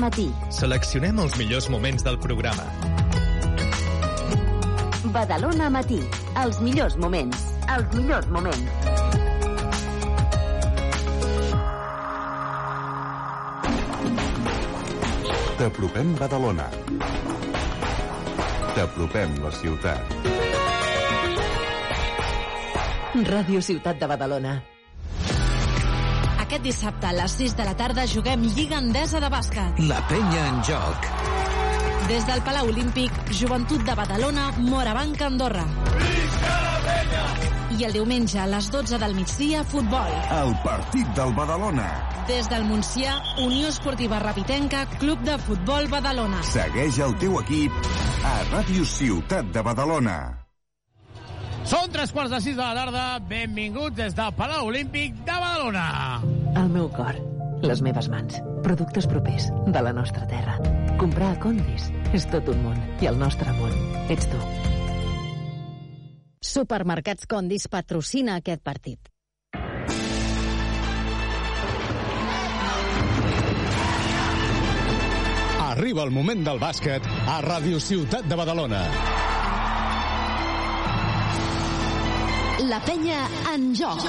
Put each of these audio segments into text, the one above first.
Matí. Seleccionem els millors moments del programa. Badalona Matí. Els millors moments. Els millors moments. T'apropem Badalona. T'apropem la ciutat. Ràdio Ciutat de Badalona. Aquest dissabte a les 6 de la tarda juguem Lliga Endesa de bàsquet. La penya en joc. Des del Palau Olímpic, Joventut de Badalona, Morabanc, Andorra. I el diumenge a les 12 del migdia, futbol. El partit del Badalona. Des del Montsià, Unió Esportiva Rapitenca, Club de Futbol Badalona. Segueix el teu equip a Ràdio Ciutat de Badalona. Són tres quarts de sis de la tarda. Benvinguts des del Palau Olímpic de Badalona. El meu cor, les meves mans, productes propers de la nostra terra. Comprar a Condis és tot un món i el nostre món ets tu. Supermercats Condis patrocina aquest partit. Arriba el moment del bàsquet a Ràdio Ciutat de Badalona. La penya en joc.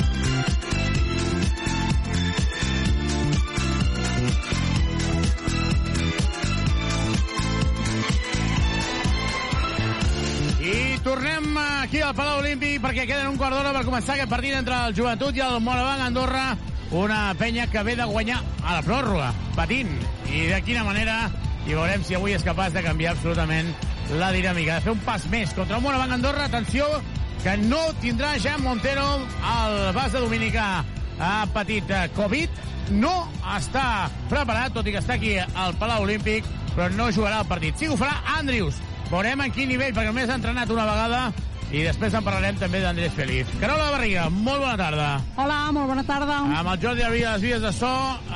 Aquí al Palau Olímpic perquè queden un quart d'hora per començar aquest partit entre el Joventut i el Morabanc Andorra. Una penya que ve de guanyar a la pròrroga, patint. I de quina manera, i veurem si avui és capaç de canviar absolutament la dinàmica. De fer un pas més contra el Morabanc Andorra. Atenció, que no tindrà ja Montero al bas de Dominica. Ha patit eh, Covid, no està preparat, tot i que està aquí al Palau Olímpic, però no jugarà el partit. Sí que ho farà Andrius. Veurem en quin nivell, perquè només ha entrenat una vegada i després en parlarem també d'Andrés Feliz. Carola Barriga, molt bona tarda. Hola, molt bona tarda. Amb el Jordi Arvia, les vies de so,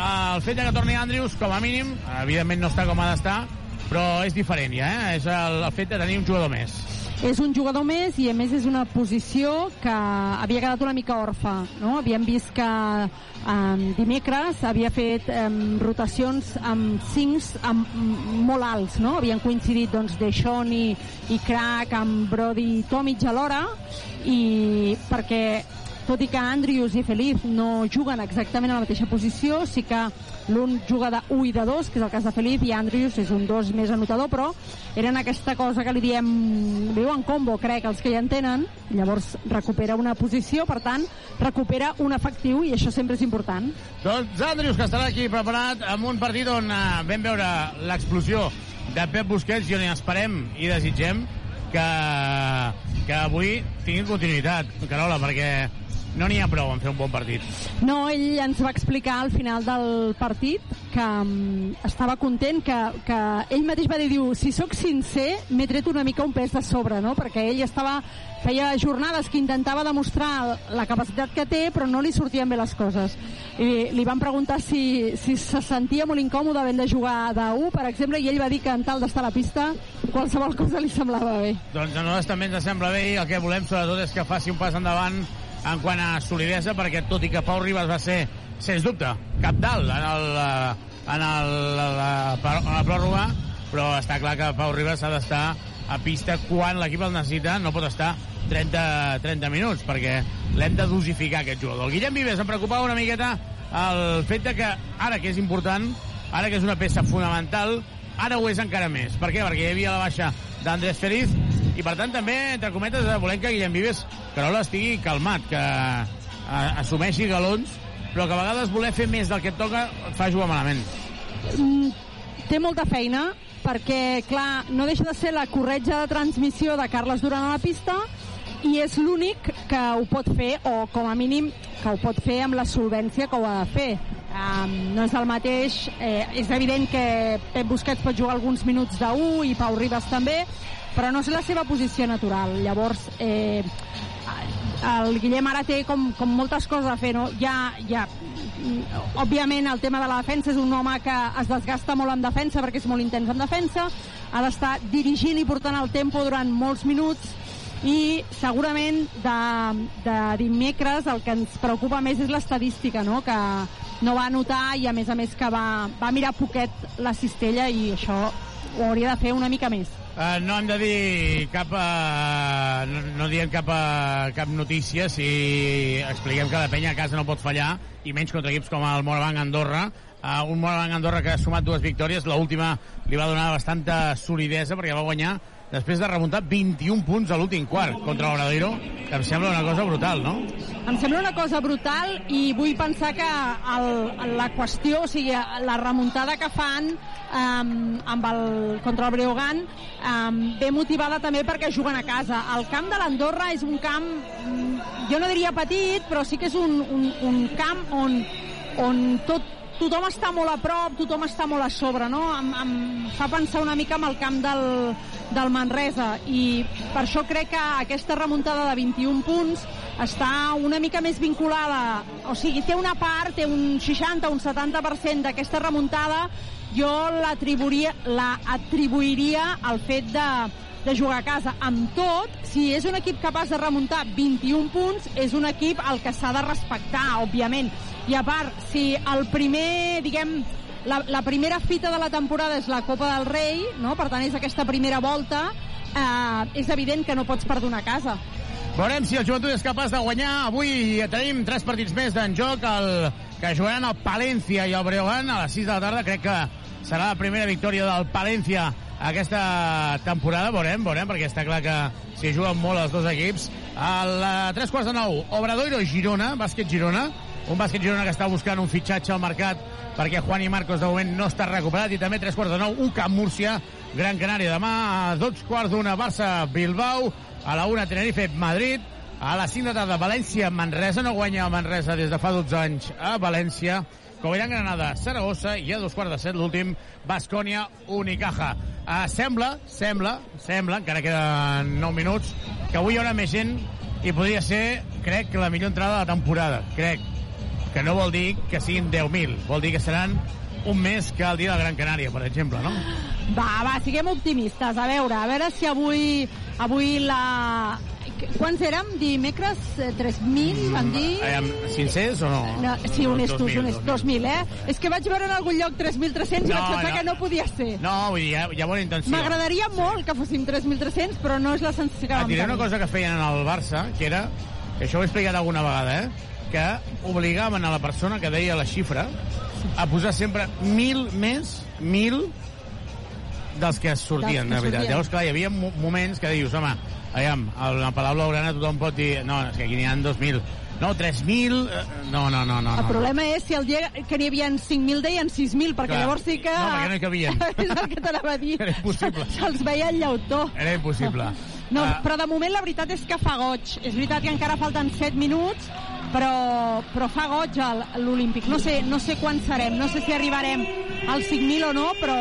el fet que torni Andrius, com a mínim, evidentment no està com ha d'estar, però és diferent ja, eh? És el, el fet de tenir un jugador més. És un jugador més i a més és una posició que havia quedat una mica orfa. No? Havíem vist que um, dimecres havia fet um, rotacions amb cincs amb, molt alts. No? Havien coincidit doncs, Deixón i, i Crack amb Brody i Tomic alhora i perquè tot i que Andrius i Feliz no juguen exactament a la mateixa posició, sí que l'un juga de 1 i de 2, que és el cas de Feliz, i Andrius és un 2 més anotador, però eren aquesta cosa que li diem, li diuen combo, crec, els que ja en tenen, llavors recupera una posició, per tant, recupera un efectiu, i això sempre és important. Doncs Andrius, que estarà aquí preparat amb un partit on uh, vam veure l'explosió de Pep Busquets i on esperem i desitgem que, que avui tingui continuïtat, Carola, perquè no n'hi ha prou en fer un bon partit. No, ell ens va explicar al final del partit que um, estava content, que, que ell mateix va dir, diu, si sóc sincer, m'he tret una mica un pes de sobre, no? Perquè ell estava feia jornades que intentava demostrar la capacitat que té, però no li sortien bé les coses. I li van preguntar si, si se sentia molt incòmode havent de jugar de 1, per exemple, i ell va dir que en tal d'estar a la pista qualsevol cosa li semblava bé. Doncs a nosaltres també ens sembla bé i el que volem sobretot és que faci un pas endavant en quant a solidesa, perquè tot i que Pau Ribas va ser, sens dubte, cap dalt en, el, en, el, la, la, la pròrroga, però està clar que Pau Ribas ha d'estar a pista quan l'equip el necessita, no pot estar 30, 30 minuts, perquè l'hem de dosificar aquest jugador. Guillem Vives em preocupava una miqueta el fet de que ara que és important, ara que és una peça fonamental, ara ho és encara més. Per què? Perquè hi havia la baixa d'Andrés Feliz i per tant també, entre cometes, volem que Guillem Vives Carola estigui calmat, que assumeixi galons, però que a vegades voler fer més del que et toca et fa jugar malament. Mm, té molta feina, perquè, clar, no deixa de ser la corretja de transmissió de Carles Duran a la pista i és l'únic que ho pot fer, o com a mínim que ho pot fer amb la solvència que ho ha de fer. Um, no és el mateix, eh, és evident que Pep Busquets pot jugar alguns minuts de 1 i Pau Ribas també, però no és la seva posició natural. Llavors, eh, el Guillem ara té com, com moltes coses a fer, no? Ja, ja, òbviament el tema de la defensa és un home que es desgasta molt en defensa perquè és molt intens en defensa, ha d'estar dirigint i portant el tempo durant molts minuts i segurament de, de dimecres el que ens preocupa més és l'estadística, no? que no va anotar i a més a més que va, va mirar poquet la cistella i això ho hauria de fer una mica més. Uh, no hem de dir cap... Uh, no, no diem cap, uh, cap notícia. Si expliquem que la penya a casa no pot fallar i menys contra equips com el Morabanc Andorra. Uh, un Morabanc Andorra que ha sumat dues victòries. L'última li va donar bastanta solidesa perquè va guanyar després de remuntar 21 punts a l'últim quart contra l'Obradoiro, que em sembla una cosa brutal, no? Em sembla una cosa brutal i vull pensar que el, la qüestió, o sigui, la remuntada que fan um, amb el, contra el Breogán um, ve motivada també perquè juguen a casa. El camp de l'Andorra és un camp, mm, jo no diria petit, però sí que és un, un, un camp on, on tot tothom està molt a prop, tothom està molt a sobre, no? Em, em fa pensar una mica en el camp del, del Manresa. I per això crec que aquesta remuntada de 21 punts està una mica més vinculada, o sigui, té una part, té un 60 un 70% d'aquesta remuntada, jo l'atribuiria la atribuiria al fet de, de jugar a casa. Amb tot, si és un equip capaç de remuntar 21 punts, és un equip al que s'ha de respectar, òbviament. I a part, si el primer, diguem, la, la primera fita de la temporada és la Copa del Rei, no? per tant és aquesta primera volta, eh, és evident que no pots perdonar casa. Veurem si el joventut és capaç de guanyar. Avui tenim tres partits més d'en joc, el, que jugaran el Palència i el Breogán a les 6 de la tarda. Crec que serà la primera victòria del Palència aquesta temporada. Veurem, veurem, perquè està clar que s'hi juguen molt els dos equips. A la 3 quarts de 9, Obradoiro Girona, bàsquet Girona, un bàsquet Girona que està buscant un fitxatge al mercat perquè Juan i Marcos de moment no està recuperat i també tres quarts de nou, un Camp Múrcia Gran Canària. Demà a dos quarts d'una Barça Bilbao a la una Tenerife Madrid a les 5 de tarda València Manresa. No guanya el Manresa des de fa 12 anys a València. Coviran Granada Saragossa i a dos quarts de set l'últim Bascònia Unicaja. Uh, sembla, sembla, sembla encara queden 9 minuts que avui hi haurà més gent i podria ser, crec, la millor entrada de la temporada. Crec, que no vol dir que siguin 10.000, vol dir que seran un mes que el dia de Gran Canària, per exemple, no? Va, va, siguem optimistes. A veure, a veure si avui, avui la... Quants érem? Dimecres? 3.000, mm, van dir? Eh, 500 o no? no sí, honestos, 2.000, honestos. 2.000, eh? És que vaig veure en algun lloc 3.300 no, i vaig pensar no. que no podia ser. No, vull dir, hi ha, hi ha bona intenció. M'agradaria molt que fóssim 3.300, però no és la sensació que vam tenir. Et diré una cosa que feien en el Barça, que era, que això ho he explicat alguna vegada, eh? Que obligaven a la persona que deia la xifra a posar sempre mil més, mil dels que sortien, de veritat. Llavors, clar, hi havia moments que dius, home, aviam, la Palau Blaugrana tothom pot dir, no, és que aquí n'hi ha 2.000. No, 3.000... Eh, no, no, no, no. El problema no. és si el dia que n'hi havia 5.000 deien 6.000, perquè Clar. llavors sí que... No, perquè no hi cabien. és el que t'anava a dir. Era impossible. Se'ls veia el llautó. Era impossible. No, uh... però de moment la veritat és que fa goig. És veritat que encara falten 7 minuts, però, però fa goig l'Olímpic. No sé, no sé quan serem, no sé si arribarem als 5.000 o no, però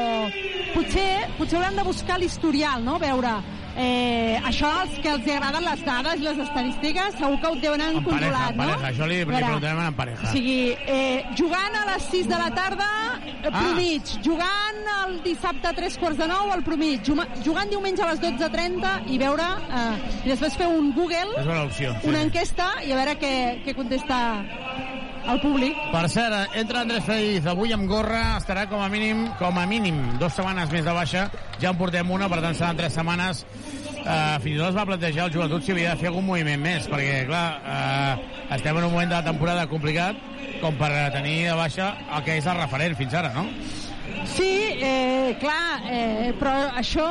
potser, potser hauran de buscar l'historial, no? Veure, eh, això als que els agraden les dades, les estadístiques, segur que ho tenen en controlat, pareja, no? Pareja. Això li, li preguntem en pareja. O sigui, eh, jugant a les 6 de la tarda, eh, ah. promig, jugant el dissabte a 3 quarts de 9 al promig, jugant diumenge a les 12.30 i veure, eh, i després fer un Google, una, opció, sí. una enquesta i a veure què, què contesta al públic. Per cert, entra Andrés Feliz avui amb gorra, estarà com a mínim com a mínim dues setmanes més de baixa, ja en portem una, per tant seran tres setmanes. Uh, fins i tot es va plantejar el joventut si havia de fer algun moviment més, perquè, clar, uh, estem en un moment de la temporada complicat com per tenir de baixa el que és el referent fins ara, no? Sí, eh, clar, eh, però això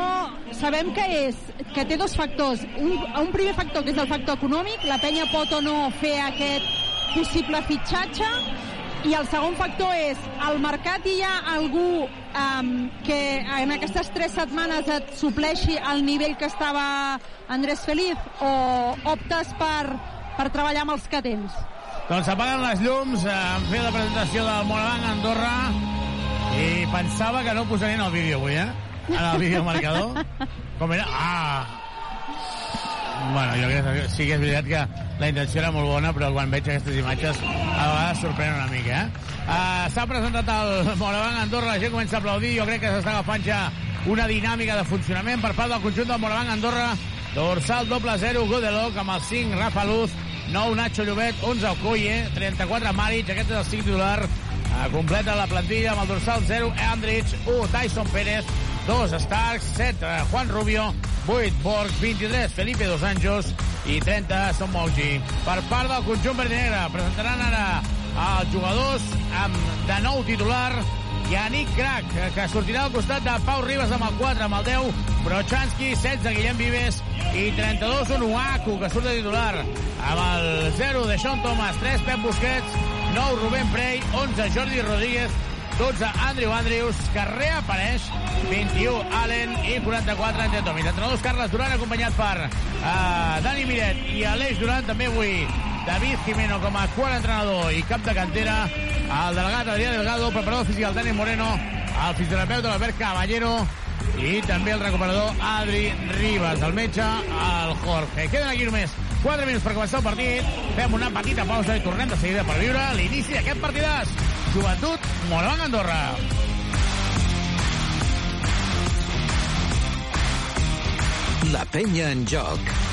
sabem que és que té dos factors. Un, un primer factor, que és el factor econòmic, la penya pot o no fer aquest possible fitxatge i el segon factor és al mercat hi ha algú um, que en aquestes tres setmanes et supleixi al nivell que estava Andrés Feliz o optes per, per treballar amb els que tens? Doncs s'apaguen les llums, han fet la presentació del Morabanc a Andorra i pensava que no posarien el vídeo avui, eh? En el vídeo marcador. Com era? Ah! Bueno, jo crec que sí que és veritat que la intenció era molt bona, però quan veig aquestes imatges a vegades sorprèn una mica, eh? Uh, S'ha presentat el Morabanc Andorra, la gent comença a aplaudir, jo crec que s'està agafant ja una dinàmica de funcionament per part del conjunt del Morabanc Andorra, dorsal doble 0, Godeloc, amb el 5, Rafa Luz, 9, Nacho Llobet, 11, Okoye, 34, Maric, aquest és el 5 titular, uh, completa la plantilla amb el dorsal 0, Andrich, 1, Tyson Pérez, 2, Starks, 7, uh, Juan Rubio, 8, Borg, 23, Felipe Dos Anjos i 30, Son Mougi. Per part del conjunt verd negre, presentaran ara els jugadors amb de nou titular Yannick Crac, que sortirà al costat de Pau Ribas amb el 4, amb el 10, Brochanski, 16, Guillem Vives i 32, Onuaku, que surt de titular amb el 0 de Sean Thomas, 3, Pep Busquets, 9, Rubén Prey, 11, Jordi Rodríguez, 12, Andrew Andrews, que reapareix, 21, Allen i 44, Ante Tomis. Entrenadors Carles Duran, acompanyat per uh, Dani Miret i Aleix Duran, també avui David Jimeno com a quart entrenador i cap de cantera, el delegat Adrià Delgado, preparador físic Dani Moreno, el fisioterapeuta l'Albert Caballero i també el recuperador Adri Ribas, el metge, el Jorge. Queden aquí només 4 minuts per començar el partit. Fem una petita pausa i tornem de seguida per viure l'inici d'aquest partidàs. Joventut, Morabanc, Andorra. La penya en joc.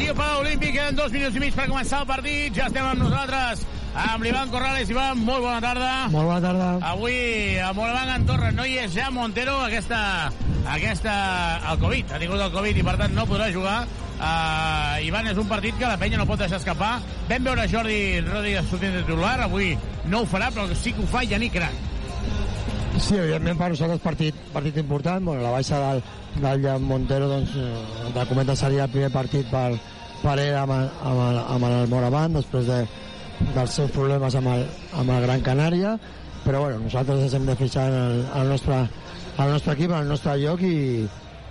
Aquí al Palau Olímpic, queden dos minuts i mig per començar el partit. Ja estem amb nosaltres, amb l'Ivan Corrales. Ivan, molt bona tarda. Molt bona tarda. Avui a Morabanc en Torres no hi és ja Montero, aquesta, aquesta, el Covid, ha tingut el Covid i per tant no podrà jugar. Uh, Ivan, és un partit que la penya no pot deixar escapar. Vam veure Jordi Rodríguez sortint de titular, avui no ho farà, però sí que ho fa Yannick Crac. Sí, evidentment per nosaltres partit, partit important. Bueno, la baixa del, del Jan Montero, doncs, eh, de comentar seria el primer partit per, per ell amb, amb, el, amb el Moravant, després de, dels seus problemes amb el, amb el Gran Canària, però bueno, nosaltres ens hem de fixar en el, en el, nostre, en el nostre equip, en el nostre lloc i,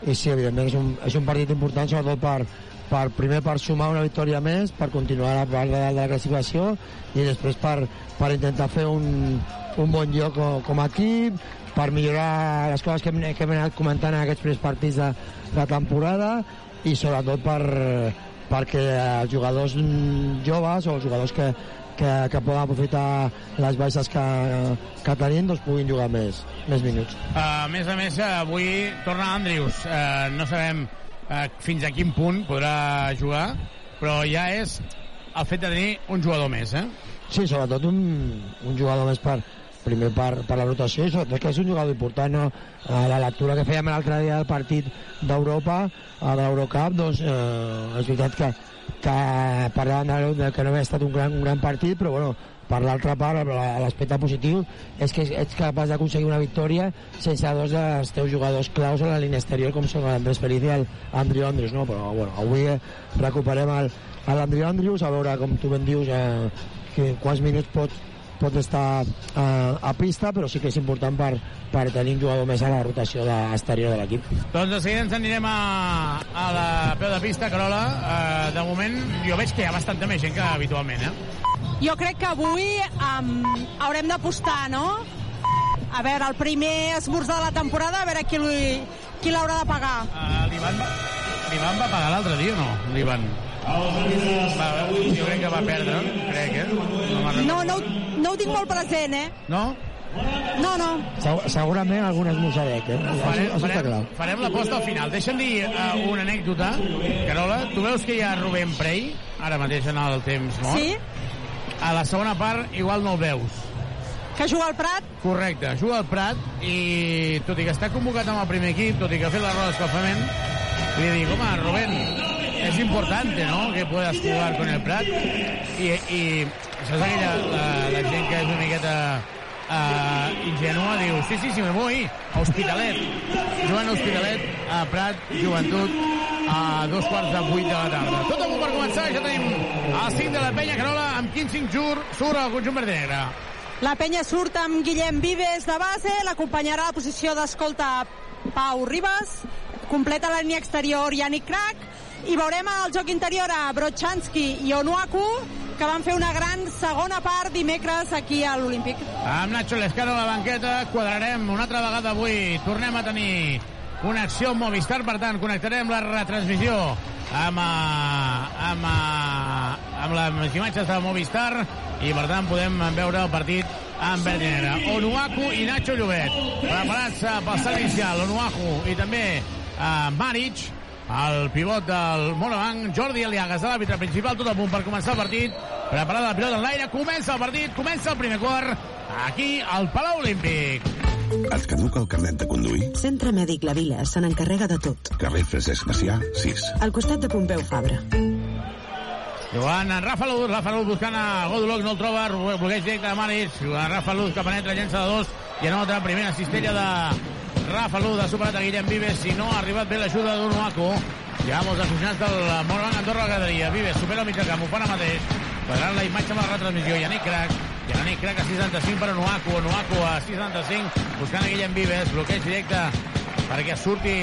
i sí, evidentment és un, és un partit important sobretot per, per primer per sumar una victòria més, per continuar a la part de, de la classificació i després per, per intentar fer un, un bon lloc com, com a equip, per millorar les coses que hem, que hem anat comentant en aquests primers partits de, de temporada i sobretot per, perquè els jugadors joves o els jugadors que, que, que poden aprofitar les baixes que, que tenim doncs puguin jugar més, més minuts. Uh, a més a més, avui torna Andrius. Uh, no sabem uh, fins a quin punt podrà jugar, però ja és el fet de tenir un jugador més, eh? Sí, sobretot un, un jugador més per, primer per, per la rotació i sobretot que és un jugador important no? a la lectura que fèiem l'altre dia del partit d'Europa de l'Eurocup doncs eh, és veritat que, que parlàvem de, que no havia estat un gran, un gran partit però bueno, per l'altra part l'aspecte positiu és que ets capaç d'aconseguir una victòria sense dos dels teus jugadors claus a la línia exterior com són l'Andrés Feliz i l'Andrew Andrews no? però bueno, avui recuperem l'Andrew Andrews a veure com tu ben dius eh, que, quants minuts pot, pot estar eh, a pista, però sí que és important per, per tenir un jugador més a la rotació de, exterior de l'equip. Doncs de seguida ens anirem a, a la peu de pista, Carola. Uh, de moment jo veig que hi ha bastanta més gent que habitualment, eh? Jo crec que avui um, haurem d'apostar, no? A veure, el primer esmorzar de la temporada, a veure qui, qui l'haurà de pagar. Uh, L'Ivan va, L'Ivan va pagar l'altre dia o no? L'Ivan. Va, jo crec que va perdre, crec, eh? No, no, no, no ho tinc molt present, eh? No? No, no. Segurament algun esmossadet, eh? Farem, Això farem, clar. farem l'aposta al final. Deixa'm dir uh, una anècdota. Carola, tu veus que hi ha Rubén Prey, ara mateix en el temps mort? Sí. A la segona part igual no el veus. Que juga al Prat? Correcte, juga al Prat i tot i que està convocat amb el primer equip, tot i que ha fet la roda d'escalfament, li dic, home, Rubén, es importante, ¿no?, que puedas jugar con el Prat. I, i saps aquella, la, la gent que és una miqueta uh, ingenua, diu, sí, sí, sí, me voy a Hospitalet. A Hospitalet, a Prat, Joventut, a dos quarts de vuit de la tarda. Tot a punt per començar, ja tenim el 5 de la penya, Carola, amb quin 5 jur surt el conjunt verd negre. La penya surt amb Guillem Vives de base, l'acompanyarà a la posició d'escolta Pau Ribas, completa la línia exterior Yannick Krak, i veurem el joc interior a Brochanski i Onuaku, que van fer una gran segona part dimecres aquí a l'Olímpic. Amb Nacho Lescano a la banqueta, quadrarem una altra vegada avui. Tornem a tenir connexió amb Movistar, per tant, connectarem la retransmissió amb, eh, amb, eh, amb les imatges de Movistar i, per tant, podem veure el partit en negre. Onuaku i Nacho Llobet, preparats eh, pel salt inicial. Onuaku i també eh, Maric, el pivot del Monobanc, Jordi Aliagas, l'àrbitre principal, tot a punt per començar el partit. Preparada la pilota en l'aire, comença el partit, comença el primer quart, aquí al Palau Olímpic. Et caduca el carnet de conduir? Centre Mèdic La Vila se n'encarrega de tot. Carrer Francesc Macià, 6. Al costat de Pompeu Fabra. Jugant en Rafa Luz, Rafa Luz buscant a Godulok, no el troba, bloqueig directe de Maris, jugant Rafa Luz que penetra, llença de dos, i anota primera cistella de Rafa Luz, ha superat a Guillem Vives, si no ha arribat bé l'ajuda d'Unuaco, hi ha molts aficionats del Morgan Andorra la graderia, Vives supera el mig de camp, ho fa ara mateix, quadrant la imatge amb la retransmissió, Yannick Crac, Yannick Crac a 65 per Onuaku, Onuaku a 65, buscant a Guillem Vives, bloqueig directe perquè surti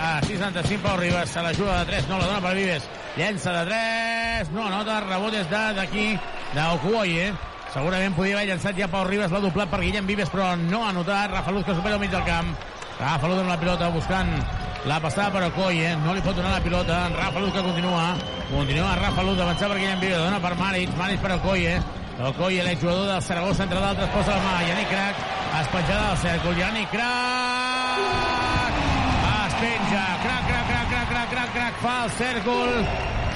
a 65 Pau Ribas, se l'ajuda de 3, no la dona per Vives, llença de 3, no anota, rebot és de- d'aquí, d'Okuoye, segurament podia haver llançat ja Pau Ribas, l'ha doblat per Guillem Vives, però no ha anotat, Rafa Luz que supera el mig del camp, Rafa Luz amb la pilota buscant la passada per Okoye, no li pot donar la pilota, Rafa Luz que continua, continua Rafa Luz d'avançar per Guillem Vives, dona per Maric, Maric per Okoye, Okoye, l'exjugador del Saragossa, entre d'altres, posa la mà, Yannick Crac, espenjada al cèrcol, Yannick Crac, es penja, crac, crac, crac, crac, crac, crac, crac, fa el cèrcol,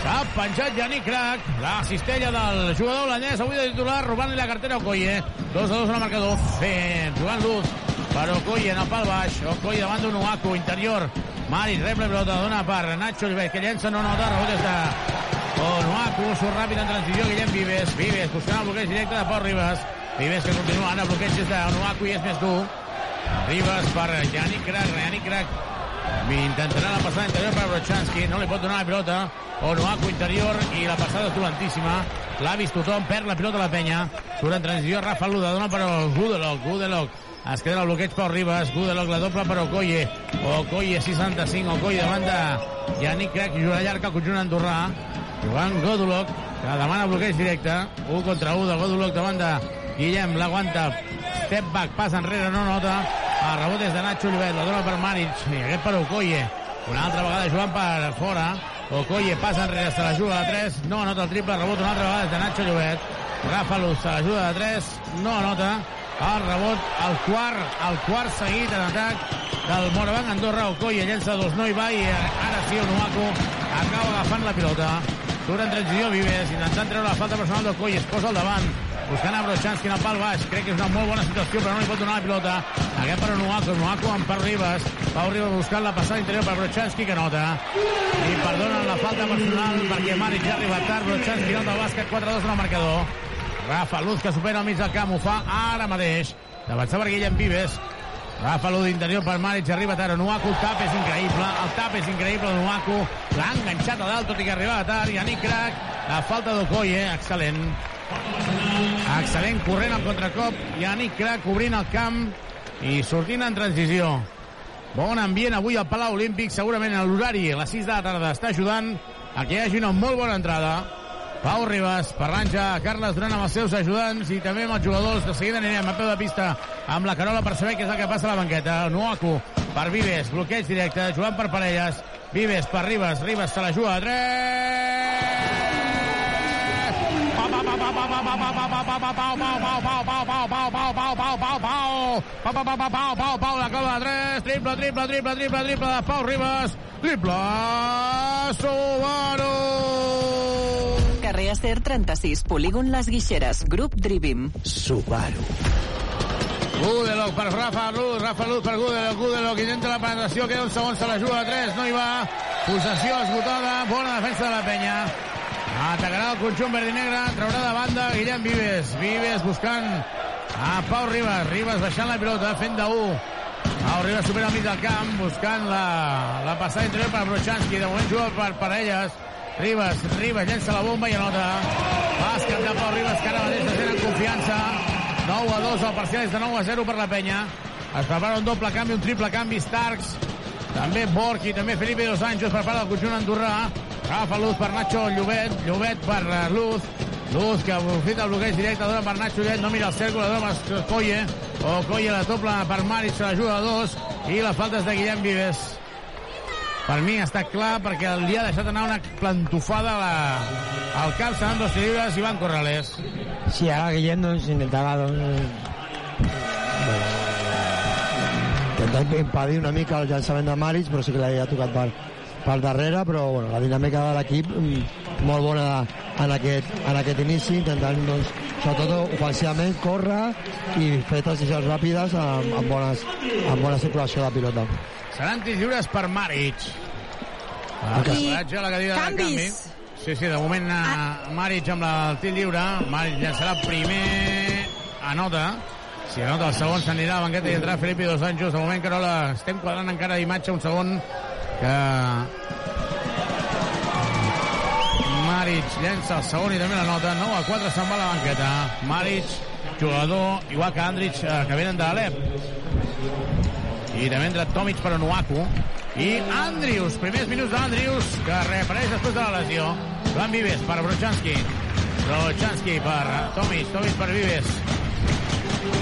s'ha penjat Yannick Crac, la cistella del jugador holandès, avui de titular, robant-li la cartera a Okoye, 2 a 2 en el marcador, fent, jugant Luz, per Okoye en el pal baix, Okoye davant d'un Uaku, interior, Maris rep la pilota, dona per Nacho Oliver, que llença, no nota, rebot des de Onuaku, surt ràpid en transició, Guillem Vives, Vives buscant el bloqueig directe de Pau Ribas, Vives que continua el bloqueig des d'Onuaku i és més dur, Ribas per Yannick Crac, Yannick Crac. Intentarà la passada interior per Brochanski, no li pot donar la pilota, Onuaku interior i la passada és dolentíssima, l'ha vist tothom, perd la pilota a la penya, surt en transició Rafa Luda, dona per Gudelok, Gudelok, es queda el bloqueig per Ribas, Gudelok la doble per Okoye, Okoye 65, Okoye davant de Yannick Crac, juga llarg al conjunt andorrà, jugant Godulok, que demana bloqueig directe, 1 contra 1 de Godulok de Guillem, l'aguanta, step back, pas enrere, no nota, el rebot és de Nacho Olivet, la dona per Maric, i aquest per Okoye, una altra vegada jugant per fora, Okoye passa enrere, se la juga de 3, no anota el triple, rebot una altra vegada és de Nacho Llobet, Luz se la juga de 3, no anota, el rebot, el quart, el quart seguit en atac del Morabanc Andorra, Okoye llença dos, no hi va, i ara sí, Onuaku acaba agafant la pilota, surt en transició Vives, intentant treure la falta personal d'Okoye, es posa al davant, buscant a Brochanski en el pal baix, crec que és una molt bona situació, però no li pot donar la pilota, aquest per Onuaku, Onuaku amb Pau Ribas, Pau Ribas buscant la passada interior per Brochanski, que nota, i perdonen la falta personal perquè Maric ja ha arribat tard, Brochanski nota el bàsquet, 4-2 en el marcador, Rafa Luz que supera al mig del camp, ho fa ara mateix, d'avançar per Guillem Vives, Rafa Luz d'interior per Maric, arriba tard, Onuaku, el tap és increïble, el tap és increïble d'Onuaku, l'ha enganxat a dalt, tot i que arribava tard, Yannick Crac, la falta d'Okoye, excel·lent, Excel·lent corrent al contracop. Yannick Crac obrint el camp i sortint en transició. Bon ambient avui al Palau Olímpic. Segurament l'horari a les 6 de la tarda està ajudant a que hi hagi una molt bona entrada. Pau Ribas, Parranja, Carles Duran amb els seus ajudants i també amb els jugadors. De seguida anirem a peu de pista amb la Carola per saber què és el que passa a la banqueta. Nuaku per Vives, bloqueig directe, jugant per parelles. Vives per Ribas, Ribas se la juga a 3. Pau, la cova de 3, triple, triple, triple, triple, triple de Pau Ribas, triple, Subaru! Carrer Acer 36, polígon Les Guixeres, grup Drivim. Subaru. Gudelok per Rafa Luz, Rafa Luz per Gudelok, Gudelok intenta la penetració, queda un segon, se la juga a 3, no hi va, possessió esgotada, bona defensa de la penya, atacarà el conjunt verd i negre, traurà de banda Guillem Vives, Vives buscant a Pau Ribas, Ribas baixant la pilota, fent de 1, Pau Ribas supera al mig del camp, buscant la, la passada interior per Brochanski, de moment juga per parelles, Ribas, Ribas llença la bomba i anota. Bàsquet de Pau Ribas, que ara mateix està tenen confiança. 9 a 2, el parcial és de 9 a 0 per la penya. Es prepara un doble canvi, un triple canvi, Starks. També Borg i també Felipe Dos Anjos prepara el conjunt andorrà. Agafa Luz per Nacho Llobet, Llobet per uh, Luz. Luz que aprofita el bloqueig directe, dona per Nacho Llobet, no mira el cèrcol, la dona per Colle. O Colle la doble per Maric, se la juga a dos. I la falta és de Guillem Vives. Per mi està clar perquè li ha deixat anar una plantofada a la, al cap, seran dos lliures i van Corrales. Sí, ara Guillem doncs, intentava doncs, intentar impedir una mica el llançament de Maris, però sí que l'havia tocat per, per darrere, però bueno, la dinàmica de l'equip mm, molt bona en aquest, en aquest inici, intentant doncs, sobretot ofensivament córrer i fer transicions ràpides amb, amb, bones, amb bona circulació de pilota. Seran tirs lliures per Maric. I a la cadira de canvi. Sí, sí, de moment ah. Maric amb la, el tir lliure. Maric llançarà primer a nota. Si anota el segon s'anirà a la banqueta i entrarà Felipe Dos Anjos. De moment, Carola, estem quadrant encara d'imatge un segon que Maric llença el segon i també la nota. 9 a 4 se'n va a la banqueta. Maric, jugador, igual que Andrich, eh, que venen de l'Alep. I també entra Tomic per Onuaku. I Andrius, primers minuts d'Andrius, que reapareix després de la lesió. Joan Vives per Brochanski. Brochanski per Tomic, Tomic per Vives.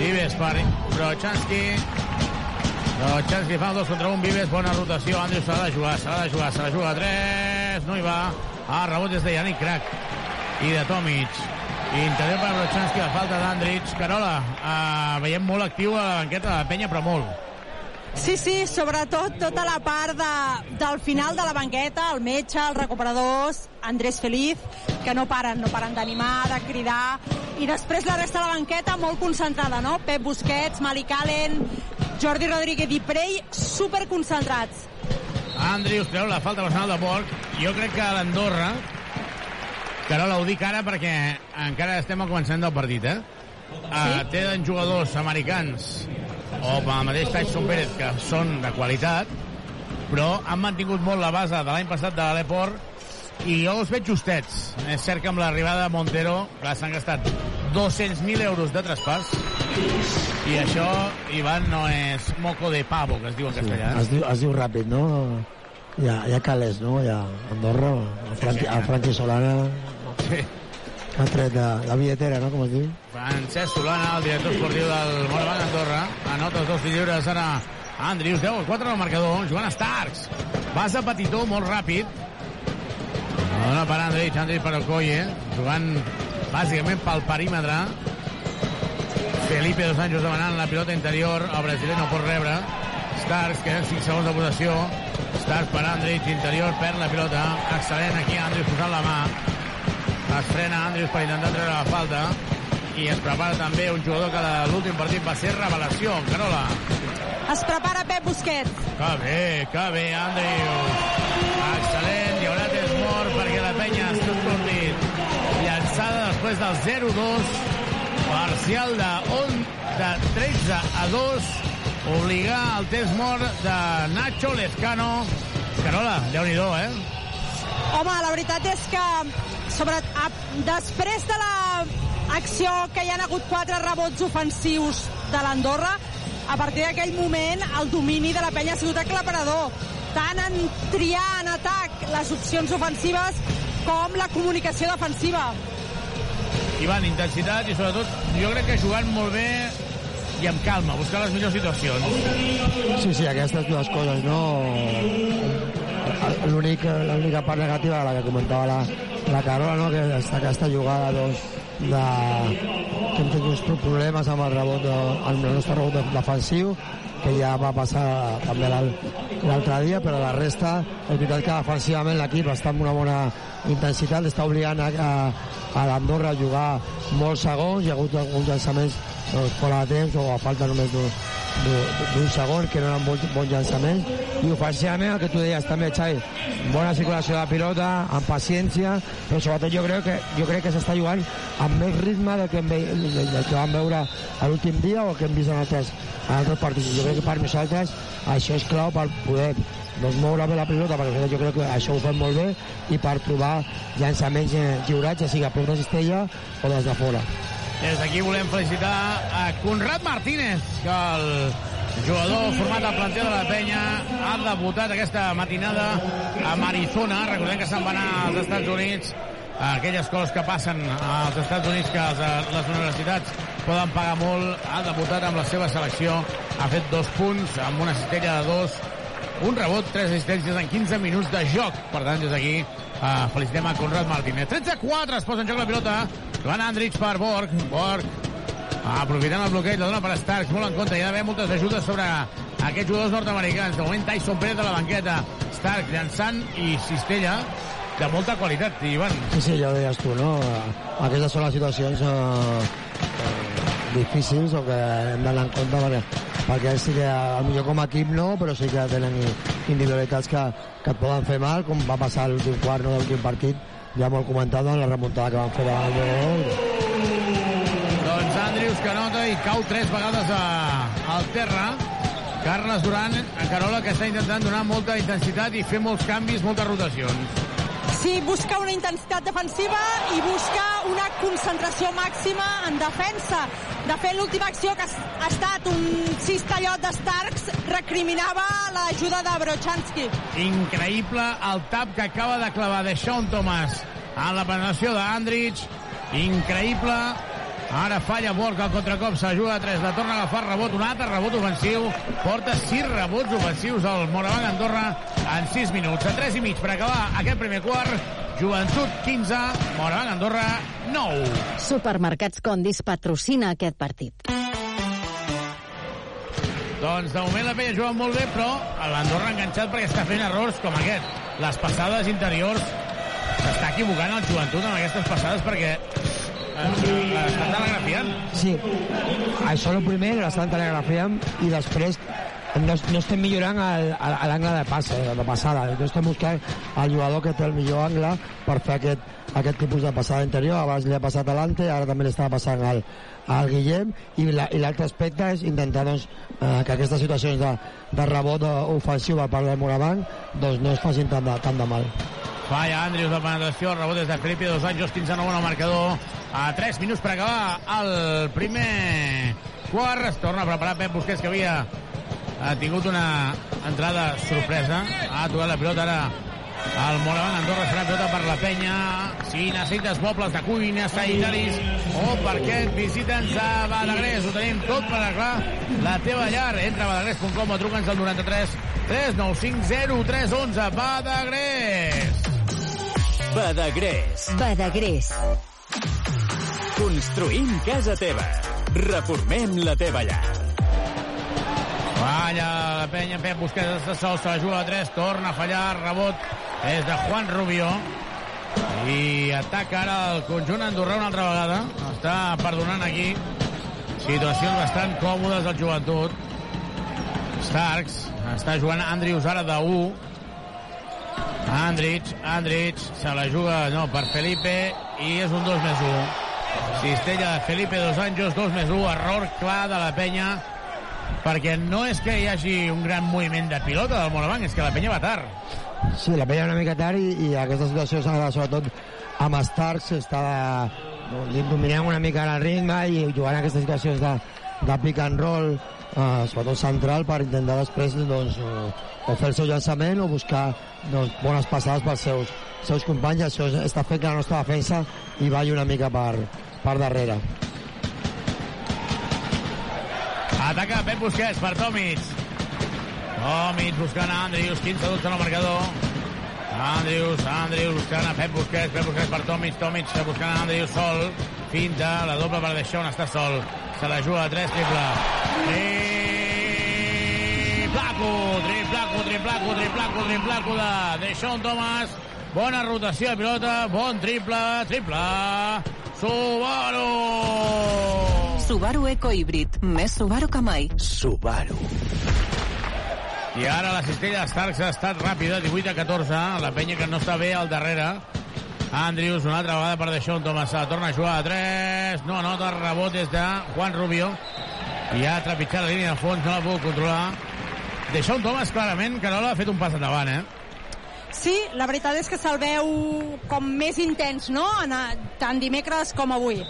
Vives per Brochanski. Brochanski fa dos contra un, Vives, bona rotació. Andrius s'ha de jugar, s'ha de jugar, se la juga a 3, no hi va. Ah, rebot des de Yannick Crac i de Tomic. Interior per Brochanski, la falta d'Andrich. Carola, eh, veiem molt actiu a la banqueta de la penya, però molt. Sí, sí, sobretot tota la part de, del final de la banqueta, el metge, els recuperadors, Andrés Feliz, que no paren, no paren d'animar, de cridar, i després la resta de la banqueta molt concentrada, no? Pep Busquets, Malik Allen, Jordi Rodríguez i Prey, superconcentrats. Andrius treu la falta personal de Borg. Jo crec que l'Andorra, Carola, ho dic ara perquè encara estem al començament del partit, eh? Sí? Uh, tenen jugadors americans o com el mateix Tyson Pérez, que són de qualitat, però han mantingut molt la base de l'any passat de l'Eport i jo els veig justets. És cert que amb l'arribada de Montero s'han gastat 200.000 euros de traspàs i això, Ivan, no és moco de pavo, que es diu en castellà. Es diu, es diu ràpid, no? Hi ha calés, no? Ha Andorra, el Franqui, el Franqui Solana... Sí. Ha tret de la billetera, no? Com es diu? Francesc Solana, el director esportiu del Moraván Andorra. Anota els dos lliures ara Andrius, 10 4 al marcador, a Starks. Basa petitó, molt ràpid. Dona per Andrich, Andrich per Okoye, jugant bàsicament pel perímetre. Felipe Dos Anjos demanant la pilota interior, el brasiler no pot rebre. Starks, queden 5 segons de votació. Starks per Andrich, interior, perd la pilota. Excel·lent aquí, Andrich posant la mà. Es frena Andrius per intentar treure la falta i es prepara també un jugador que l'últim partit va ser revelació, Carola. Es prepara Pep Busquets. Que bé, que bé, Andrius. Excel·lent, hi haurà temps mort perquè la penya està sortit. Llançada després del 0-2, parcial de, on, de 13 a 2, obligar el test mort de Nacho Lescano. Carola, déu nhi eh? Home, la veritat és que sobre, a, després de la acció que hi han hagut quatre rebots ofensius de l'Andorra, a partir d'aquell moment el domini de la penya ha sigut aclaparador tant en triar en atac les opcions ofensives com la comunicació defensiva Ivan, intensitat i sobretot jo crec que jugant molt bé i amb calma, buscar les millors situacions. Sí, sí, aquestes dues coses, no? L'únic, l'única part negativa la que comentava la, la Carola, no? que està aquesta jugada doncs, de, que hem tingut problemes amb el rebot, de, amb el nostre rebot defensiu, que ja va passar també l'altre dia, però la resta és veritat que defensivament l'equip està amb una bona intensitat, està obligant a, a, a l'Andorra a jugar molts segons, hi ha hagut alguns llançaments doncs, fora de temps o a falta només d'un segon, que no eren bons, bons llançaments, i ofensivament el que tu deies també, Xavi, bona circulació de pilota, amb paciència, però sobretot jo crec que, jo crec que s'està jugant amb més ritme del que, del que vam veure l'últim dia o que hem vist en altres, en altres partits. Jo crec que per nosaltres això és clau per poder doncs, moure bé la pilota, perquè jo crec que això ho fem molt bé, i per trobar llançaments lliurats, ja sigui a prop de cistella o des de fora. Des d'aquí volem felicitar a Conrad Martínez, que el jugador format al planter de la penya ha debutat aquesta matinada a Arizona. Recordem que se'n va anar als Estats Units aquelles coses que passen als Estats Units que les universitats poden pagar molt, ha debutat amb la seva selecció, ha fet dos punts amb una cistella de dos, un rebot, tres assistències en 15 minuts de joc. Per tant, des d'aquí uh, felicitem a Conrad Martínez. 13-4 es posa en joc la pilota. Joan Andrich per Borg. Borg aprofitant el bloqueig, la dona per Starks, molt en compte. Hi ha d'haver moltes ajudes sobre aquests jugadors nord-americans. De moment, Tyson Pérez de la banqueta. Stark llançant i cistella de molta qualitat, Ivan. Sí, sí, ja ho deies tu, no? Aquestes són les situacions eh, difícils o que hem d'anar en compte perquè, perquè sí que millor com a equip no, però sí que tenen individualitats que, que et poden fer mal, com va passar l'últim quart no, l'últim partit, ja molt comentat en la remuntada que van fer davant del Doncs Andrius que nota i cau tres vegades a, al terra. Carles Duran, a Carola, que està intentant donar molta intensitat i fer molts canvis, moltes rotacions. Sí, busca una intensitat defensiva i busca una concentració màxima en defensa. De fet, l'última acció que ha estat un cistellot de Starks recriminava l'ajuda de Brochanski. Increïble el tap que acaba de clavar de Sean Thomas a la penetració d'Andrich. Increïble Ara falla Borg al contracop, s'ajuda a 3, la torna a agafar rebot, un altre rebot ofensiu, porta 6 rebots ofensius al Moravang Andorra en 6 minuts. A 3 i mig per acabar aquest primer quart, Joventut 15, Moravang Andorra 9. Supermercats Condis patrocina aquest partit. Doncs de moment la Penya juga molt bé, però l'Andorra enganxat perquè està fent errors com aquest. Les passades interiors s'està equivocant el Joventut amb aquestes passades perquè l'estan telegrafiant. Sí, això el primer, l'estan telegrafiant i després no, no estem millorant l'angle de passe, de passada. No estem buscant el jugador que té el millor angle per fer aquest, aquest tipus de passada interior. Abans li ha passat a l'Ante, ara també li estava passant al, al Guillem i l'altre la, aspecte és intentar doncs, eh, que aquestes situacions de, de rebot ofensiu per part del Moravang doncs, no es facin tant de, tant de mal. Falla Andrius de penetració, rebot des de Felipe Dos Anjos, 15 9 al marcador. A 3 minuts per acabar el primer quart. Es torna a preparar Pep Busquets, que havia ha tingut una entrada sorpresa. Ha tocat la pilota ara el Moravang Andorra serà pilota per la penya. Si necessites mobles de cuina, sanitaris o parquet, visita'ns a Badagrés. Ho tenim tot per arreglar la teva llar. Entra a badagrés.com o truca'ns al 93 395 0311. Badagrés. Badagrés. Badagrés. Construïm casa teva. Reformem la teva llar. Falla la penya, Pep Busquets de sol, se la juga a 3, torna a fallar, rebot és de Juan Rubio i ataca ara el conjunt andorrà una altra vegada està perdonant aquí situacions bastant còmodes del joventut Starks està jugant Andrius ara de 1 Andrich, Andrich se la juga no, per Felipe i és un 2 més 1 Cistella de Felipe Dos Anjos 2 més 1, error clar de la penya perquè no és que hi hagi un gran moviment de pilota del Moravang, és que la penya va tard. Sí, la penya una mica tard i, i aquesta situació s'ha sobretot amb Starks està dominem una mica el ritme i jugant aquestes situacions de, de pick and roll, eh, sobretot central, per intentar després doncs, o fer el seu llançament o buscar doncs, bones passades pels seus, seus companys. Això està fent que la nostra defensa hi balli una mica per, per darrere. Ataca Pep Busquets per Tomic. Tomic buscant a Andrius, 15 12 en el marcador. Andrius, Andrius buscant a Pep Busquets, Pep Busquets per Tomic, Tomic buscant a Andrius sol, finta, la doble per deixar on està sol. Se la juga a 3, triple. Triplaco, triplaco, triplaco, triplaco, triplaco de Deixón Thomas. Bona rotació de pilota, bon triple, triple. Subaru! Subaru Eco Híbrid. Més Subaru que mai. Subaru. I ara la cistella de Starks ha estat ràpida, 18 a 14. La penya que no està bé al darrere. Andrius, una altra vegada per Deixón Thomas. Torna a jugar a 3. No anota el rebot des de Juan Rubio. I ha trepitjat la línia de fons, no la puc controlar. Deixón Thomas, clarament, que no l'ha fet un pas endavant, eh? Sí, la veritat és que se'l veu com més intens, no? En, tant dimecres com avui.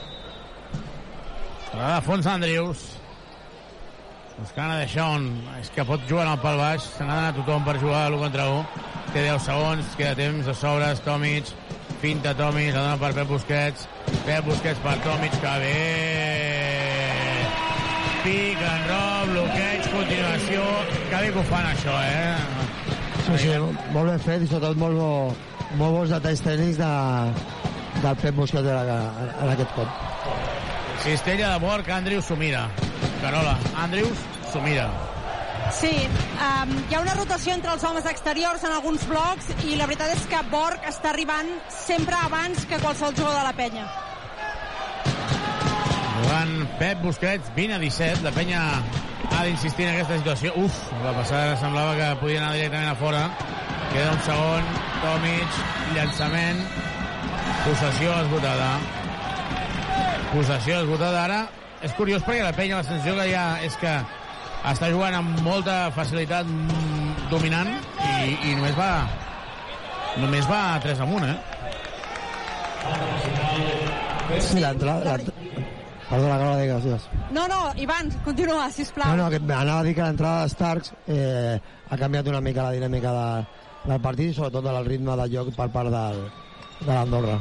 De fons Andrius. Buscant a Deixón. És que pot jugar al pal baix. Se n'ha d'anar tothom per jugar a l'1 contra 1. Té 10 segons, queda temps de sobres. Tomic, finta Tomic, la dona per Pep Busquets. Pep Busquets per Tomic, que bé. Pic, en rob, bloqueig, continuació. Que bé que ho fan, això, eh? Sí, sí, molt ben fet i sobretot molt, bo, molt bons detalls tècnics de, del Pep Busquets en, en aquest cop. Cistella de Borg, Andrius s'ho mira. Carola, Andrius s'ho mira. Sí, um, hi ha una rotació entre els homes exteriors en alguns blocs i la veritat és que Borg està arribant sempre abans que qualsevol jugador de la penya. Jugant Pep Busquets, 20 a 17. La penya ha d'insistir en aquesta situació. Uf, la passada semblava que podia anar directament a fora. Queda un segon. Tomic, llançament. Possessió esgotada. Possessió esgotada ara. És curiós perquè la penya la sensació que ha és que està jugant amb molta facilitat mm, dominant i, i només va només va a 3 amunt, eh? Sí, l'entrada... Perdona, Carla, digues, digues. No, no, Ivan, continua, sisplau. No, no, que anava a dir que l'entrada de Starks eh, ha canviat una mica la dinàmica de, del partit i sobretot el ritme de joc per part del, de l'Andorra.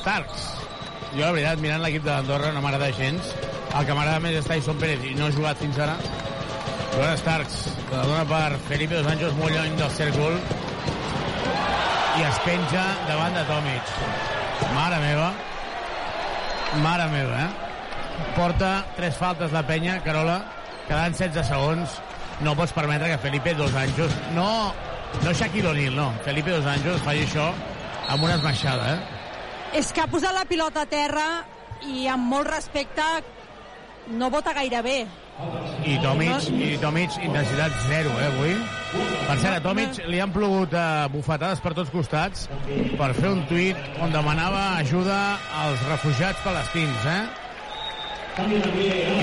Starks. Jo, la veritat, mirant l'equip de l'Andorra no m'agrada gens. El que m'agrada més és Tyson Pérez i no ha jugat fins ara. Jugant Starks, que la dona per Felipe Dos Anjos molt lluny del cèrcol i es penja davant de Tomic. Mare meva. Mare meva, eh? Porta tres faltes la penya, Carola, quedant 16 segons. No pots permetre que Felipe Dos Anjos... No, no Shaquille O'Neal, no. Felipe Dos Anjos faci això amb una esmaixada, eh? És que ha posat la pilota a terra i amb molt respecte no vota gaire bé. I Tomic, i Tomic intensitat zero, eh, avui. Per cert, a Tomic li han plogut eh, bufetades per tots costats per fer un tuit on demanava ajuda als refugiats palestins, eh?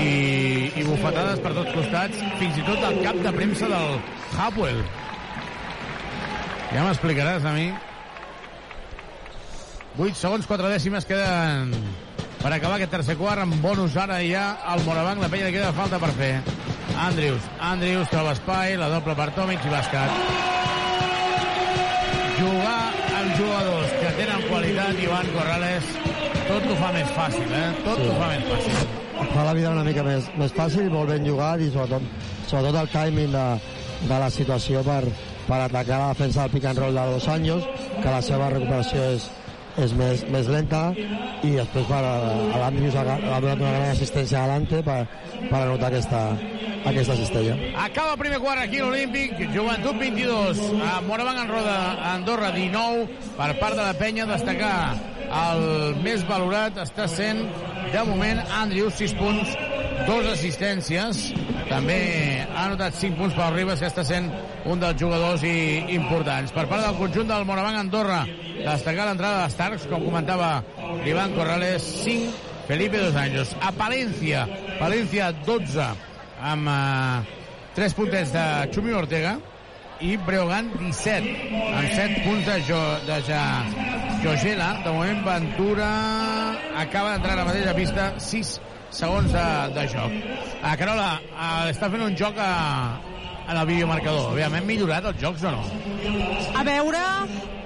I, i bufetades per tots costats, fins i tot del cap de premsa del Hapwell. Ja m'explicaràs a mi. 8 segons, 4 dècimes queden per acabar aquest tercer quart amb bonus ara ja al Morabanc la penya queda falta per fer Andrius, Andrius troba espai la doble per Tomic i bàsquet jugar amb jugadors que tenen qualitat Ivan Corrales tot ho fa més fàcil eh? tot sí. ho fa més fàcil fa la vida una mica més, més fàcil, molt ben jugat i sobretot, sobretot el timing de, de la situació per, per atacar la defensa del pick and roll de Dos Anjos, que la seva recuperació és, és més, més lenta i després per, a l'Andrius ha, ha donat una gran assistència adelante per, per anotar aquesta, aquesta cistella. Acaba el primer quart aquí a l'Olímpic, Joventut 22, a Morabanc en roda, Andorra 19, per part de la penya destacar el més valorat està sent de moment Andrius 6 punts dos assistències. També ha anotat 5 punts per Ribas que està sent un dels jugadors i, importants. Per part del conjunt del Morabanc Andorra destacar l'entrada de Starks com comentava Ivan Corrales 5 Felipe Dos Anjos. A Palencia Palencia 12 amb eh, 3 puntets de Xumi Ortega i Breogán 17 amb 7 punts de, jo, de ja, Jogela de moment Ventura acaba d'entrar ara mateix a pista 6 segons de, de joc. A Carola, uh, està fent un joc a, en el videomarcador. Aviam, hem millorat els jocs o no? A veure...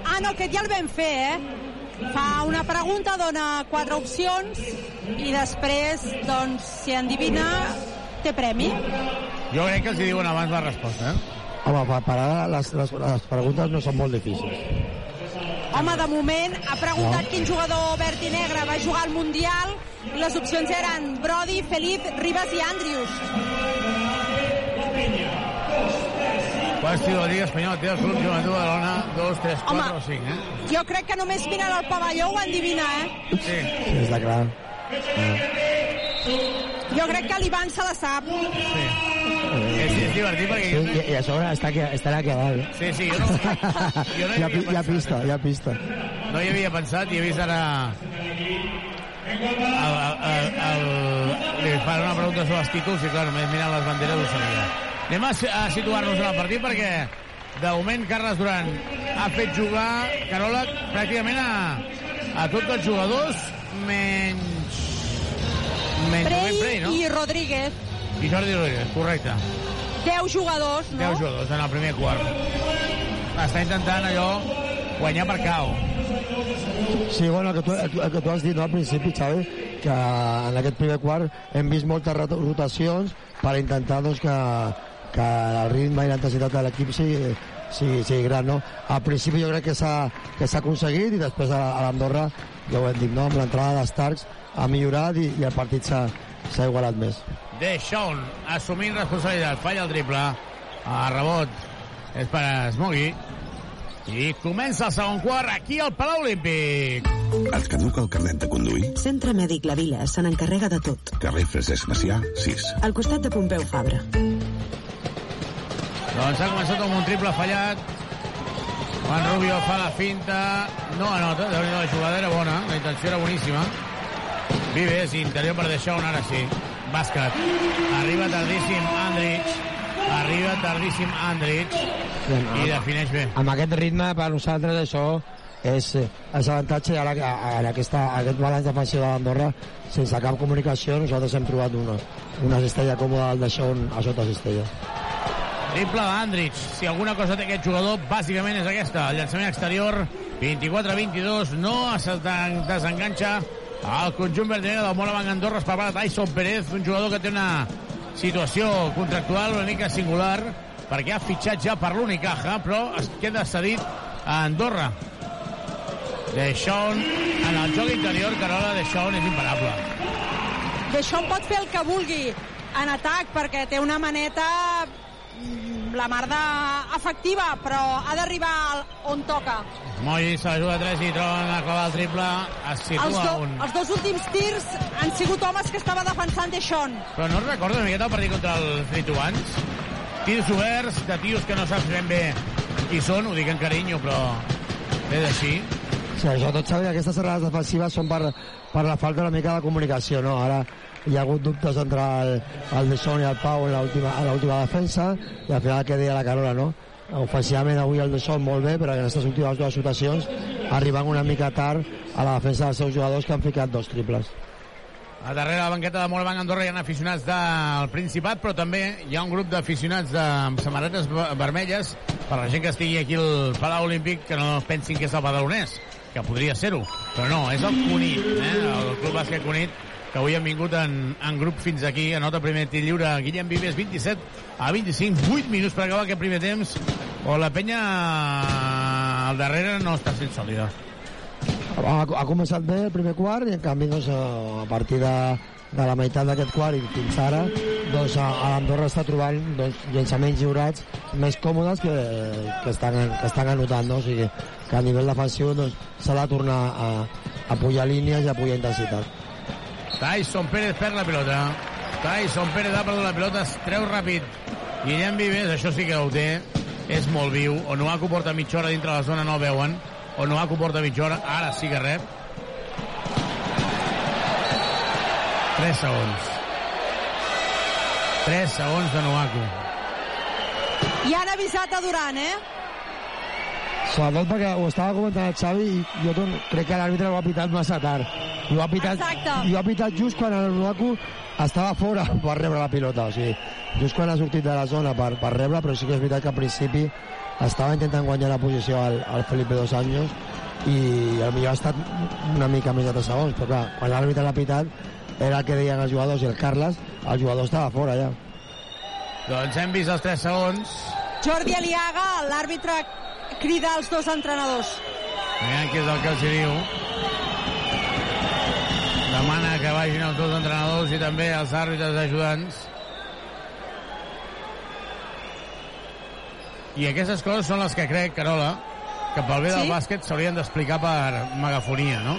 Ah, no, aquest ja el vam fer, eh? Fa una pregunta, dona quatre opcions i després, doncs, si endivina, té premi. Jo crec que els hi diuen abans la resposta, eh? Home, per, per ara les, les, les preguntes no són molt difícils. Home, de moment ha preguntat quin jugador verd i negre va jugar al Mundial i les opcions eren Brody, Felip, Ribas i Andrius. De la Lliga Espanyola té el Club Joventut de Badalona? 2, 3, 4 Home. o 5, eh? Jo crec que només mirant el pavelló ho endivina, eh? Sí. Sí, està clar. Jo crec que l'Ivan se la sap. Sí. És divertit perquè... Sí, i, i a sobre està aquí, estarà aquí a dalt. Sí, sí, jo no, jo no hi hi, ha, havia pi- hi ha pensat. pista, hi ha pista. No hi havia pensat i he vist ara... El, el, el, el, li fan una pregunta sobre els títols i clar, només mirant les banderes ho sabia. Anem a, a situar-nos en el partit perquè de moment Carles Duran ha fet jugar Carola pràcticament a, a tots els jugadors menys menys Prey Prey, no? i Rodríguez. I Jordi Rodríguez, correcte. 10 jugadors, no? 10 jugadors en el primer quart. Està intentant allò guanyar per cau. Sí, bueno, el que, tu, el, que tu has dit no, al principi, Xavi, que en aquest primer quart hem vist moltes rot- rotacions per intentar doncs, que, que el ritme i la intensitat de l'equip sigui, sigui, sigui gran. No? Al principi jo crec que s'ha que s'ha aconseguit i després a, a l'Andorra, ja ho hem dit, no? amb l'entrada d'Starks ha millorat i, i el partit s'ha s'ha igualat més. Deixón assumint responsabilitat, falla el triple, a rebot és per a Smogui, i comença el segon quart aquí al Palau Olímpic. Et caduca el carnet de conduir? Centre Mèdic La Vila se n'encarrega de tot. Carrer Francesc Macià, 6. Al costat de Pompeu Fabra. Doncs ha començat amb un triple fallat. Juan Rubio fa la finta, no anota, déu nhi la jugada era bona, la intenció era boníssima. Vives, interior per Deixón, ara sí. Bàsquet. Arriba tardíssim Andrich. Arriba tardíssim Andrich. I defineix bé. Amb aquest ritme, per nosaltres, això és, és avantatge ara que- en aquesta, aquest balanç defensiu de l'Andorra sense cap comunicació nosaltres hem trobat una, una cistella còmoda al d'això a sota cistella Triple d'Andrich. Si alguna cosa té aquest jugador, bàsicament és aquesta. El llançament exterior, 24-22, no es de- desenganxa el conjunt verdinera del Morabanc Andorra. Es prepara Tyson Pérez, un jugador que té una situació contractual una mica singular, perquè ha fitxat ja per l'Unicaja, però es queda cedit a Andorra. Deixón, en el joc interior, Carola Deixón és imparable. D'això pot fer el que vulgui en atac, perquè té una maneta la mar de efectiva, però ha d'arribar on toca. Moll se la juga a 3 i troben a clavar el triple. Es Els, situa do, un... els dos últims tirs han sigut homes que estava defensant Deixón. Però no recordo una miqueta el partit contra els lituans? Tirs oberts, de tios que no saps ben bé qui són, ho dic en carinyo, però és així. Sí, sobretot que aquestes errades defensives són per, per la falta una mica de comunicació, no? Ara hi ha hagut dubtes entre el, el Deson i el Pau en l'última en l'última defensa i al final que deia la Carola, no? Ofensivament avui el Deson molt bé, però en aquestes últimes dues situacions arribant una mica tard a la defensa dels seus jugadors que han ficat dos triples. A darrere la banqueta de Morabanc Andorra hi ha aficionats del Principat, però també hi ha un grup d'aficionats amb samarretes ve- vermelles per la gent que estigui aquí al Palau Olímpic que no pensin que és el Badalonès, que podria ser-ho, però no, és el Cunit, eh? el Club Bàsquet Cunit, que avui han vingut en, en grup fins aquí, anota primer tir lliure Guillem Vives, 27 a 25, 8 minuts per acabar aquest primer temps, o la penya al darrere no està sent sòlida. Ha, ha començat bé el primer quart i en canvi doncs, a partir de, de la meitat d'aquest quart i fins ara doncs, l'Andorra està trobant doncs, llançaments lliurats més còmodes que, que, estan, que estan anotant no? o sigui que a nivell defensiu doncs, s'ha de tornar a, a pujar línies i a pujar intensitat Tyson Pérez perd la pilota. Tyson Pérez ha perdut la pilota, es treu ràpid. Guillem Vives, això sí que ho té, és molt viu. Onuaku porta mitja hora dintre la zona, no el veuen. Onuaku porta mitja hora, ara sí que rep. 3 segons. 3 segons de Onuaku. I han avisat a Duran, eh? sobretot perquè ho estava comentant el Xavi i jo crec que l'àrbitre ho ha pitat massa tard i ho ha pitat, Exacte. i ho ha pitat just quan el Nuaku estava fora per rebre la pilota, o sigui, just quan ha sortit de la zona per, per rebre, però sí que és veritat que al principi estava intentant guanyar la posició al, al Felipe Dos Años i potser ha estat una mica més de 3 segons, però clar, quan l'àrbitre l'ha pitat era el que deien els jugadors i el Carles, el jugador estava fora ja. Doncs hem vist els 3 segons. Jordi Aliaga, l'àrbitre crida als dos entrenadors. Aviam què és el que els hi diu. Demana que vagin els dos entrenadors i també els àrbitres ajudants. I aquestes coses són les que crec, Carola, que pel bé del Sí? bàsquet s'haurien d'explicar per megafonia, no?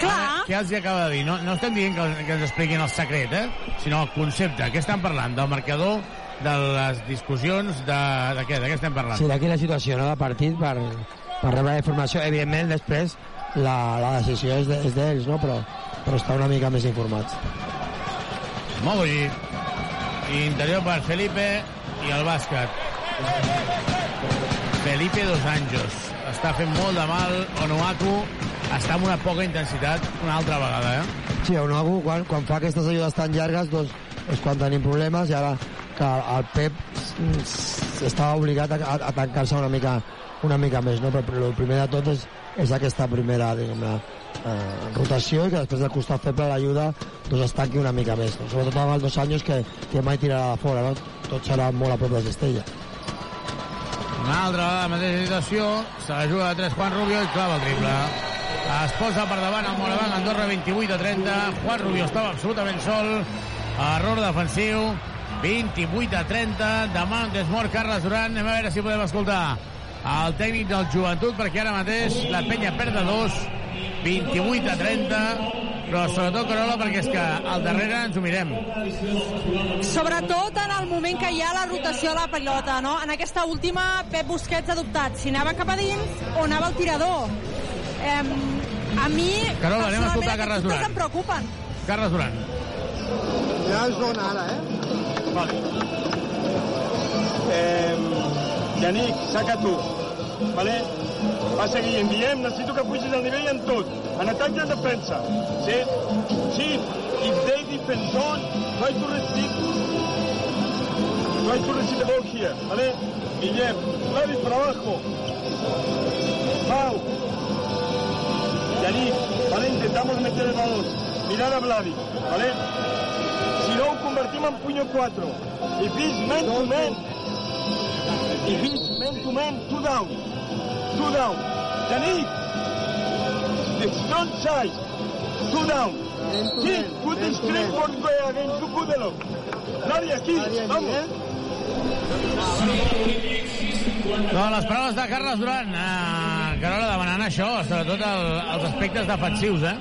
Clar. Què els hi acaba de dir? No, no estem dient que, que ens expliquin el secret, eh? sinó el concepte. Què estan parlant? Del marcador, de les discussions, de, de què? De què estem parlant? Sí, d'aquí la situació no, de partit per, per rebre la informació. Evidentment, després la, la decisió és de- és d'ells, no? però, però està una mica més informats. Mogui. Interior per Felipe i el bàsquet. Felipe Dos Anjos. Està fent molt de mal. Onuaku està amb una poca intensitat una altra vegada, eh? Sí, Onuaku, quan, quan fa aquestes ajudes tan llargues, doncs és quan tenim problemes i ara que el Pep estava obligat a, a, a tancar-se una mica, una mica més, no? però el primer de tot és, és aquesta primera diguem eh, rotació i que després del costat feble l'ajuda doncs es tanqui una mica més. No? Sobretot amb els dos anys que, que mai tirarà de fora, no? tot serà molt a prop de Cistella. Una altra la mateixa situació. Se la juga de 3 Juan Rubio i clava el triple. Es posa per davant el Moraván, Andorra 28 a 30. Juan Rubio estava absolutament sol. Error defensiu. 28 a 30. Demà un desmort Carles Duran. Anem a veure si podem escoltar el tècnic del joventut, perquè ara mateix la penya perd de 2. 28 a 30. Però sobretot, Carola, perquè és que al darrere ens ho mirem. Sobretot en el moment que hi ha la rotació de la pilota, no? En aquesta última, Pep Busquets ha dubtat si anava cap a dins o anava al tirador. Eh, a mi, Carola, anem a escoltar Carles aquests dubtes Duran. em preocupen. Carles Duran. Ja és zona ara, eh? Vale. Eh, Yannick, saca tu. Vale? Va seguir, enviem, necessito que pugis al nivell en tot. En atac i en defensa. Sí? Sí. If they defend zone, try to restrict. Try to restrict the ball here. Vale? Guillem, Flavi, por abajo. Pau. Yannick, vale? Intentamos meter el balón. Mirar a Vladi, vale? Si no, ho convertim en puño 4. If it's man to man, if it's man to man, two down. Yannick, the front side, two down. Sí, put the screen for play against you, Kudelo. Nadie aquí, vamos. No, les paraules de Carles Duran, eh, Carola, demanant això, sobretot el, els aspectes defensius, eh?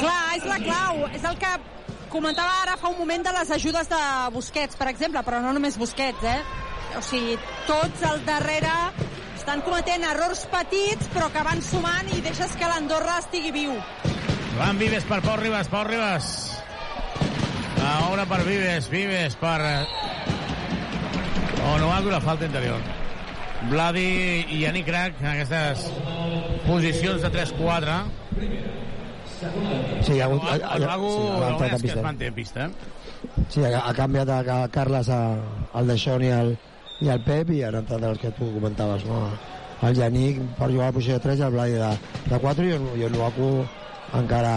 Clar, és la clau. És el que comentava ara fa un moment de les ajudes de Busquets, per exemple, però no només Busquets, eh? O sigui, tots al darrere estan cometent errors petits, però que van sumant i deixes que l'Andorra estigui viu. Van Vives per Pau Ribas, Pau Ribas. La obra per Vives, Vives per... eh, Onuaku, la falta interior. Vladi i Yannick Crac en aquestes posicions de 3-4. Sí, hi ha hagut... El, el Mago, sí, sí, ha és que pista. es manté en pista. eh? Sí, ha, ha canviat a, a Carles a, al Deixón i al, i al Pep i han entrat els que tu comentaves, no? El Yannick per jugar a la posició de 3 i el Blai de, de 4 i el, i el Nuaku encara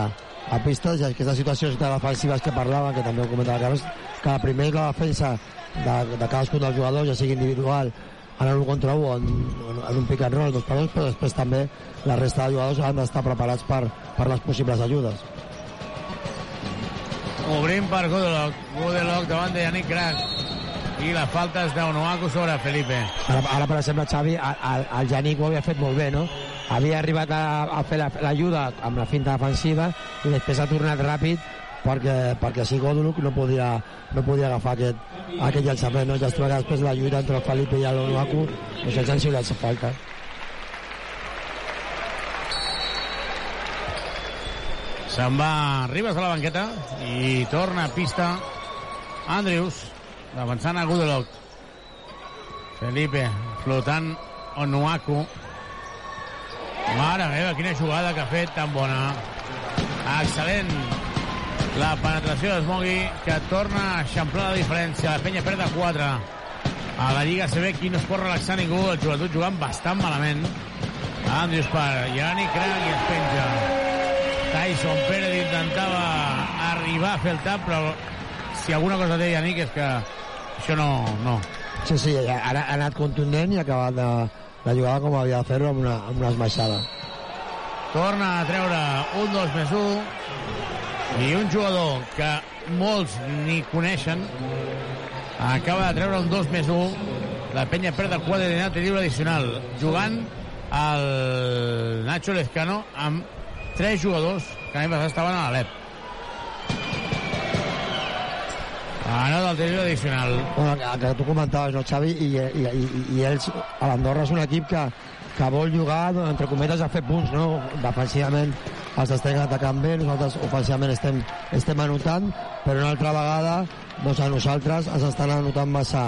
a pista, ja aquestes situacions de defensives que parlaven, que també ho comentava Carles, que la primer és la defensa de, de cadascun dels jugadors, ja sigui individual, en un contra un o en, en un pick and roll, dos per dos, però després també la resta de jugadors han d'estar preparats per, per les possibles ajudes. Obrim per Gudelok. Gudelok davant de Yannick Crac. I la falta és d'Onuaku sobre Felipe. Ara, ara per exemple, Xavi, el, el Janik ho havia fet molt bé, no? Havia arribat a, a fer la- l'ajuda amb la finta defensiva i després ha tornat ràpid perquè, perquè si Goduluk no podia, no podia agafar aquest, aquest llançament, no? Ja es troba després la lluita entre el Felipe i doncs els han xiulat la falta. Se'n va Ribas a la banqueta i torna a pista Andrews, avançant a Gudelok. Felipe, flotant Onuaku. Mare meva, quina jugada que ha fet tan bona. Excel·lent la penetració d'Esmogui, que torna a eixamplar la diferència. La penya perd de 4. A la Lliga CB aquí no es pot relaxar ningú, el joventut jugant bastant malament. Andrius per Yannick Crac i es penja. Tyson Pérez intentava arribar a fer el tap, però si alguna cosa té Yannick és que això no... no. Sí, sí, ha, ha anat contundent i ha acabat de, la jugada com havia de fer-ho amb, una, amb una esmaixada. Torna a treure un 2 més 1 i un jugador que molts ni coneixen acaba de treure un 2 més 1 la penya perd el quadre de lliure addicional jugant el Nacho Lezcano amb tres jugadors que l'any passat estaven a l'Alep Ara del tiro addicional. Bueno, que, que tu comentaves, no, Xavi? I, i, i, i ells, a l'Andorra, és un equip que, que vol jugar, entre cometes, a fer punts, no? Defensivament els estem atacant bé, nosaltres ofensivament estem, estem anotant, però una altra vegada doncs a nosaltres ens estan anotant massa,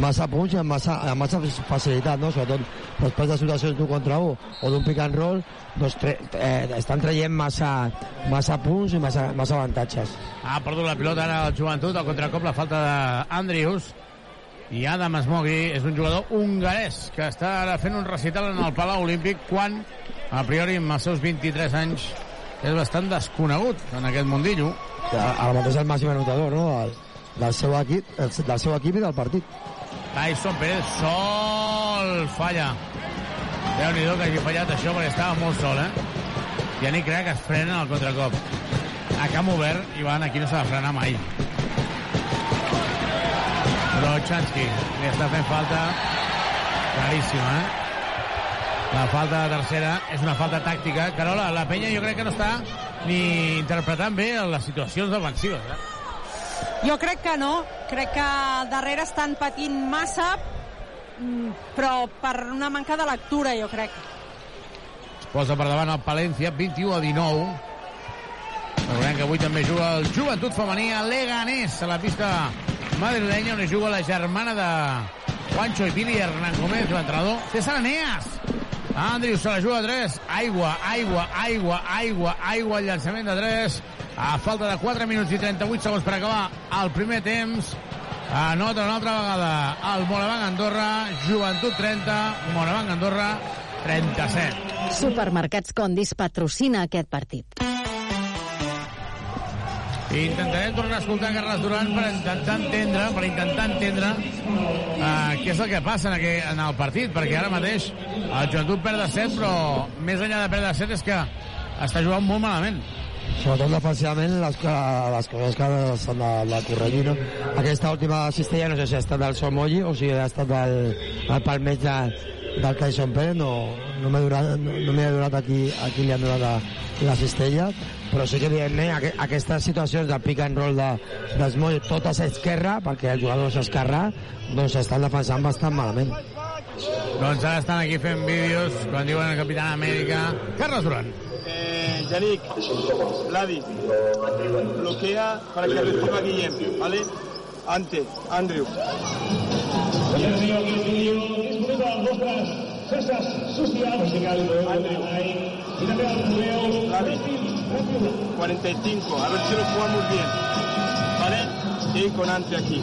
massa punts i amb massa, amb massa facilitat, no? sobretot després de situacions d'un contra un o d'un pick and roll, doncs tre, eh, estan traient massa, massa punts i massa, massa avantatges. Ha perdut la pilota ara el joventut, al contracop la falta d'Andrius, i Adam Smogui és un jugador hongarès que està ara fent un recital en el Palau Olímpic quan, a priori, amb els seus 23 anys, és bastant desconegut en aquest mundillo. Ara mateix el màxim anotador, no?, del, del seu equip, del seu equip i del partit. Tyson Pérez sol falla. déu nhi que hagi fallat això perquè estava molt sol, eh? Yannick Crac es frena al contracop. A camp obert, Ivan, aquí no s'ha de frenar mai. Però Chansky li està fent falta claríssima, eh? La falta de tercera és una falta tàctica. Carola, la penya jo crec que no està ni interpretant bé les situacions defensives, eh? Jo crec que no. Crec que darrere estan patint massa, mm, però per una manca de lectura, jo crec. Es posa per davant el Palència, 21 a 19. Recordem que avui també juga el Joventut Femení a Leganés, a la pista madrilenya, on juga la germana de Juancho i Pili Hernán Gómez, l'entrenador César Eneas. Andrius se la juga a 3. Aigua, aigua, aigua, aigua, aigua, el llançament de 3. A falta de 4 minuts i 38 segons per acabar el primer temps. Anota una altra vegada el Morabanc Andorra, Joventut 30, Morabanc Andorra 37. Supermercats Condis patrocina aquest partit. Intentarem tornar a escoltar Carles Duran per intentar entendre, per intentar entendre uh, què és el que passa en, aquell, en el partit, perquè ara mateix el Joventut perd de 7, però més enllà de perdre de 7 és que està jugant molt malament. Sobretot defensivament, les, les coses que s'han de, de corregir, no? Aquesta última cistella no sé si ha estat del Somoyi o si ha estat del, del palmeig de, del Tyson Pérez, no, no m'he donat, no, no donat aquí, aquí li han donat la, la cistella, però sí que evidentment aqu aquestes situacions de pick and roll de, d'Esmoll, totes a esquerra, perquè el jugador és esquerrà, doncs estan defensant bastant malament. Doncs ara estan aquí fent vídeos quan diuen el Capitán Amèrica. Carles Duran. Eh, Yannick, Vladi, bloquea para que reciba Guillem, ¿vale? Ante, Andrew. Vladi, 45, a ver si lo jugamos bien, ¿vale? Sí, con Ante aquí,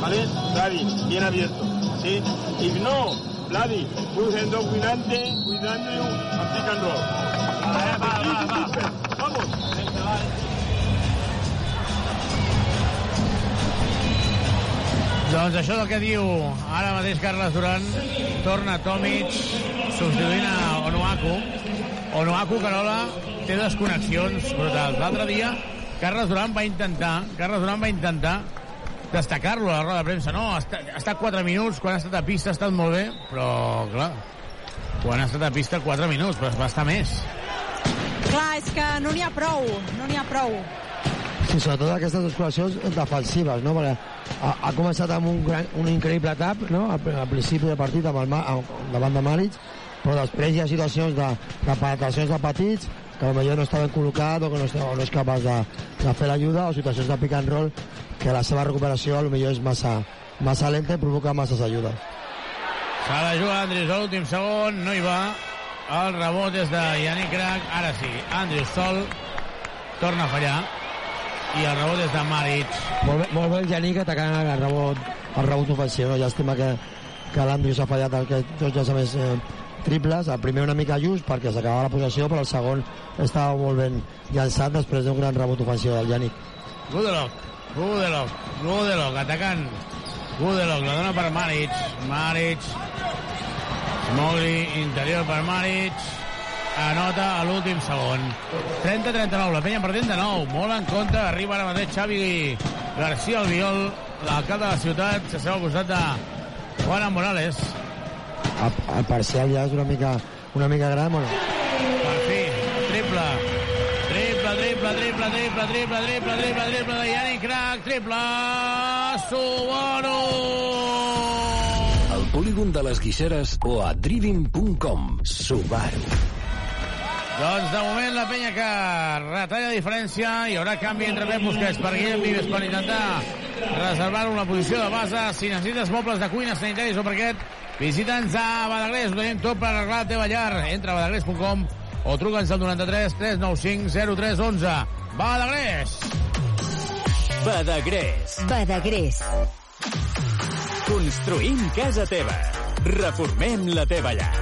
¿vale? Vladi, bien abierto, ¿sí? Y no, Vladi, cogiendo cuidante, cuidando a pick and roll. Va. Doncs això és el que diu ara mateix Carles Duran. Torna Tomic, substituint a Onuaku. Onuaku, Carola, té desconnexions brutals. L'altre dia, Carles Duran va intentar, Carles Duran va intentar destacar-lo a la roda de premsa. No, ha estat, ha estat 4 minuts, quan ha estat a pista ha estat molt bé, però, clar, quan ha estat a pista 4 minuts, però va estar més. Clar, és que no n'hi ha prou, no n'hi ha prou. Sí, sobretot aquestes descolacions defensives, no? Perquè ha, ha començat amb un, gran, un increïble tap, no? Al, al principi del partit amb el, amb, davant de Maritz, però després hi ha situacions de, de penetracions de petits que potser no està ben col·locat o que no, està, o no és capaç de, de fer l'ajuda o situacions de pick and roll que la seva recuperació potser és massa, massa lenta i provoca masses ajudes. Se la juga Andrius a l'últim segon, no hi va. El rebot és de Yannick Crac, ara sí, Andrius sol, torna a fallar. I el rebot és de Maric. Molt bé, molt bé el Janik atacant el rebot, el rebot ofensiu. No? Llàstima que, que l'Andrius ha fallat el que dos llançaments eh, triples. El primer una mica just perquè s'acabava la possessió, però el segon estava molt ben llançat després d'un gran rebot ofensiu del Janik. Gudelok, Gudelok, Gudelok, atacant. Gudelok, la dona per Maric. Maric. Smogli, interior per Maric. Anota a l'últim segon. 30-39, la penya perdent de nou. Molt en compte, arriba ara mateix Xavi García Albiol, l'alcalde de la ciutat, s'asseu al costat de Juana Morales. El, el parcial ja és una mica, una mica gran. Bueno, Per fi, triple. Triple, triple, triple, triple, triple, triple, triple, de Yannick Crac, triple, Subaru! Al polígon de les Guixeres o a driving.com. Subaru. Doncs de moment la penya que retalla diferència, hi haurà canvi entre Pep Busquets per Guillem Vives per intentar reservar una posició de base. Si necessites mobles de cuina, sanitaris o parquet, visita'ns a Badagrés, ho tenim tot per arreglar la teva llar. Entra a badagrés.com o truca'ns al 93 395 0311. Badagrés! Badagrés. Badagrés. Construïm casa teva. Reformem la teva llar.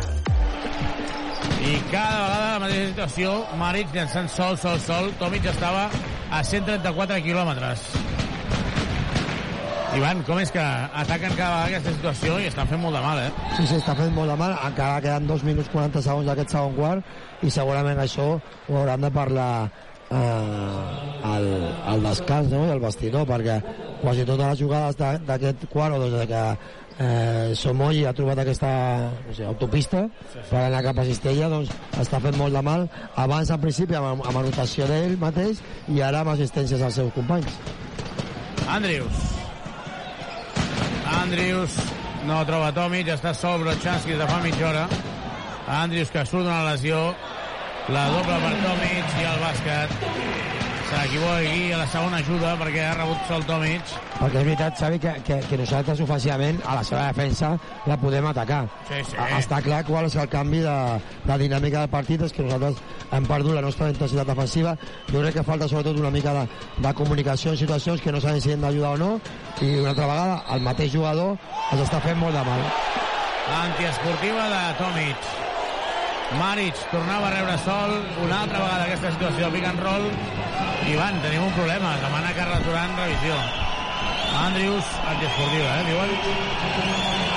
I cada vegada la mateixa situació, Maric llançant sol, sol, sol, Tomic estava a 134 quilòmetres. Ivan, com és que ataquen cada vegada aquesta situació i estan fent molt de mal, eh? Sí, sí, està fent molt de mal. Encara queden 2 minuts 40 segons d'aquest segon quart i segurament això ho hauran de parlar eh, al, al descans no? i al vestidor perquè quasi totes les jugades de- d'aquest quart o des de que eh, Somoy ha trobat aquesta no sé, autopista per anar cap a Cistella doncs està fent molt de mal abans al principi amb, amb anotació d'ell mateix i ara amb assistències als seus companys Andrius. Andrius no troba Tomic, està sol Brochanski de fa mitja hora. Andrius que surt d'una lesió, la doble per Tomic i el bàsquet. Aquí a la segona ajuda perquè ha rebut sol Tomic. perquè és veritat, Xavi, que, que, que nosaltres ofensivament a la seva defensa la podem atacar. Sí, sí. A- Està clar qual és el canvi de, de dinàmica del partit, és que nosaltres hem perdut la nostra intensitat defensiva. Jo crec que falta sobretot una mica de, de comunicació en situacions que no saben si hem d'ajudar o no, i una altra vegada el mateix jugador ens està fent molt de mal. Antiesportiva de Tomic. Maric tornava a rebre sol, una altra vegada aquesta situació, pick and roll. Ivan, tenim un problema, demana Carles Duran revisió. Andrius, antiesportiva, eh, diuen?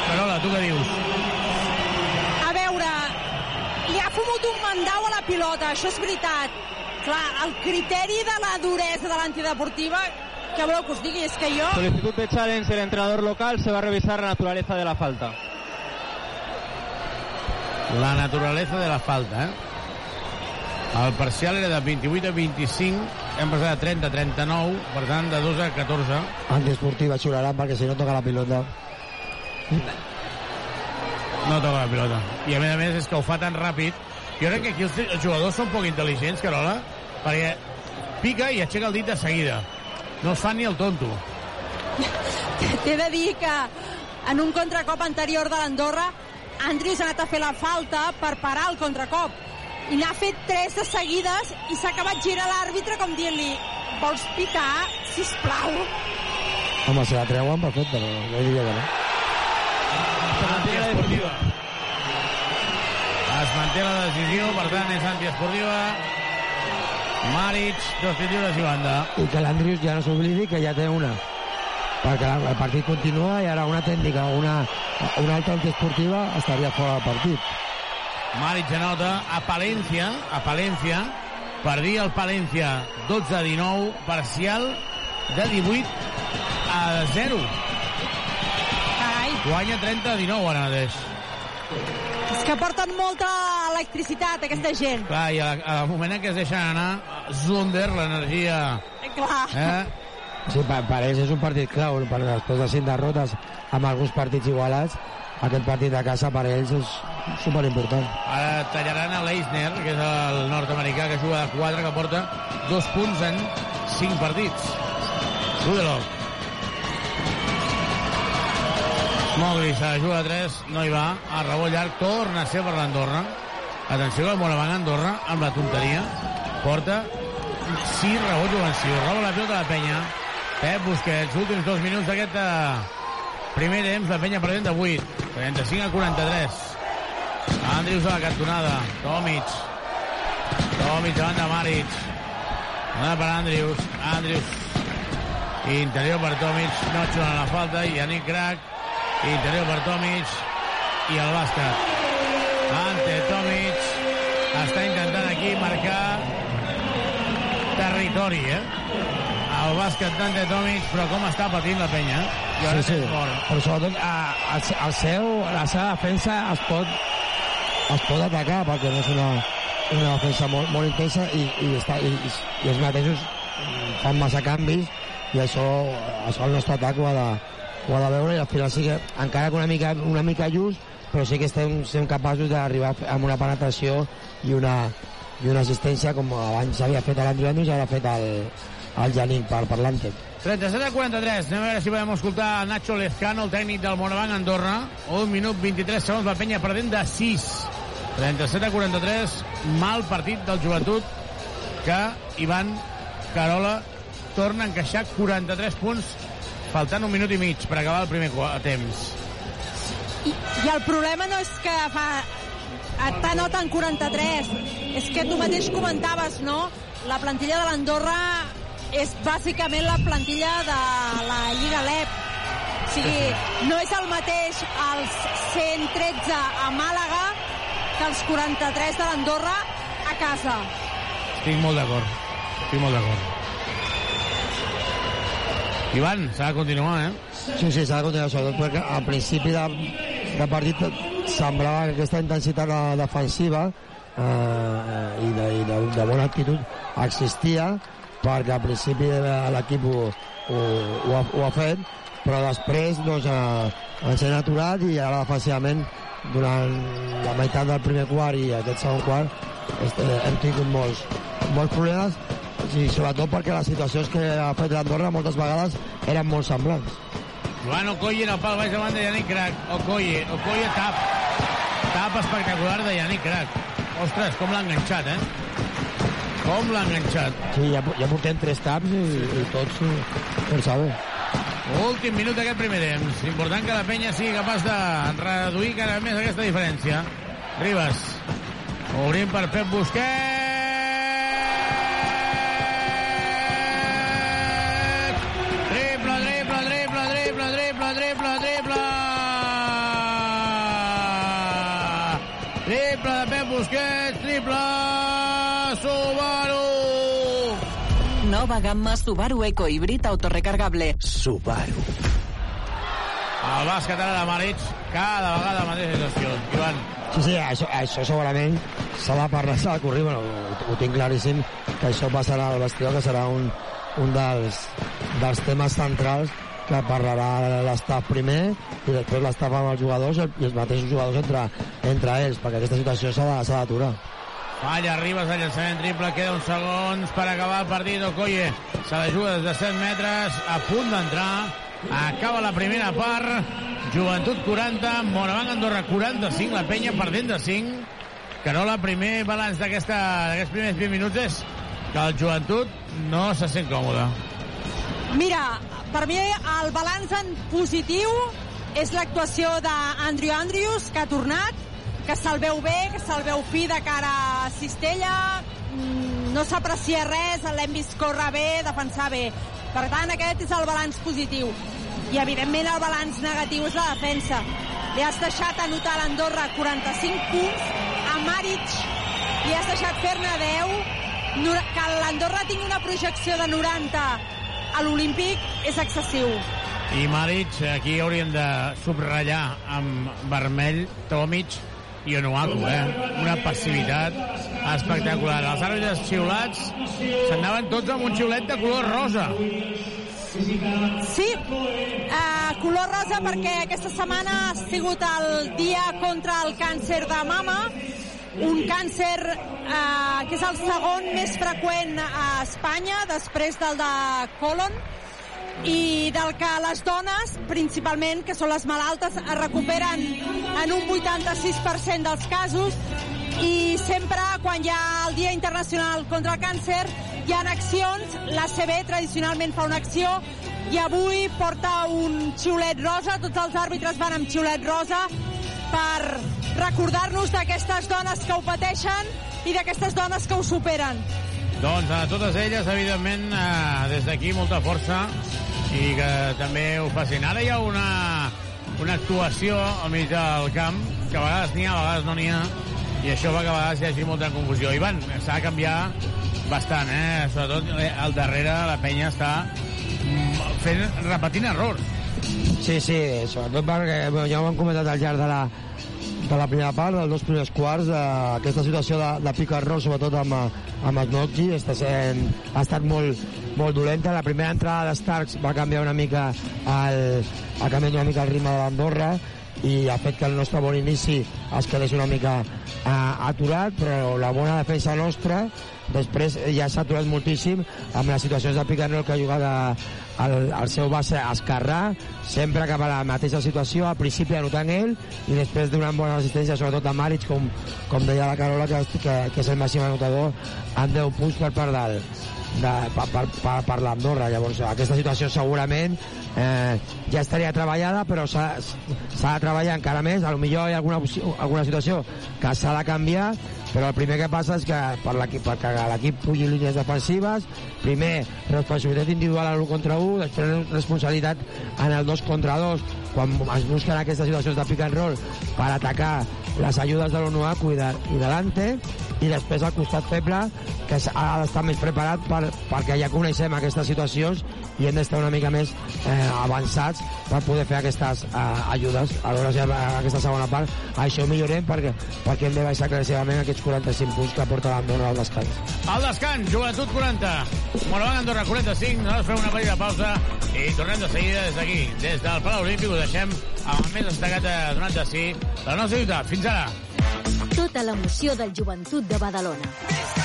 Carola, tu què dius? A veure, li ha fumut un mandau a la pilota, això és veritat. Clar, el criteri de la duresa de l'antideportiva, què voleu que us digui? És que jo... Solicitud de challenge del entrenador local, se va a revisar la naturaleza de la falta. La naturalesa de la falta, eh? El parcial era de 28 a 25, hem passat de 30 a 39, per tant, de 12 a 14. Antiesportiva xularan perquè si no toca la pilota. No toca la pilota. I a més a més és que ho fa tan ràpid. Jo crec que aquí els, els jugadors són poc intel·ligents, Carola, perquè pica i aixeca el dit de seguida. No es fan ni el tonto. T'he de dir que en un contracop anterior de l'Andorra, Andrius ha anat a fer la falta per parar el contracop. I n'ha fet tres de seguides i s'ha acabat girant l'àrbitre com dient-li vols picar, sisplau. Home, se la treuen, perfecte, però jo diria que no. Antiesportiva. Es manté la decisió, per tant, és antiesportiva. Maric, dos lliures i banda. i que l'Andrius ja no s'oblidi que ja té una perquè el partit continua i ara una tècnica o una, una altra antiesportiva estaria fora del partit Maric anota a Palència, a Palència, per dir el Palència 12 a 19, parcial de 18 a 0. Carai, Guanya 30 a 19 ara mateix. és que porten molta electricitat, aquesta gent. Clar, i al, al moment en què es deixen anar, Zunder, l'energia... Clar. Eh? Sí, per, per ells és un partit clau per després de cinc derrotes amb alguns partits igualats aquest partit de casa per ells és superimportant Ara tallaran a Leisner, que és el nord-americà que juga de 4, que porta dos punts en 5 partits. Rudelov. Mogli se la juga de 3, no hi va. A rebot llarg, torna a ser per l'Andorra. Atenció que el Moravang Andorra, amb la tonteria, porta sí, rebot ofensiu. Roba la pilota de Penya. Pep Busquets, últims dos minuts d'aquest eh, primer temps, la Penya perdent de 8. 35 a 43. Andrius a la cantonada. Tomic. Tomic davant de Maric. Dona per Andrius. Andrius. Interior per Tomic. No xulen la falta. I Yannick Crac. Interior per Tomic. I el bàsquet. Ante Tomic. Està intentant aquí marcar territori, eh? El bàsquet d'Ante Tomic, però com està patint la penya. eh? I ara Sí, sí. fort. Però sobretot a, a, el seu, la seva defensa es pot, es pot atacar perquè no és una, una defensa molt, molt intensa i, i, està, i, i els mateixos fan massa canvis i això, això el nostre atac ho ha de, ho ha de veure i al final sí que encara que una mica, una mica just però sí que estem sent capaços d'arribar amb una penetració i una, i una assistència com abans havia fet l'Andrew Andrews i ara ha fet el, el Janik per, per l'Antec. 37 a 43. Anem a veure si podem escoltar a Nacho Lezcano, el tècnic del Monobanc Andorra. Un minut 23 segons, la penya perdent de 6. 37 a 43. Mal partit del joventut que Ivan Carola torna a encaixar 43 punts faltant un minut i mig per acabar el primer temps. I, I el problema no és que fa està nota en 43, és que tu mateix comentaves, no? La plantilla de l'Andorra és bàsicament la plantilla de la Lliga LEP. O sigui, no és el mateix els 113 a Màlaga que els 43 de l'Andorra a casa. Estic molt d'acord. Estic molt d'acord. Ivan, s'ha de continuar, eh? Sí, sí, s'ha de continuar, sobretot perquè al principi de, de partit semblava que aquesta intensitat de- defensiva eh, i, de, i de, de bona actitud existia perquè al principi l'equip ho, ho, ho, ha, ho ha fet però després doncs, eh, ens hem aturat i ara defensivament durant la meitat del primer quart i aquest segon quart este, hem tingut molts, molts problemes i sobretot perquè les situacions que ha fet l'Andorra moltes vegades eren molt semblants. Joan Okoye en el pal baix de Yannick Crac. Okoye, Okoye tap. Tap espectacular de Yannick Crac. Ostres, com l'ha enganxat, eh? Com l'ha enganxat. Sí, ja, ja portem tres taps i, i tots força bé. Últim minut d'aquest primer temps. Important que la penya sigui capaç de reduir encara més aquesta diferència. Ribas. Obrim per Pep Busquets. Nova gamma Subaru Eco Híbrid autorecargable. Subaru. El bàsquet ara de Maric, cada vegada la mateixa situació. Ivan, Sí, sí, això, això segurament s'ha de parlar, s'ha de corrir, bueno, ho, ho tinc claríssim que això passarà al vestidor, que serà un, un dels, dels temes centrals que parlarà l'estaf primer i després l'estaf amb els jugadors i els mateixos jugadors entre, entre ells, perquè aquesta situació s'ha d'aturar. Falla Ribas al llançament triple, queda uns segons per acabar el partit. Okoye se la juga des de 7 metres, a punt d'entrar. Acaba la primera part. Joventut 40, Morabanc Andorra 45, la penya perdent de 5. Carola, primer balanç d'aquests primers 20 minuts és que el Joventut no se sent còmode. Mira, per mi el balanç en positiu és l'actuació d'Andrew Andrews, que ha tornat, que se'l veu bé, que se'l veu fi de cara a Cistella, mm, no s'aprecia res, l'hem vist córrer bé, defensar bé. Per tant, aquest és el balanç positiu. I, evidentment, el balanç negatiu és la defensa. Li has deixat anotar a l'Andorra 45 punts, a Maric li has deixat fer-ne 10, Nora- que l'Andorra tingui una projecció de 90 a l'Olímpic és excessiu. I Maric, aquí hauríem de subratllar amb vermell Tomic i Onuaku, eh? Una passivitat espectacular. Els àrbitres xiulats s'anaven tots amb un xiulet de color rosa. Sí, uh, color rosa perquè aquesta setmana ha sigut el dia contra el càncer de mama, un càncer uh, que és el segon més freqüent a Espanya, després del de colon, i del que les dones, principalment, que són les malaltes, es recuperen en un 86% dels casos. I sempre quan hi ha el Dia Internacional contra el Càncer hi ha accions, la CB tradicionalment fa una acció. I avui porta un xiulet rosa, tots els àrbitres van amb xiulet rosa per recordar-nos d'aquestes dones que ho pateixen i d'aquestes dones que ho superen. Doncs a totes elles, evidentment, eh, des d'aquí molta força i que també ho facin. Ara hi ha una, una actuació al mig del camp, que a vegades n'hi ha, a vegades no n'hi ha, i això fa que a vegades hi hagi molta confusió. Ivan, s'ha de canviar bastant, eh? Sobretot eh, al darrere la penya està mm, fent, repetint errors. Sí, sí, sobretot perquè ja ho hem comentat al llarg de la, de la primera part, dels dos primers quarts, eh, aquesta situació de, de and roll, sobretot amb, amb Snodgy, està sent, ha estat molt, molt dolenta. La primera entrada de Starks va canviar una mica el, ha canviat una mica el ritme de l'Andorra i ha fet que el nostre bon inici es quedés una mica eh, aturat, però la bona defensa nostra després ja s'ha aturat moltíssim amb les situacions de roll que ha jugat a, el, el seu base esquerrà, sempre cap a la mateixa situació, al principi anotant ell i després donant bona assistència, sobretot a Maric, com, com deia la Carola, que, que, que és el màxim anotador, amb 10 punts per part del, de, per, per, per, per l'Andorra. Llavors, aquesta situació segurament eh, ja estaria treballada, però s'ha de treballar encara més. A lo millor hi ha alguna, alguna situació que s'ha de canviar, però el primer que passa és que per l'equip perquè l'equip pugi línies defensives, primer responsabilitat individual a l'1 contra 1, després responsabilitat en el 2 contra 2, quan es busquen aquestes situacions de pick and roll per atacar les ajudes de i, de, i delante, i després al costat feble que ha d'estar més preparat per, perquè ja coneixem aquestes situacions i hem d'estar una mica més eh, avançats per poder fer aquestes eh, ajudes. Aleshores, ja, aquesta segona part, això ho millorem perquè, perquè hem de baixar claríssimament aquests 45 punts que porta l'Andorra al descans. Al descans, Joventut 40, Moravang Andorra 45, nosaltres fem una petita pausa i tornem de seguida des d'aquí, des del Palau Olímpic, ho deixem amb el més destacat de donat de sí, la nostra ciutat. Fins ara! Tota l'emoció del joventut de Badalona.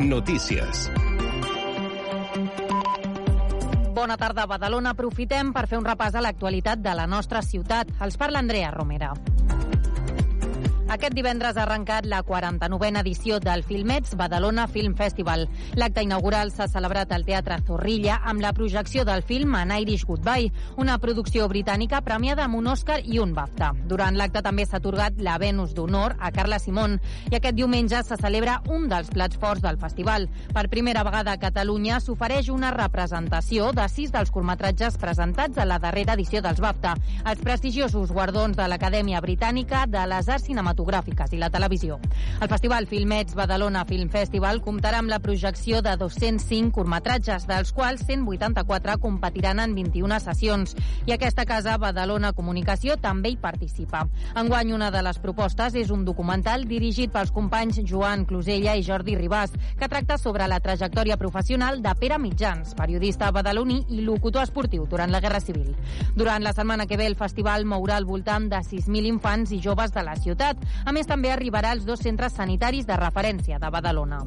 Notícies. Bona tarda, Badalona. Aprofitem per fer un repàs a l'actualitat de la nostra ciutat. Els parla Andrea Romera. Aquest divendres ha arrencat la 49a edició del Filmets Badalona Film Festival. L'acte inaugural s'ha celebrat al Teatre Zorrilla amb la projecció del film An Irish Goodbye, una producció britànica premiada amb un Oscar i un BAFTA. Durant l'acte també s'ha atorgat la Venus d'Honor a Carla Simón i aquest diumenge se celebra un dels plats forts del festival. Per primera vegada a Catalunya s'ofereix una representació de sis dels curtmetratges presentats a la darrera edició dels BAFTA, els prestigiosos guardons de l'Acadèmia Britànica de les Arts Cinematogràfiques cinematogràfiques i la televisió. El Festival Filmets Badalona Film Festival comptarà amb la projecció de 205 curtmetratges, dels quals 184 competiran en 21 sessions. I aquesta casa, Badalona Comunicació, també hi participa. Enguany, una de les propostes és un documental dirigit pels companys Joan Closella i Jordi Ribàs, que tracta sobre la trajectòria professional de Pere Mitjans, periodista badaloní i locutor esportiu durant la Guerra Civil. Durant la setmana que ve, el festival mourà al voltant de 6.000 infants i joves de la ciutat, a més, també arribarà als dos centres sanitaris de referència de Badalona.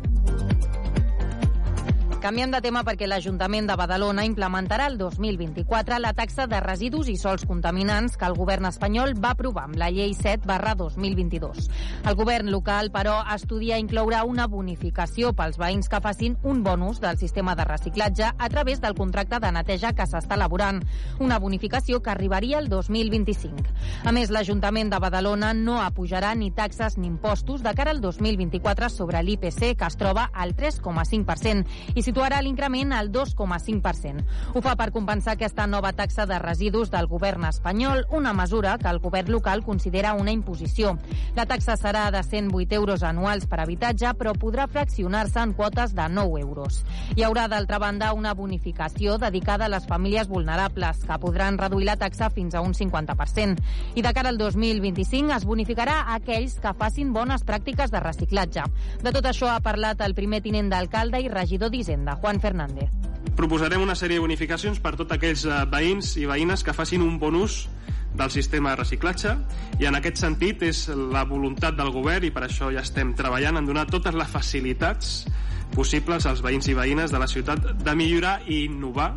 Canviem de tema perquè l'Ajuntament de Badalona implementarà el 2024 la taxa de residus i sols contaminants que el govern espanyol va aprovar amb la llei 7 barra 2022. El govern local, però, estudia incloure una bonificació pels veïns que facin un bonus del sistema de reciclatge a través del contracte de neteja que s'està elaborant, una bonificació que arribaria el 2025. A més, l'Ajuntament de Badalona no apujarà ni taxes ni impostos de cara al 2024 sobre l'IPC, que es troba al 3,5%, i si situarà l'increment al 2,5%. Ho fa per compensar aquesta nova taxa de residus del govern espanyol, una mesura que el govern local considera una imposició. La taxa serà de 108 euros anuals per habitatge, però podrà fraccionar-se en quotes de 9 euros. Hi haurà, d'altra banda, una bonificació dedicada a les famílies vulnerables, que podran reduir la taxa fins a un 50%. I de cara al 2025 es bonificarà a aquells que facin bones pràctiques de reciclatge. De tot això ha parlat el primer tinent d'alcalde i regidor d'Hisenda, Juan Fernández. Proposarem una sèrie de bonificacions per tots aquells eh, veïns i veïnes que facin un bon ús del sistema de reciclatge i en aquest sentit és la voluntat del govern i per això ja estem treballant en donar totes les facilitats possibles als veïns i veïnes de la ciutat de millorar i innovar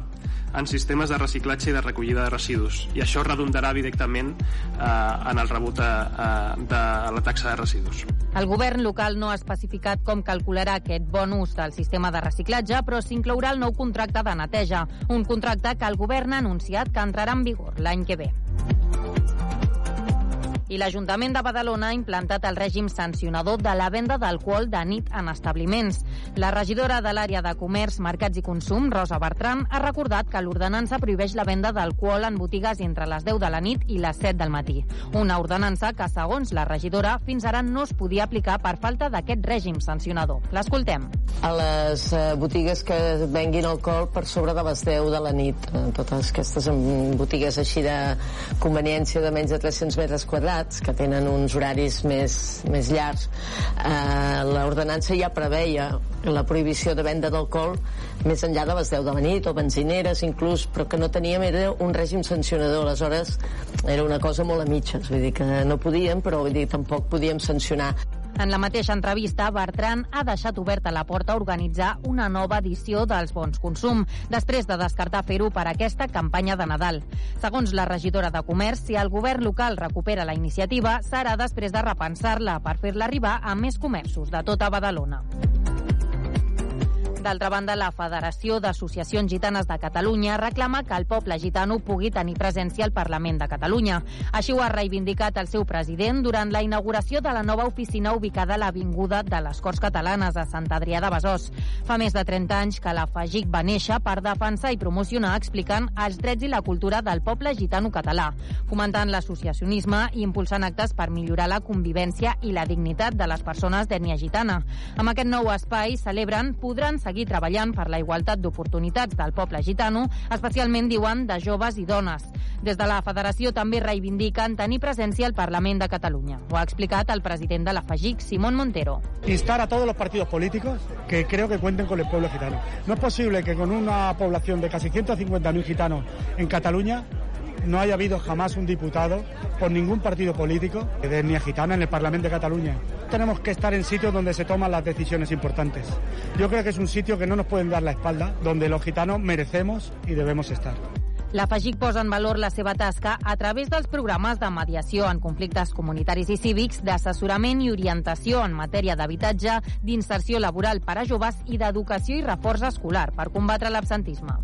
en sistemes de reciclatge i de recollida de residus. I això redundarà directament eh, en el rebut de, eh, de la taxa de residus. El govern local no ha especificat com calcularà aquest bon ús del sistema de reciclatge, però s'inclourà el nou contracte de neteja, un contracte que el govern ha anunciat que entrarà en vigor l'any que ve i l'Ajuntament de Badalona ha implantat el règim sancionador de la venda d'alcohol de nit en establiments. La regidora de l'àrea de comerç, mercats i consum, Rosa Bertran, ha recordat que l'ordenança prohibeix la venda d'alcohol en botigues entre les 10 de la nit i les 7 del matí. Una ordenança que, segons la regidora, fins ara no es podia aplicar per falta d'aquest règim sancionador. L'escoltem. A les eh, botigues que venguin alcohol per sobre de les 10 de la nit, eh, totes aquestes botigues així de conveniència de menys de 300 metres quadrats, privats que tenen uns horaris més, més llargs eh, l'ordenança ja preveia la prohibició de venda d'alcohol més enllà de les 10 de la nit o benzineres inclús, però que no teníem era un règim sancionador, aleshores era una cosa molt a mitges, vull dir que no podíem però vull dir, tampoc podíem sancionar en la mateixa entrevista, Bertran ha deixat oberta la porta a organitzar una nova edició dels bons consum, després de descartar fer-ho per aquesta campanya de Nadal. Segons la regidora de Comerç, si el govern local recupera la iniciativa, serà després de repensar-la per fer-la arribar a més comerços de tota Badalona. D'altra banda, la Federació d'Associacions Gitanes de Catalunya reclama que el poble gitano pugui tenir presència al Parlament de Catalunya. Així ho ha reivindicat el seu president durant la inauguració de la nova oficina ubicada a l'Avinguda de les Corts Catalanes a Sant Adrià de Besòs. Fa més de 30 anys que la FAGIC va néixer per defensar i promocionar explicant els drets i la cultura del poble gitano català, fomentant l'associacionisme i impulsant actes per millorar la convivència i la dignitat de les persones d'ètnia gitana. Amb aquest nou espai celebren podran seguir seguir treballant per la igualtat d'oportunitats del poble gitano, especialment, diuen, de joves i dones. Des de la federació també reivindiquen tenir presència al Parlament de Catalunya. Ho ha explicat el president de la FAGIC, Simón Montero. Instar a todos los partidos políticos que creo que cuenten con el pueblo gitano. No es posible que con una población de casi 150.000 gitanos en Cataluña no haya habido jamás un diputado por ningún partido político de etnia gitana en el Parlamento de Cataluña. Tenemos que estar en sitios donde se toman las decisiones importantes. Yo creo que es un sitio que no nos pueden dar la espalda, donde los gitanos merecemos y debemos estar. La FAGIC posa en valor la seva tasca a través dels programes de mediació en conflictes comunitaris i cívics, d'assessorament i orientació en matèria d'habitatge, d'inserció laboral per a joves i d'educació i reforç escolar per combatre l'absentisme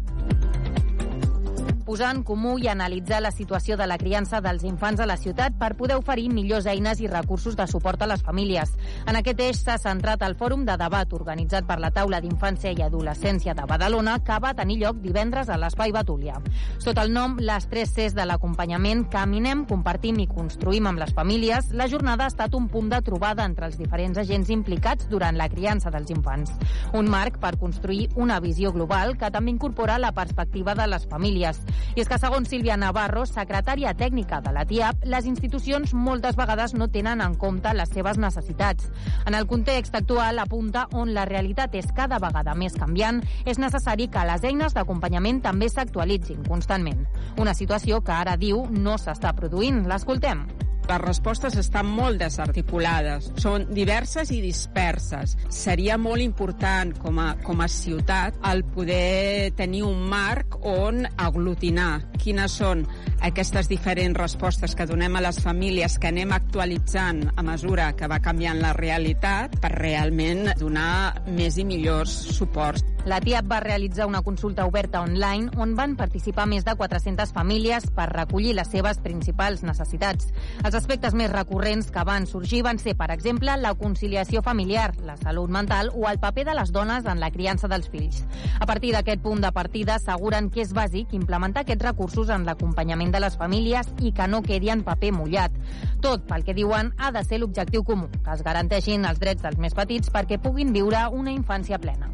posar en comú i analitzar la situació de la criança dels infants a la ciutat per poder oferir millors eines i recursos de suport a les famílies. En aquest eix s'ha centrat el fòrum de debat organitzat per la Taula d'Infància i Adolescència de Badalona, que va tenir lloc divendres a l'Espai Batúlia. Sota el nom Les tres Cs de l'acompanyament, caminem, compartim i construïm amb les famílies, la jornada ha estat un punt de trobada entre els diferents agents implicats durant la criança dels infants. Un marc per construir una visió global que també incorpora la perspectiva de les famílies. I és que, segons Sílvia Navarro, secretària tècnica de la TIAP, les institucions moltes vegades no tenen en compte les seves necessitats. En el context actual, apunta on la realitat és cada vegada més canviant, és necessari que les eines d'acompanyament també s'actualitzin constantment. Una situació que ara diu no s'està produint. L'escoltem. Les respostes estan molt desarticulades, són diverses i disperses. Seria molt important com a, com a ciutat el poder tenir un marc on aglutinar quines són aquestes diferents respostes que donem a les famílies que anem actualitzant a mesura que va canviant la realitat per realment donar més i millors suports. La TIAP va realitzar una consulta oberta online on van participar més de 400 famílies per recollir les seves principals necessitats. Els aspectes més recurrents que van sorgir van ser, per exemple, la conciliació familiar, la salut mental o el paper de les dones en la criança dels fills. A partir d'aquest punt de partida, asseguren que és bàsic implementar aquests recursos en l'acompanyament de les famílies i que no quedi en paper mullat. Tot, pel que diuen, ha de ser l'objectiu comú, que es garanteixin els drets dels més petits perquè puguin viure una infància plena.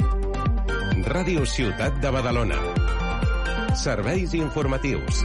Ràdio Ciutat de Badalona. Serveis informatius.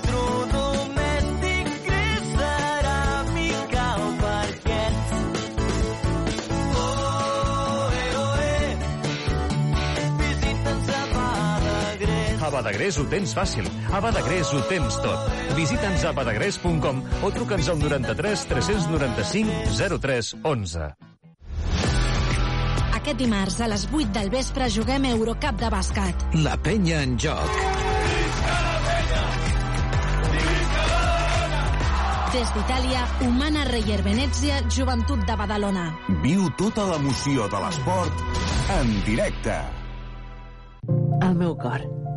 A Badagrés ho tens fàcil. A Badagrés ho tens tot. Visita'ns a badagrés.com o truca'ns al 93 395 03 11. Aquest dimarts a les 8 del vespre juguem Eurocup de bàsquet. La penya en joc. Des d'Itàlia, Humana Reyer Venezia, Joventut de Badalona. Viu tota l'emoció de l'esport en directe. El meu cor,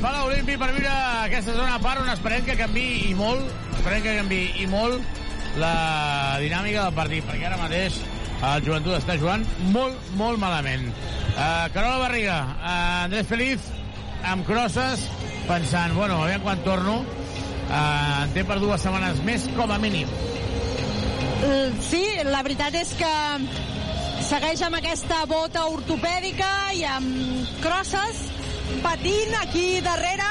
Palau Olímpic per viure aquesta segona part on esperem que canvi i molt, esperem que canvi i molt la dinàmica del partit, perquè ara mateix el joventut està jugant molt, molt malament. Uh, Carola Barriga, uh, Andrés Feliz, amb crosses, pensant, bueno, aviam quan torno, uh, en té per dues setmanes més, com a mínim. Eh, Sí, la veritat és que segueix amb aquesta bota ortopèdica i amb crosses patint aquí darrere.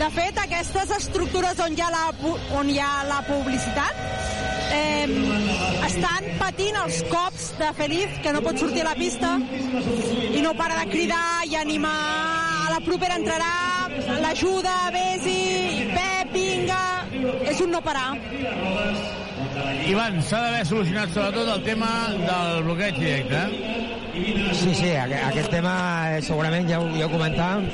De fet aquestes estructures on hi ha la, on hi ha la publicitat eh, estan patint els cops de Feliz que no pot sortir a la pista i no para de cridar i animar. A la propera entrarà l'ajuda, vés-hi Pep, vinga. És un no parar Ivan, s'ha d'haver solucionat sobretot el tema del bloqueig directe. eh? Sí, sí, aqu- aquest tema eh, segurament ja ho, ja ho comentàvem,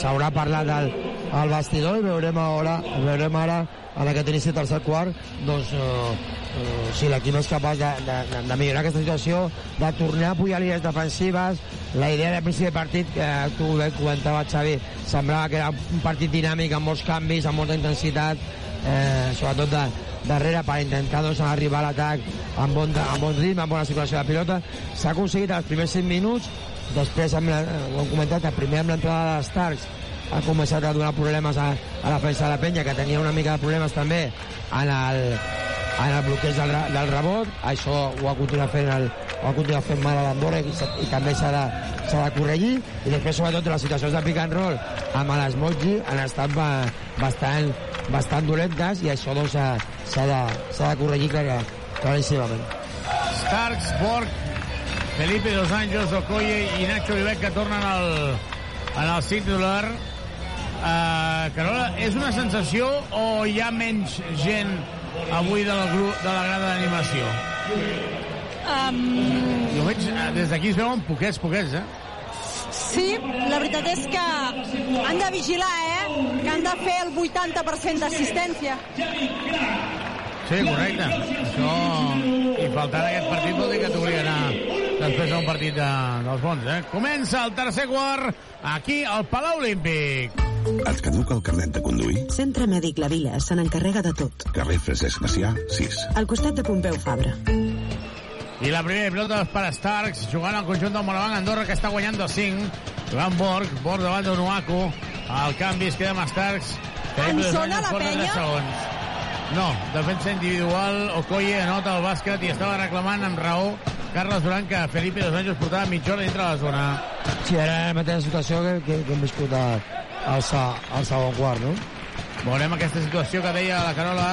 s'haurà parlat al, al vestidor i veurem ara, veurem ara en aquest inici del tercer quart doncs, eh, eh, si l'equip és capaç de, de, de, millorar aquesta situació, de tornar a pujar línies defensives, la idea de principi de partit, que tu bé comentava Xavi, semblava que era un partit dinàmic amb molts canvis, amb molta intensitat, eh, sobretot de, darrere per intentar doncs, arribar a l'atac amb, bon, amb bon ritme, amb bona circulació de pilota. S'ha aconseguit els primers 5 minuts, després, amb la, ho hem comentat, primer amb l'entrada de Starks ha començat a donar problemes a, a la defensa de la penya, que tenia una mica de problemes també en el, en el bloqueig del, del rebot. Això ho ha continuat fent el, ho ha continuat fent mal a l'Andorra i, i també s'ha de, de corregir. I després, sobretot, les situacions de pick and roll amb l'Esmotgi han estat ba, bastant, bastant dolentes i això doncs, s'ha s'ha de, de corregir clar, claríssimament. Starks, Borg, Felipe Dos Anjos, Okoye i Nacho Vivet que tornen al, en el titular. Uh, Carola, és una sensació o hi ha menys gent avui de la, de la grada d'animació? um, Jo veig, eh, des d'aquí es veuen poquets, poquets, eh? Sí, la veritat és que han de vigilar, eh? Que han de fer el 80% d'assistència. Sí, correcte. Això, i faltant aquest partit vol dir que t'hauria d'anar després d'un partit de, dels bons, eh? Comença el tercer quart aquí al Palau Olímpic. Et caduca el carnet de conduir? Centre Mèdic La Vila se n'encarrega de tot. Carrer Francesc Macià, 6. Al costat de Pompeu Fabra. I la primera pilota és per Starks, jugant al conjunt del Moravang Andorra, que està guanyant de 5. Jugant Borg, Borg davant d'Onuaku. El canvi es queda amb Starks. En zona la penya? segons. No, defensa individual, Okoye anota el bàsquet i estava reclamant amb raó Carles Duran que Felipe Dos Anjos portava mitja hora dintre de la zona. Sí, era la mateixa situació que, que, que hem viscut al, al segon quart, no? Veurem aquesta situació que deia la Carola,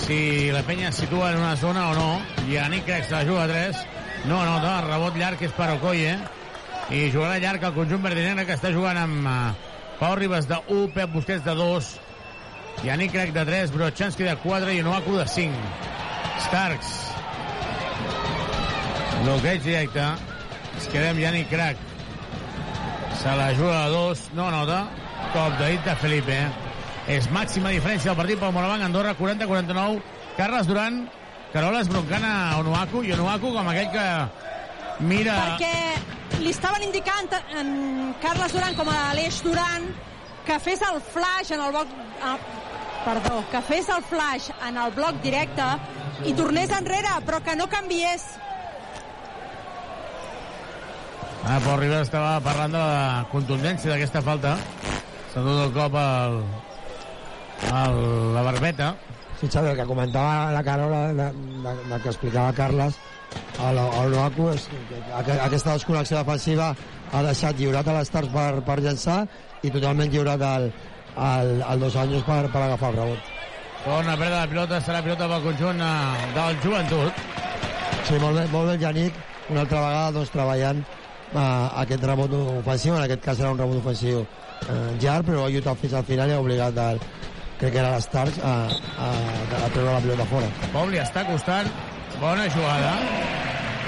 si la penya es situa en una zona o no. I Nick Crex la juga a 3. No anota, el rebot llarg és per Okoye. I jugarà llarg el conjunt verdinegre que està jugant amb uh, Pau Ribas de 1, Pep Busquets de 2, Yannick Crac de 3, Brochanski de 4 i Onuaku de 5. Starks. Bloqueig directe. Es queda amb Yannick Crac. Se la juga a 2, no nota. Cop de dit de Felipe. És màxima diferència del partit pel Moravang Andorra, 40-49. Carles Duran, Carola esbroncant a Onuaku, i Onuaku com aquell que mira... Perquè li estaven indicant en Carles Duran com a l'Eix Duran que fes el flash en el bloc... Ah, perdó, que fes el flash en el bloc directe i tornés enrere, però que no canviés. Ah, Pau Ribas estava parlant de la contundència d'aquesta falta. S'ha dut el cop al, al, la barbeta. Sí, Xavi, el que comentava la Carola, de, de, de que explicava Carles, a l'Oaku, és que aqu- aquesta desconnexió defensiva ha deixat lliurat a l'Stars per, per llançar i totalment lliurat al, al, al dos anys per, per agafar el rebot. Torna a perdre la pilota, serà pilota pel conjunt eh, del joventut. Sí, molt bé, molt bé el Yannick, una altra vegada doncs, treballant eh, aquest rebot ofensiu, en aquest cas era un rebot ofensiu eh, llarg, però ha lluitat fins al final i ha obligat el, crec que era l'Stars a, a, a treure la pilota fora. Pau li està costant. Bona jugada.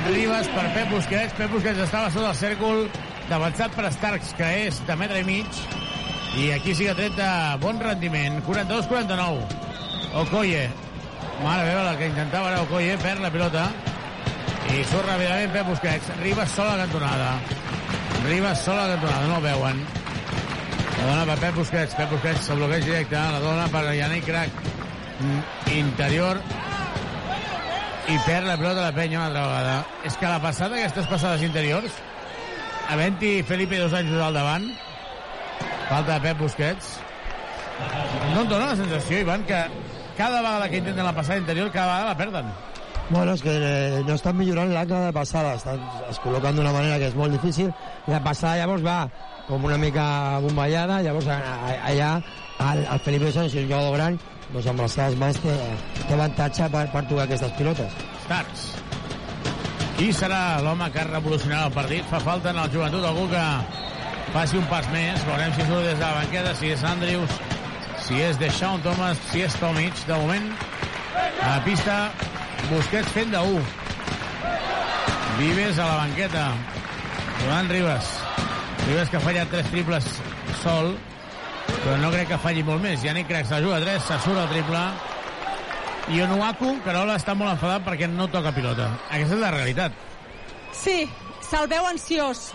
Ribas per Pep Busquets. Pep Busquets estava sota el cèrcol d'avançat per Starks, que és de metre i mig. I aquí sí que ha tret de bon rendiment. 42-49. Okoye. Mare meva, la que intentava era Okoye, perd la pilota. I surt ràpidament Pep Busquets. Ribas sola cantonada. Ribas sola cantonada, no veuen. La dona per Pep Busquets. Pep Busquets, el bloqueig directe. La dona per Yannick Crac. Mm, Interior. I perd la pilota la penya una altra vegada. És que la passada, aquestes passades interiors, havent-hi Felipe dos anys al davant, falta de Pep Busquets, no em dóna la sensació, Ivan, que cada vegada que intenten la passada interior, cada vegada la perden. Bueno, és que eh, no estan millorant l'acte de passada, estan, es col·loquen d'una manera que és molt difícil, la passada llavors va com una mica bomballada, llavors a- allà el, el Felipe Sánchez, un jugador gran, doncs amb les seves mans té, té avantatge per, per tocar aquestes pilotes. Starks. Qui serà l'home que ha revolucionat el partit? Fa falta en el joventut algú que faci un pas més. Veurem si surt des de la banqueta, si és Andrews, si és Deshaun Thomas, si és Tomic. De moment, a la pista, Busquets fent de 1. Vives a la banqueta. Joan Ribas. Ribas que ha fallat tres triples sol, però no crec que falli molt més. Yannick Crac se juga a 3, se surt el triple. I Onuaku, Carola, està molt enfadat perquè no toca pilota. Aquesta és la realitat. Sí, se'l veu ansiós.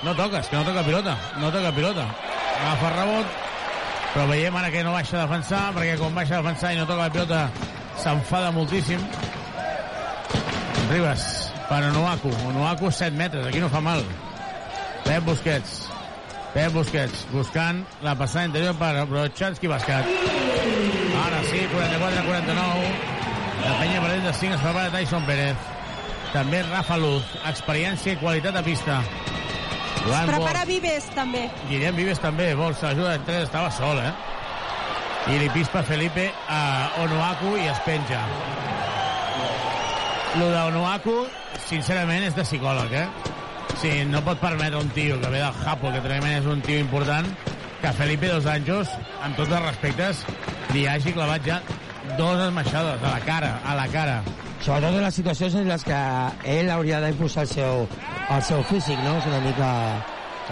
No toques, que no toca pilota. No toca pilota. Agafa rebot, però veiem ara que no baixa a defensar, perquè quan baixa a defensar i no toca la pilota s'enfada moltíssim. Ribas, per Onuaku. Onuaku 7 metres, aquí no fa mal. Pep Busquets. Pep Busquets, buscant la passada interior per Brochanski Bascat. Ara sí, 44-49. La penya perdent de 5 es prepara Tyson Pérez. També Rafa Luz. Experiència i qualitat a pista. Joan Prepara Bosch. Vives, també. Guillem Vives també, vol l'ajuda en 3, estava sol, eh? I li pispa Felipe a Onuaku i es penja. Lo d'Onuaku, sincerament, és de psicòleg, eh? Sí, no pot permetre un tio que ve del Japo, que realment és un tio important, que Felipe Dos Anjos, amb tots els respectes, li hagi clavat ja dos esmaixades a la cara, a la cara. Sobretot en les situacions en les que ell hauria d'impulsar el seu, el seu físic, no? És una mica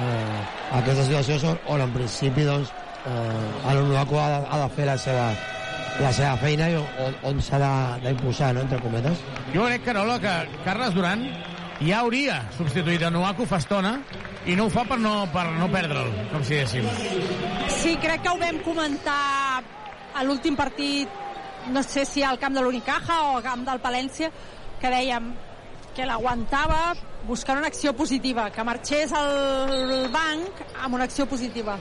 eh, aquestes situacions on, on en principi doncs, eh, l'Onuaku ha, de- ha de fer la seva, la seva feina i on, on s'ha d'impulsar, no? entre cometes. Jo crec, Carola, que Carles Duran ja hauria substituït a Nuaku fa estona i no ho fa per no, per no perdre'l, com si diguéssim. Sí, crec que ho vam comentar a l'últim partit, no sé si al camp de l'Unicaja o al camp del Palència, que dèiem que l'aguantava buscant una acció positiva, que marxés al banc amb una acció positiva.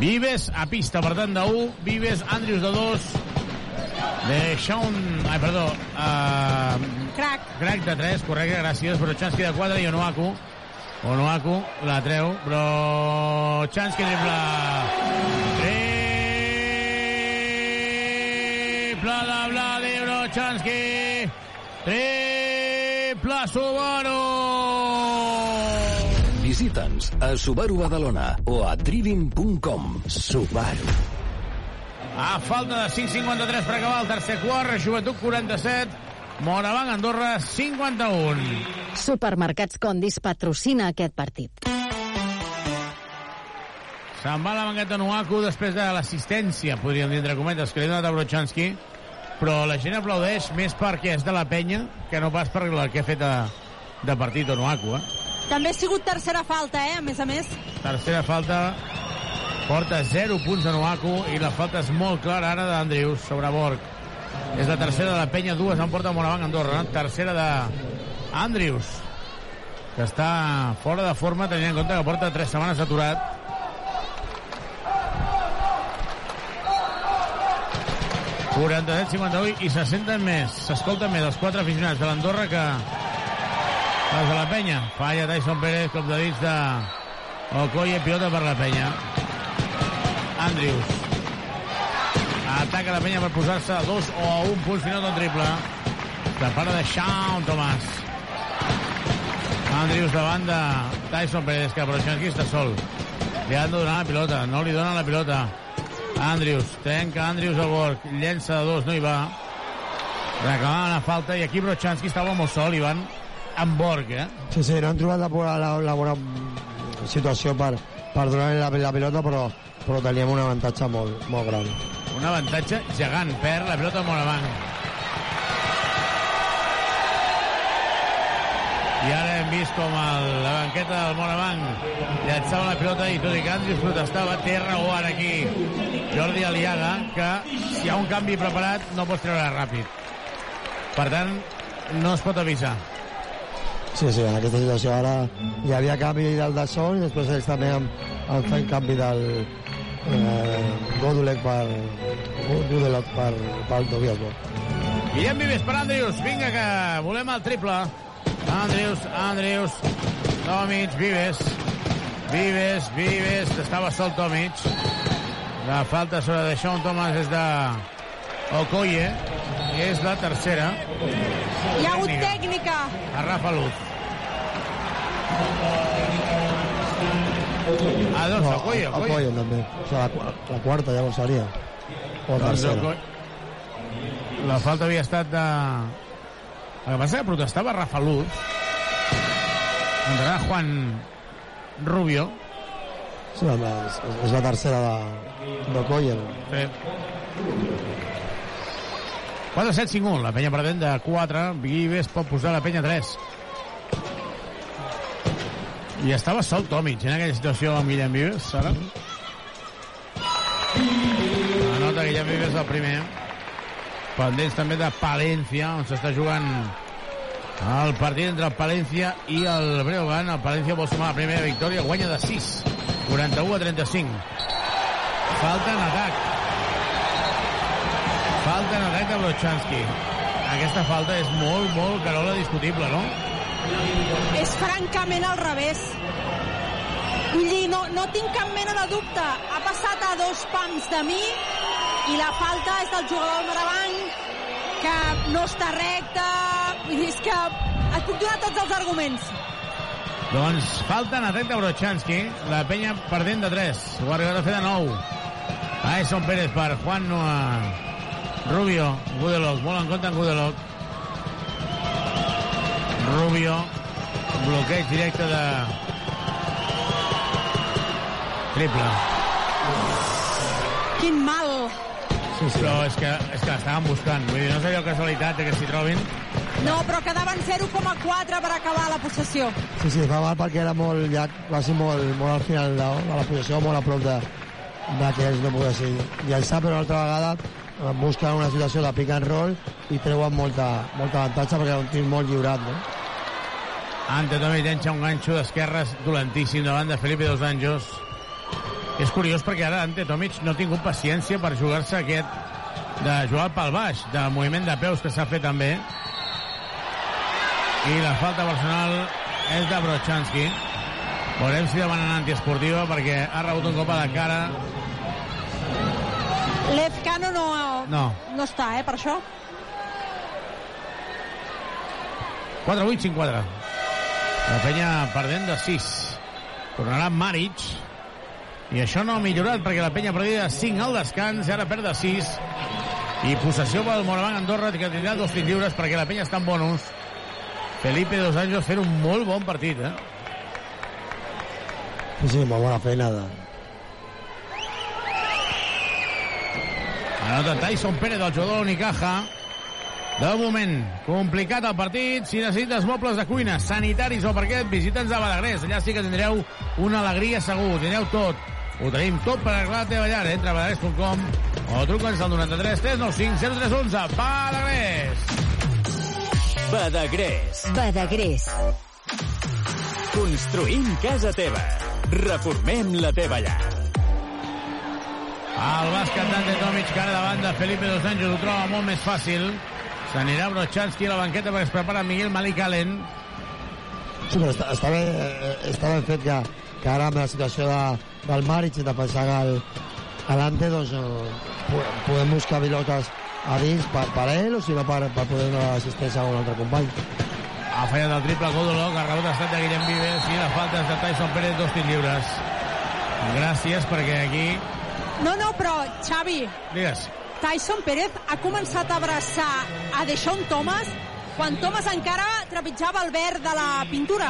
Vives a pista, per tant, de 1. Vives, Andrews de 2. De Sean... Ai, perdó. Uh, Crac. Crac de 3, correcte, gràcies. Brochanski de 4 i Onoaku. Onoaku la treu. Brochanski dribla. Triple de Vladi Brochanski. Triple Subaru. Visita'ns a Subaru Badalona o a trivim.com. Subaru. A falta de 5.53 per acabar el tercer quart, Joventut 47, Morabanc, Andorra 51. Supermercats Condis patrocina aquest partit. Se'n va la banqueta Nuaku després de l'assistència, podríem dir, entre cometes, que li ha donat a Brochanski, però la gent aplaudeix més perquè és de la penya que no pas per el que ha fet de, de partit Onuaku, eh? També ha sigut tercera falta, eh? A més a més. Tercera falta, porta 0 punts a Nuaku i la falta és molt clara ara d'Andrius sobre Borg. És la tercera de la penya, dues en porta Morabanc Andorra. Tercera de Andrius, que està fora de forma tenint en compte que porta 3 setmanes aturat. ...47, 58 i se senten més, s'escolten més els quatre aficionats de l'Andorra que els de la penya. Falla Tyson Pérez, cop de dits de Okoye, pilota per la penya. Andrius. Ataca la penya per posar-se a dos o a un punt final del triple. Prepara de Shawn Thomas. Andrius davant de Tyson Pérez, que Brochanski està sol. Li han de donar la pilota, no li donen la pilota. Andrius, trenca Andrius al Borg, llença de dos, no hi va. Reclamava la falta i aquí Brochanski estava molt sol, Ivan, amb Borg, eh? Sí, sí, no han trobat la, la, la bona situació per, per donar la, la pilota, però, però teníem un avantatge molt, molt gran. Un avantatge gegant, perd la pilota Morabanc. I ara hem vist com el, la banqueta del Morabanc llançava la pilota i tot i que Andrius protestava, té raó ara aquí Jordi Aliaga, que si hi ha un canvi preparat no pots treure ràpid. Per tant, no es pot avisar. Sí, sí, en aquesta situació ara hi havia canvi del de Sol i després ells també han, han fet canvi del Godulek per Godulek per, per Tobias Borg. Guillem Vives per Andrius. Vinga, que volem el triple. Andrius, Andrius, Tomic, Vives. Vives, Vives, estava sol Tomic. La falta sobre de Sean Thomas és de Okoye, i és la tercera. Hi ha hagut tècnica. A Rafa Luz. A dos, No, Okoye, Okoye. Okoye també. O sigui, la, la quarta llavors seria. O Doncs tercera. La falta havia estat de... El que passa que protestava Rafa Luz. Entrarà Juan Rubio. Sí, home, és, és la tercera de, de Coyen. Sí. 4 7 5 1 la penya perdent de 4 Vives pot posar la penya 3 i estava sol Tomic en aquella situació amb Guillem Vives ara. La nota Guillem Vives el primer. Pendents també de Palència on s'està jugant el partit entre el Palència i el Breogan el Palència vol sumar la primera victòria guanya de 6 41 a 35 falta en atac. Falta en atac de Brochanski. Aquesta falta és molt, molt carola discutible, no? És francament al revés. Vull dir, no, no tinc cap mena de dubte. Ha passat a dos pams de mi i la falta és del jugador del Marabanc, que no està recte. Vull dir, és que et puc donar tots els arguments. Doncs falta en de Brochanski. La penya perdent de 3. Ho ha arribat a fer de 9. Aison Pérez per Juan Noa. Rubio, Gudelok, molt en compte en Gudelok. Rubio, bloqueig directe de... Triple. Quin mal. Sí, sí. Però és que, és que l'estaven buscant. Vull dir, no seria casualitat que s'hi trobin. No, però quedaven 0,4 per acabar la possessió. Sí, sí, fa mal perquè era molt llarg, quasi molt, molt al final de, de la posició, molt a prop de, de que ells no poguessin llançar, però una altra vegada eh, busquen una situació de pick and roll i treuen molta, molta avantatge perquè és un tir molt lliurat, no? Ante Tomic llença un ganxo d'esquerres dolentíssim davant de Felipe Dos Anjos. És curiós perquè ara Ante Tomic no ha tingut paciència per jugar-se aquest de jugar pel baix, de moviment de peus que s'ha fet també. I la falta personal és de Brochanski. Veurem si demanen antiesportiva perquè ha rebut un cop a la cara. Lezcano no, No. no està, eh, per això. 4-8, 5-4. La penya perdent de 6. Tornarà Maric. I això no ha millorat perquè la penya perdia de 5 al descans i ara perd de 6. I possessió pel Moraván Andorra que tindrà dos tirs lliures perquè la penya està en bonus. Felipe Dos Anjos fent un molt bon partit, eh? Sí, sí, molt bona feina. De... Anota Tyson Pérez del jugador Unicaja. De moment, complicat el partit. Si necessites mobles de cuina, sanitaris o parquet, visita'ns a Badagrés. Allà sí que tindreu una alegria segur. Tindreu tot. Ho tenim tot per arreglar la teva llar. Entra a badagrés.com o truca'ns al 93 395 0311. Badagrés! Badagrés. Badagrés. Construïm casa teva. Reformem la teva llar. El bàsquet d'Ante Tomic, que ara davant de Felipe Dos Anjos ho troba molt més fàcil. S'anirà Brochanski a la banqueta perquè es prepara Miguel Malik Allen. Sí, però està, està, bé, eh, està ben fet que, que ara amb la situació de, del Maric i de pensar que el, a l'Ante doncs, eh, po- podem buscar pilotes a dins per, per ell o si no per, per poder donar l'assistència a un altre company. Ha fallat el triple Godolo, que ha rebut estat de Guillem Vives i la falta és de Tyson Pérez, dos tirs lliures. Gràcies, perquè aquí... No, no, però, Xavi, Digues. Tyson Pérez ha començat a abraçar a Deixón Thomas quan Thomas encara trepitjava el verd de la pintura.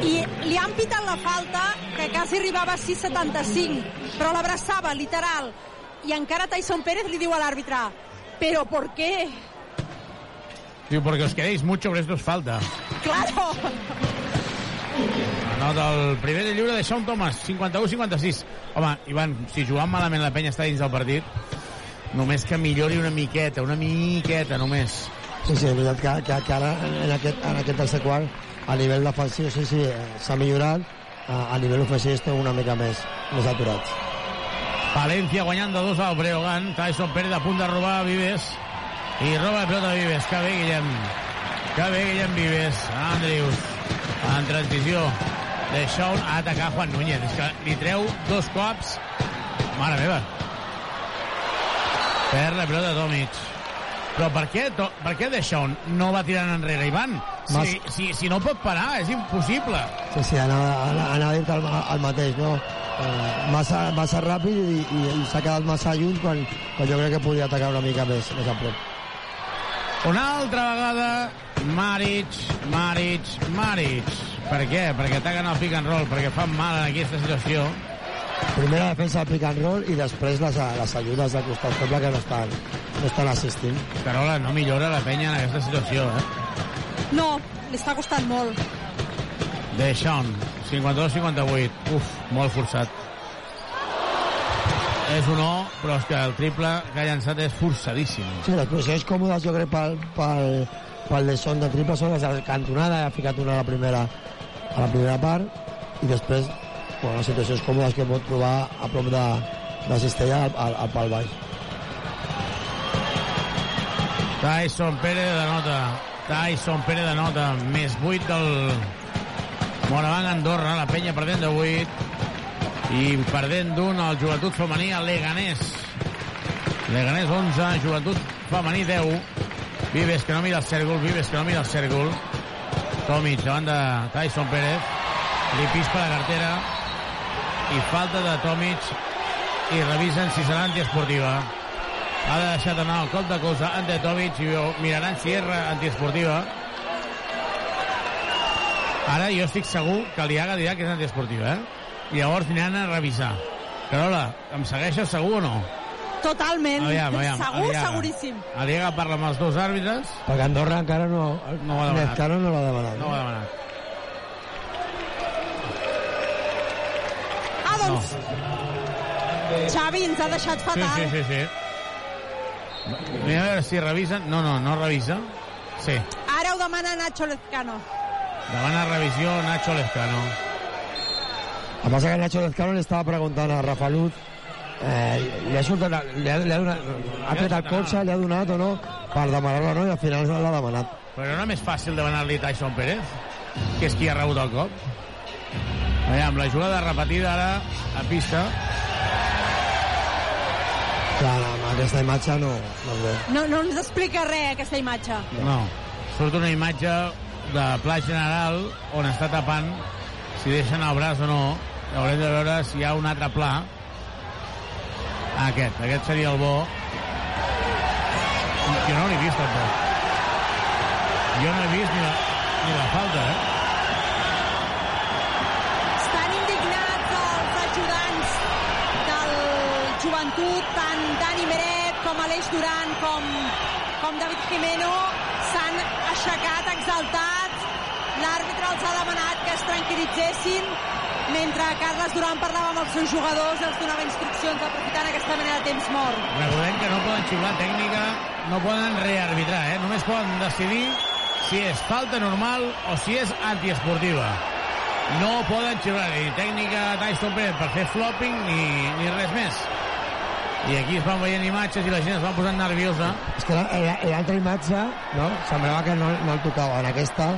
I li han pitat la falta que quasi arribava a 6,75, però l'abraçava, literal. I encara Tyson Pérez li diu a l'àrbitre «Però por qué?» Diu, porque os queréis mucho, pero esto es falta. Claro! Anota el primer de lliure de Sean Thomas, 51-56. Home, Ivan, si jugant malament la penya està dins del partit, només que millori una miqueta, una miqueta només. Sí, sí, és veritat que, que, que ara en aquest, en aquest tercer quart a nivell defensiu sí, sí, eh, s'ha millorat a, a nivell ofensiu estem una mica més, més aturats. València guanyant de dos al Breogán. Tyson Pérez a punt de robar a Vives. I roba la pelota a Vives. Que bé, Guillem. Que bé, Guillem Vives. Andrius. En transició. De Shawn a atacar Juan Núñez. És que li treu dos cops. Mare meva. Perd la pelota Tomic. Però per què, to, per què De Shawn no va tirant enrere, Ivan? Mas- Si, si, si no pot parar, és impossible. Sí, sí, anava, anava, anava a dir el, el mateix, no? Eh, massa, massa ràpid i, i, i s'ha quedat massa lluny quan, quan jo crec que podia atacar una mica més, més a prop. Una altra vegada, Maric, Maric, Maric. Per què? Perquè ataquen el pick and roll, perquè fan mal en aquesta situació. Primera defensa del pick and roll i després les, les ajudes del costat feble que no estan, no estan assistint. Carola, no millora la penya en aquesta situació, eh? No, li està costant molt. De Sean, 52-58. Uf, molt forçat. És un no, però és que el triple que ha llançat és forçadíssim. Sí, les posicions còmodes jo crec pel, pel, pel de son de triple són les de cantonada, ha ficat una a la primera, a la primera part i després bueno, les situacions còmodes que pot trobar a prop de, de Cistella al, al, al pal baix. Tyson Pérez de nota. Tyson Pérez de nota. Més 8 del Moravang Andorra. La penya perdent de 8. I perdent d'un el joventut femení a Leganés. Leganés 11, joventut femení 10. Vives que no mira el cèrgol, Vives que no mira el cèrgol. Tomic davant de Tyson Pérez. Li pispa la cartera. I falta de Tomic. I revisen si serà antiesportiva. Ha deixat anar el cop de cosa ante Tomic i miraran si és antiesportiva. Ara jo estic segur que l'Iaga dirà que és antiesportiva, eh? I llavors aniran a revisar. Carola, em segueixes segur o no? Totalment. Aviam, aviam, Segur, aviam. seguríssim. L'Iaga parla amb els dos àrbitres. Perquè Andorra encara no, No ho ha demanat. encara no l'ha demanat. No ho ha demanat. Doncs... Xavi ens ha deixat Sí, fatal. sí, sí, sí. Mira a veure si revisen. No, no, no revisa. Sí. Ara ho demana Nacho Lezcano. Demana revisió Nacho Lezcano. El que passa que Nacho Lezcano li estava preguntant a Rafa Luz eh, li ha, sortit, li ha, li ha, donat, ha tret el cotxe, li ha donat o no per demanar-la no i al final l'ha demanat Però no més fàcil demanar-li Tyson Pérez, que és qui ha rebut el cop. Aviam, la jugada repetida ara a pista. clar, amb aquesta imatge no, no No, no ens explica res, aquesta imatge. No. Surt una imatge de pla general on està tapant si deixen el braç o no. Haurem de veure si hi ha un altre pla. Aquest, aquest seria el bo. Jo no l'he vist, tampoc. Jo no he vist ni la, ni la falta, eh? Estan indignats els ajudants del joventut, tant Dani Meret com Aleix Duran com, com David Jimeno s'han aixecat exaltats. L'àrbitre els ha demanat que es tranquil·litzessin mentre Carles Duran parlava amb els seus jugadors els donava instruccions aprofitant aquesta manera de temps mort. Recordem que no poden xiular tècnica, no poden rearbitrar, eh? Només poden decidir si és falta normal o si és antiesportiva. No poden xiular ni tècnica Tyson Pérez per fer flopping ni, ni res més. I aquí es van veient imatges i la gent es va posant nerviosa. és que la- la- l'altra imatge no? semblava que no, no el tocava en aquesta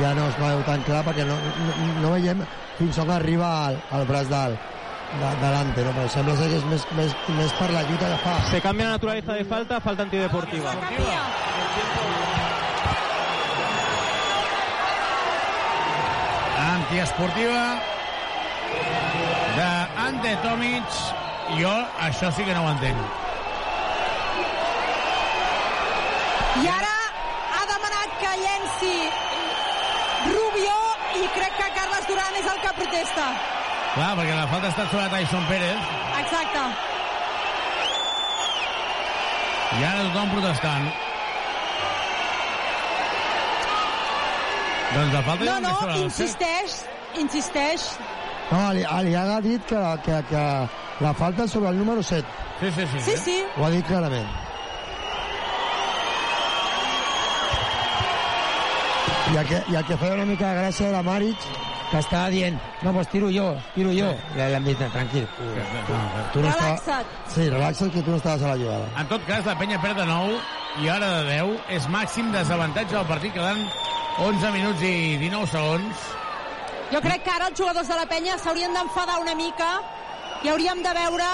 ja no es veu tan clar perquè no, no, no veiem fins on arriba el, el braç del, de, delante, no? però sembla que és més, més, més per la lluita que fa. Se cambia la naturaleza de falta, falta antideportiva. Antiesportiva de Ante Tomic. Jo això sí que no ho entenc. I ara ha demanat que llenci Rubio i crec que Carles Duran és el que protesta. Clar, perquè la falta ha estat sobre Tyson Pérez Exacte. i ara tothom protestant. Doncs la falta No, no, insisteix, insisteix. No, li, li ha dit que, que, que la falta és sobre el número 7. Sí, sí, sí. Sí, sí. Ho ha dit clarament. I el que, i el que feia una mica de gràcia era Maric, que estava dient, no, pues tiro jo, tiro jo. I l'hem dit, tranquil. Tu no estava- Relaxa't. Sí, relaxa't, que tu no estaves a la jugada. En tot cas, la penya perd de 9 i ara de 10 és màxim desavantatge del partit, quedant 11 minuts i 19 segons. Jo crec que ara els jugadors de la penya s'haurien d'enfadar una mica i hauríem de veure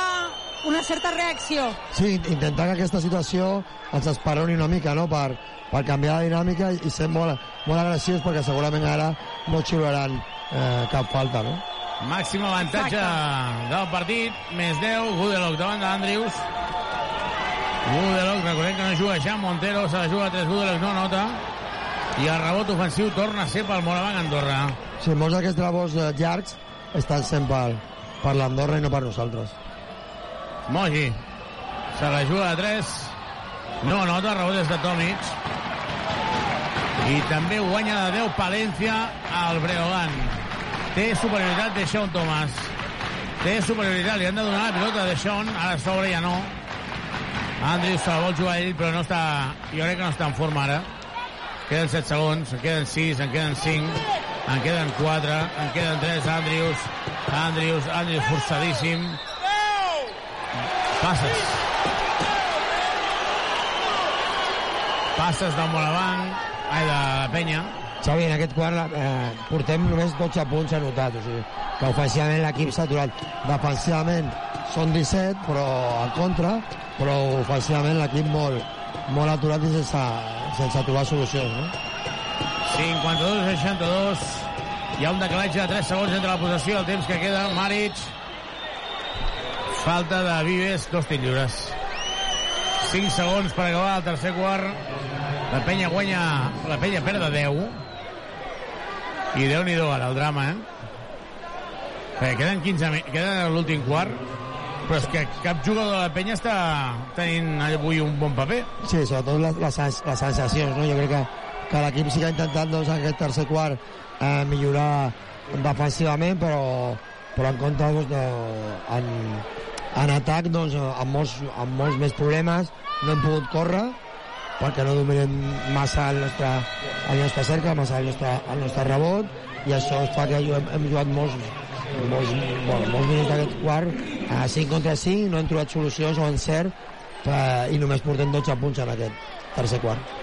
una certa reacció. Sí, intentar que aquesta situació ens esperoni una mica, no?, per, per canviar la dinàmica i ser molt, molt agressius, perquè segurament ara no xiularan eh, cap falta, no? Màxim avantatge del partit, més 10, Gudelok davant d'Andrius. Gudelok, recordem que no juga ja, Montero se la juga a 3, Gudelok no nota. I el rebot ofensiu torna a ser pel Moravang Andorra. Sí, molts d'aquests rebos eh, llargs estan sent per, per l'Andorra i no per nosaltres. Mogi, se la juga a 3, no nota, rebot és de Tomic. I també guanya de 10 Palència al Breogán. Té superioritat de Sean Thomas. Té superioritat, li han de donar la pilota de Sean, ara sobre ja no. Andrews se la vol jugar ell, però no està, jo crec que no està en forma ara. Queden 7 segons, en queden 6, en queden 5, en queden 4, en queden 3, Andrews, Andrews, Andrews forçadíssim. Passes. Passes del Moravang, ai, de penya. Xavi, en aquest quart eh, portem només 12 punts anotats, o sigui, que ofensivament l'equip s'ha aturat. Defensivament són 17, però en contra, però ofensivament l'equip molt, molt aturat i sense, sense trobar solucions, no? 52-62. Hi ha un decalatge de 3 segons entre la possessió, el temps que queda. Maric. Falta de Vives, dos tirs lliures. 5 segons per acabar el tercer quart. La penya guanya... La penya perd de 10. I déu nhi ara, el drama, eh? Perquè queden 15... mi- Queda l'últim quart, però és que cap jugador de la penya està tenint avui un bon paper. Sí, sobretot les, les, les sensacions, no? Jo crec que, que l'equip sí que ha intentat doncs, aquest tercer quart eh, millorar defensivament, però, però en compte doncs, de, en, En atac, doncs, amb molts, amb molts més problemes, no hem pogut córrer, perquè no dominem massa el nostre, el nostre cercle, massa el nostre, el nostre rebot, i això fa que hem, hem jugat molts, molts, bueno, molts minuts d'aquest quart a 5 contra 5, no hem trobat solucions o encert eh, i només portem 12 punts en aquest tercer quart.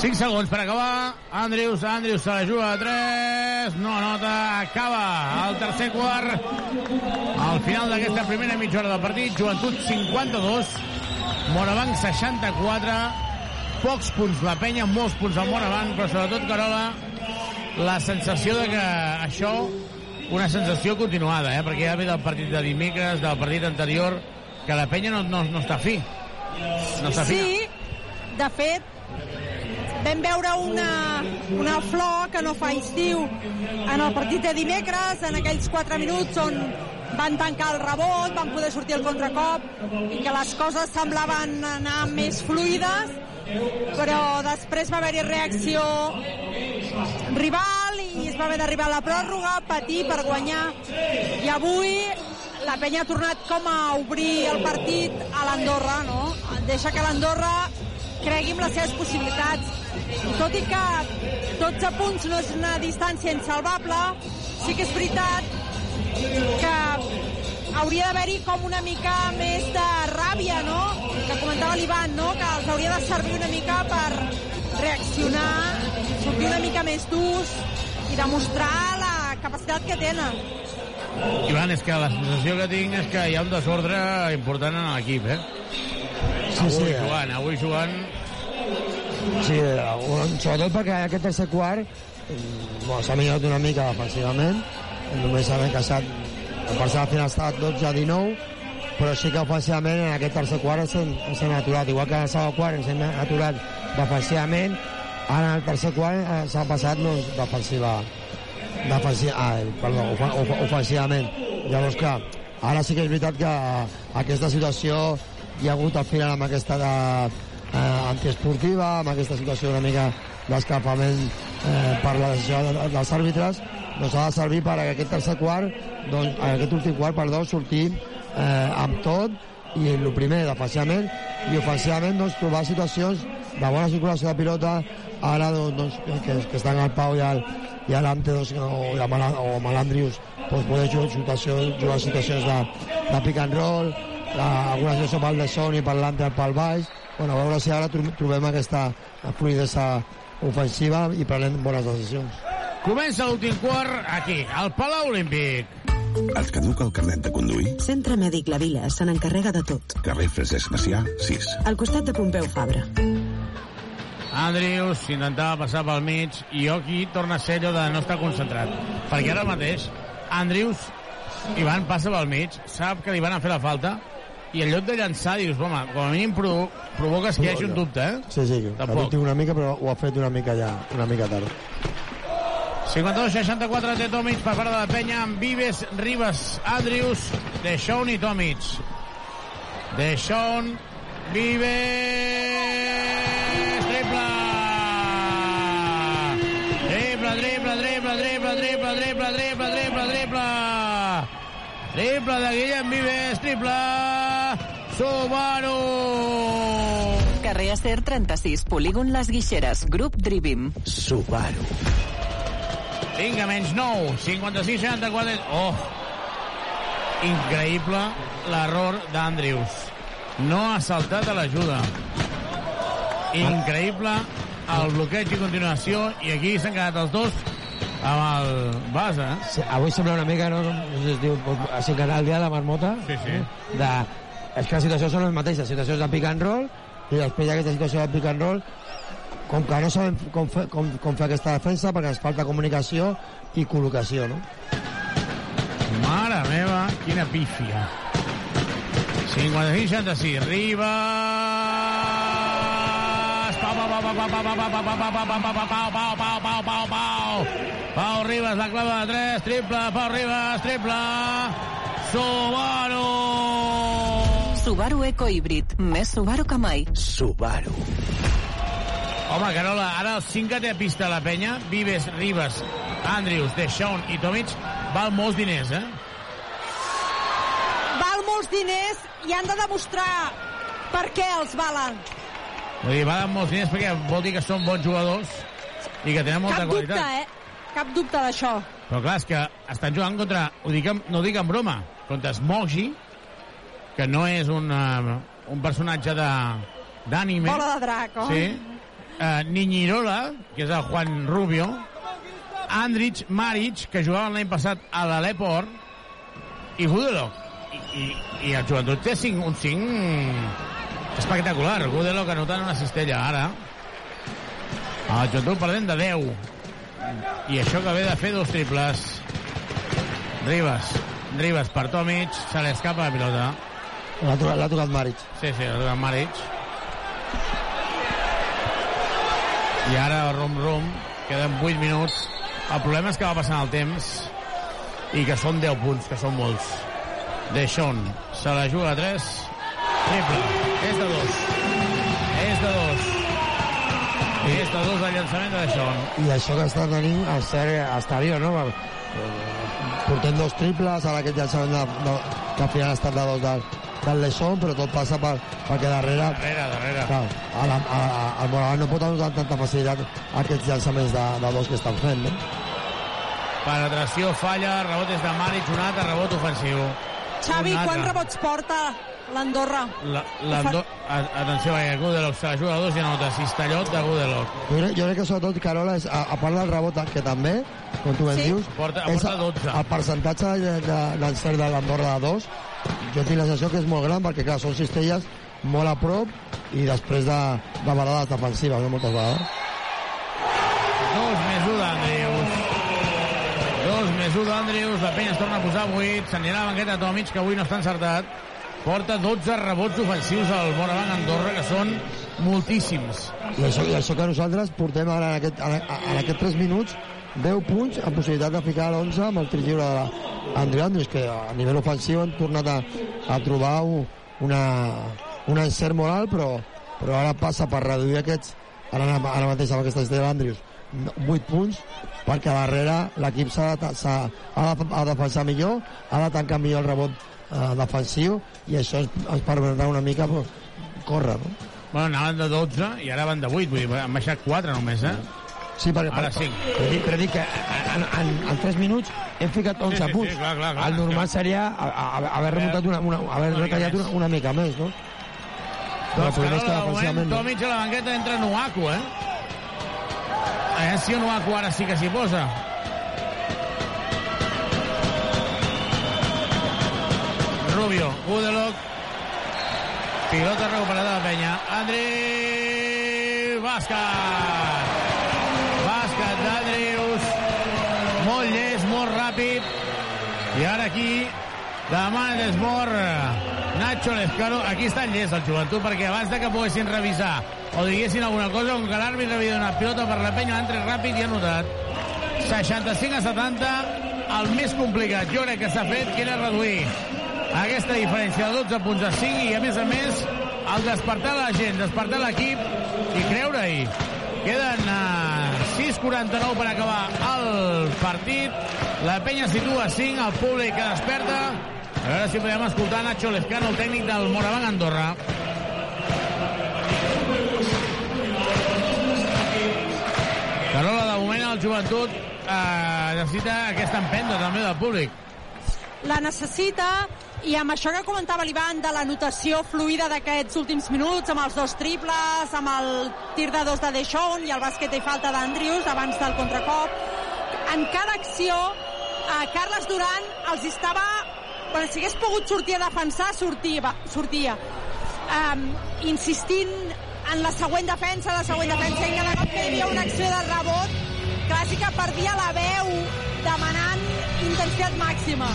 5 segons per acabar. Andrius, Andrius se la juga a 3. No anota, acaba el tercer quart. Al final d'aquesta primera mitja hora del partit, Joventut 52, Morabanc 64, pocs punts la penya, molts punts al Morabanc, però sobretot, Carola, la sensació de que això, una sensació continuada, eh? perquè ja ve del partit de dimecres, del partit anterior, que la penya no, no, no està fi. No està fi. Sí, de fet, vam veure una, una flor que no fa estiu en el partit de dimecres, en aquells 4 minuts on van tancar el rebot, van poder sortir el contracop i que les coses semblaven anar més fluides, però després va haver-hi reacció rival i es va haver d'arribar a la pròrroga, patir per guanyar. I avui la penya ha tornat com a obrir el partit a l'Andorra, no? Deixa que l'Andorra cregui en les seves possibilitats. Tot i que 12 punts no és una distància insalvable, sí que és veritat que hauria d'haver-hi com una mica més de ràbia, no? Que comentava l'Ivan, no? Que els hauria de servir una mica per reaccionar, sortir una mica més durs i demostrar la capacitat que tenen. Ivan, és que la sensació que tinc és que hi ha un desordre important en l'equip, eh? Sí, avui sí, eh? jugant, avui jugant... Sí, sobretot perquè aquest tercer quart mm, bueno, s'ha millorat una mica defensivament, només s'ha casat el parcial al final ha estat 12 a 19, però sí que ofensivament en aquest tercer quart ens hem, aturat, igual que en el segon quart ens hem aturat defensivament, ara en el tercer quart eh, s'ha passat doncs, defensiva, defensiva ah, perdó, ofa- ofa- ofensivament. Llavors, clar, ara sí que és veritat que eh, aquesta situació hi ha hagut al final amb aquesta de, eh, antiesportiva, amb aquesta situació una mica d'escapament eh, per la decisió de, dels àrbitres, doncs ha de servir per a aquest tercer quart, doncs, a aquest últim quart, perdó, sortir eh, amb tot i el primer defensivament i ofensivament doncs, trobar situacions de bona circulació de pilota. Ara doncs, doncs, que, que estan al Pau i al, i a l'Ante doncs, o, i amb, la- o amb l'Andrius doncs, poder jugar, situacions, jugar situacions de, de pick and roll. La, alguna situació pel de son i per l'Ante pel baix. Bueno, a veure si ara tro- trobem aquesta fluidesa ofensiva i prenem bones decisions Comença l'últim quart aquí, al Palau Olímpic. Et caduca el carnet de conduir? Centre Mèdic La Vila se n'encarrega de tot. Carrer Francesc Macià, 6. Al costat de Pompeu Fabra. Andrius intentava passar pel mig i aquí torna a ser allò de no estar concentrat. Perquè ara mateix Andrius, Ivan passa pel mig, sap que li van a fer la falta i en lloc de llançar dius, home, com a mínim provo provoques que hi hagi un dubte, eh? Sí, sí, Tampoc. tinc una mica, però ho ha fet una mica ja, una mica tard. 52-64 té Tomic per part de la penya amb Vives, Ribas, Andrius, Deixón i Tomic. Deixón, Vives, triple! Triple, triple, triple, triple, triple, triple, triple, triple, triple! Triple de Guillem Vives, triple! Subaru! Carrer Acer 36, polígon Les Guixeres, grup Drivim. Subaru. Vinga, menys 9, 56, 64... Oh! Increïble l'error d'Andrius. No ha saltat a l'ajuda. Increïble el bloqueig i continuació, i aquí s'han quedat els dos amb el base. eh? Sí, avui sembla una mica, no, no sé si es diu, que el dia de la marmota. Sí, sí. De, és que les situacions són les mateixes, situacions de pick and roll, i després d'aquesta situació de pick and roll, com que no sabem com fer, com, com fer aquesta defensa, perquè ens falta comunicació i col·locació, no? Mare meva, quina pífia. 55-66, Ribas... Pau, pau, pau, pau, pau, pau, pau, pau, pau, pau, pau, pau, pau, pau, pau, pau, pau, pau. Ribas, la clava de 3, triple, Pau Ribas, triple... Subaru! Subaru Eco Híbrid, més Subaru que mai. Subaru. Home, Carola, ara el 5 que té a pista la penya, Vives, Ribas, Andrius, Deixón i Tomic, val molts diners, eh? Val molt molts diners i han de demostrar per què els valen. Vull dir, valen molts diners perquè vol dir que són bons jugadors i que tenen molta Cap qualitat. dubte, eh? Cap dubte d'això. Però clar, és que estan jugant contra, ho dic, no ho dic en broma, contra Smoggy, que no és un, uh, un personatge d'ànime. Bola de drac, oh. Sí. Uh, Niñirola, que és el Juan Rubio. Andrich Maric, que jugava l'any passat a l'Aleport. I Gudelok. I, i, I el joventut té cinc, un 5 espectacular. Gudelok anotant una cistella ara. El joventut perdent de 10. I això que ve de fer dos triples. Ribas. Ribas per Tomic. Se li escapa la pilota. L'ha tocat, l'ha tocat Maric. Sí, sí, l'ha tocat Maric. I ara rum rum. Queden 8 minuts. El problema és que va passant el temps i que són 10 punts, que són molts. Deixón se la juga a 3. Triple. És de 2. És de 2. És de 2 el llançament de Deixón. I això que està tenint el ser exterior, no? Eh, Portem dos triples, ara aquest llançament de, de, que al final ha estat de dos del, del Lechon, però tot passa per, perquè darrere... Darrere, darrere. Clar, a la, a, a, el no pot anotar tanta facilitat aquests llançaments de, de dos que estan fent, no? Penetració, falla, rebot és de Maric, un altre rebot ofensiu. Xavi, quants rebots porta l'Andorra? La, l'Ando... a- Atenció, perquè Gudelok se la juga a dos i anota cistellot de Gudelok. Jo crec, jo crec que sobretot, Carola, és, a, a part del rebot que també, com tu ben Sí. dius, Porta- és porta 12. el percentatge de, de, d'encert de l'Andorra de dos, jo tinc la sensació que és molt gran, perquè clar, són cistelles molt a prop i després de, de vegades defensives, no moltes vegades. Dos més un d'Andrius. Dos més un d'Andrius. La penya es torna a posar 8. S'anirà a la banqueta Tomic, que avui no està encertat. Porta 12 rebots ofensius al Moraván Andorra, que són moltíssims. I això, I això que nosaltres portem ara en, aquest, en, en aquests 3 minuts 10 punts amb possibilitat de ficar l'11 amb el tir lliure d'Andrew Andrews, que a nivell ofensiu han tornat a, a trobar un, una, un encert molt alt, però, però ara passa per reduir aquests, ara, ara mateix amb aquesta estella d'Andrews, 8 punts, perquè darrere l'equip s'ha de, ha de, ha de defensar millor, ha de tancar millor el rebot eh, defensiu, i això ens, ens permetrà una mica pues, córrer, no? Bueno, anaven de 12 i ara van de 8. Vull dir, han baixat 4 només, eh? Sí, perquè, Ara sí. Però dic, però dic que en, en, en 3 minuts hem ficat 11 Sí, sí, sí, punts. clar, clar, clar, el normal clar. seria a, a, haver remuntat una, una, haver Una mica retallat una, una mica més, no? Però el Doncs és que Carola, de moment, defensivament... Tomic a la banqueta entra Nuaku, eh? A veure si Nuaku ara sí que s'hi posa. Rubio, Gudelok. Pilota recuperada de la penya. Andri Bàsquet. I ara aquí demana d'esmor Nacho Lescano. Aquí està el llest, el joventut, perquè abans de que poguessin revisar o diguessin alguna cosa, com que l'àrbit havia donat pilota per la penya, ha entrat ràpid i ha notat. 65 a 70, el més complicat, jo crec que s'ha fet, que era reduir aquesta diferència de 12 punts a 5 i, a més a més, el despertar la gent, despertar l'equip i creure-hi. Queden uh, 6.49 per acabar el partit. La penya situa 5, el públic que desperta. A veure si podem escoltar Nacho Lescano, el tècnic del Moraván Andorra. Carola, de moment el joventut eh, necessita aquesta empenta també del públic. La necessita. I amb això que comentava l'Ivan de la notació fluida d'aquests últims minuts, amb els dos triples, amb el tir de dos de Deixón i el bàsquet i falta d'Andrius abans del contracop, en cada acció eh, Carles Duran els estava bueno, si hagués pogut sortir a defensar sortia, sortia. Um, insistint en la següent defensa, la següent defensa i cada cop que hi havia una acció de rebot clàssica perdia la veu demanant intensitat màxima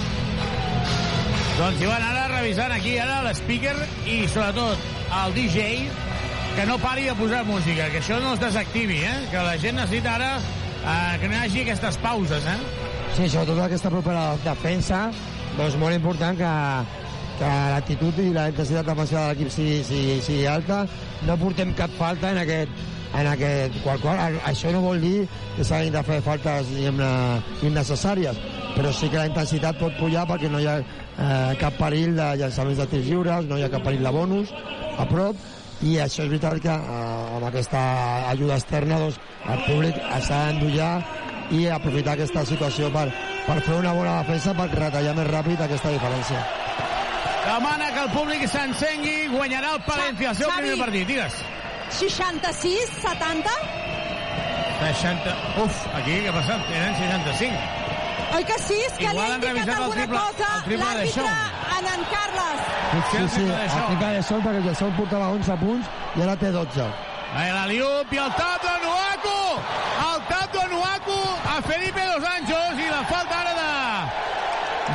Doncs hi van ara revisant aquí ara l'speaker i sobretot el DJ que no pari de posar música, que això no es desactivi, eh? que la gent necessita ara eh, que no hi hagi aquestes pauses. Eh? Sí, sobretot aquesta propera defensa, doncs molt important que, que l'actitud i la intensitat defensiva de l'equip sigui, sigui, sigui alta. No portem cap falta en aquest, en aquest qual, qual. Això no vol dir que s'hagin de fer faltes innecessàries, però sí que la intensitat pot pujar perquè no hi ha eh, cap perill de llançaments de tirs lliures, no hi ha cap perill de bonus a prop, i això és veritat que eh, amb aquesta ajuda externa doncs, el públic s'ha d'endollar i aprofitar aquesta situació per, per fer una bona defensa per retallar més ràpid aquesta diferència. Demana que el públic s'encengui, guanyarà el Palencia el seu Xavi. primer partit. Digues. 66, 70? 60... Uf, aquí què ha passat? Eren 65. Oi que sí? És que Igual li han ha indicat revisat el alguna triple- cosa el triple de l'àrbitre en en Carles. Potser Sí, el sí, triple de el triple de Sol perquè el Sol portava 11 punts i ara té 12. Ahí la Liup i el tap de Nuaku! El tap de Nuaku a Felipe Dos Anjos i la falta ara de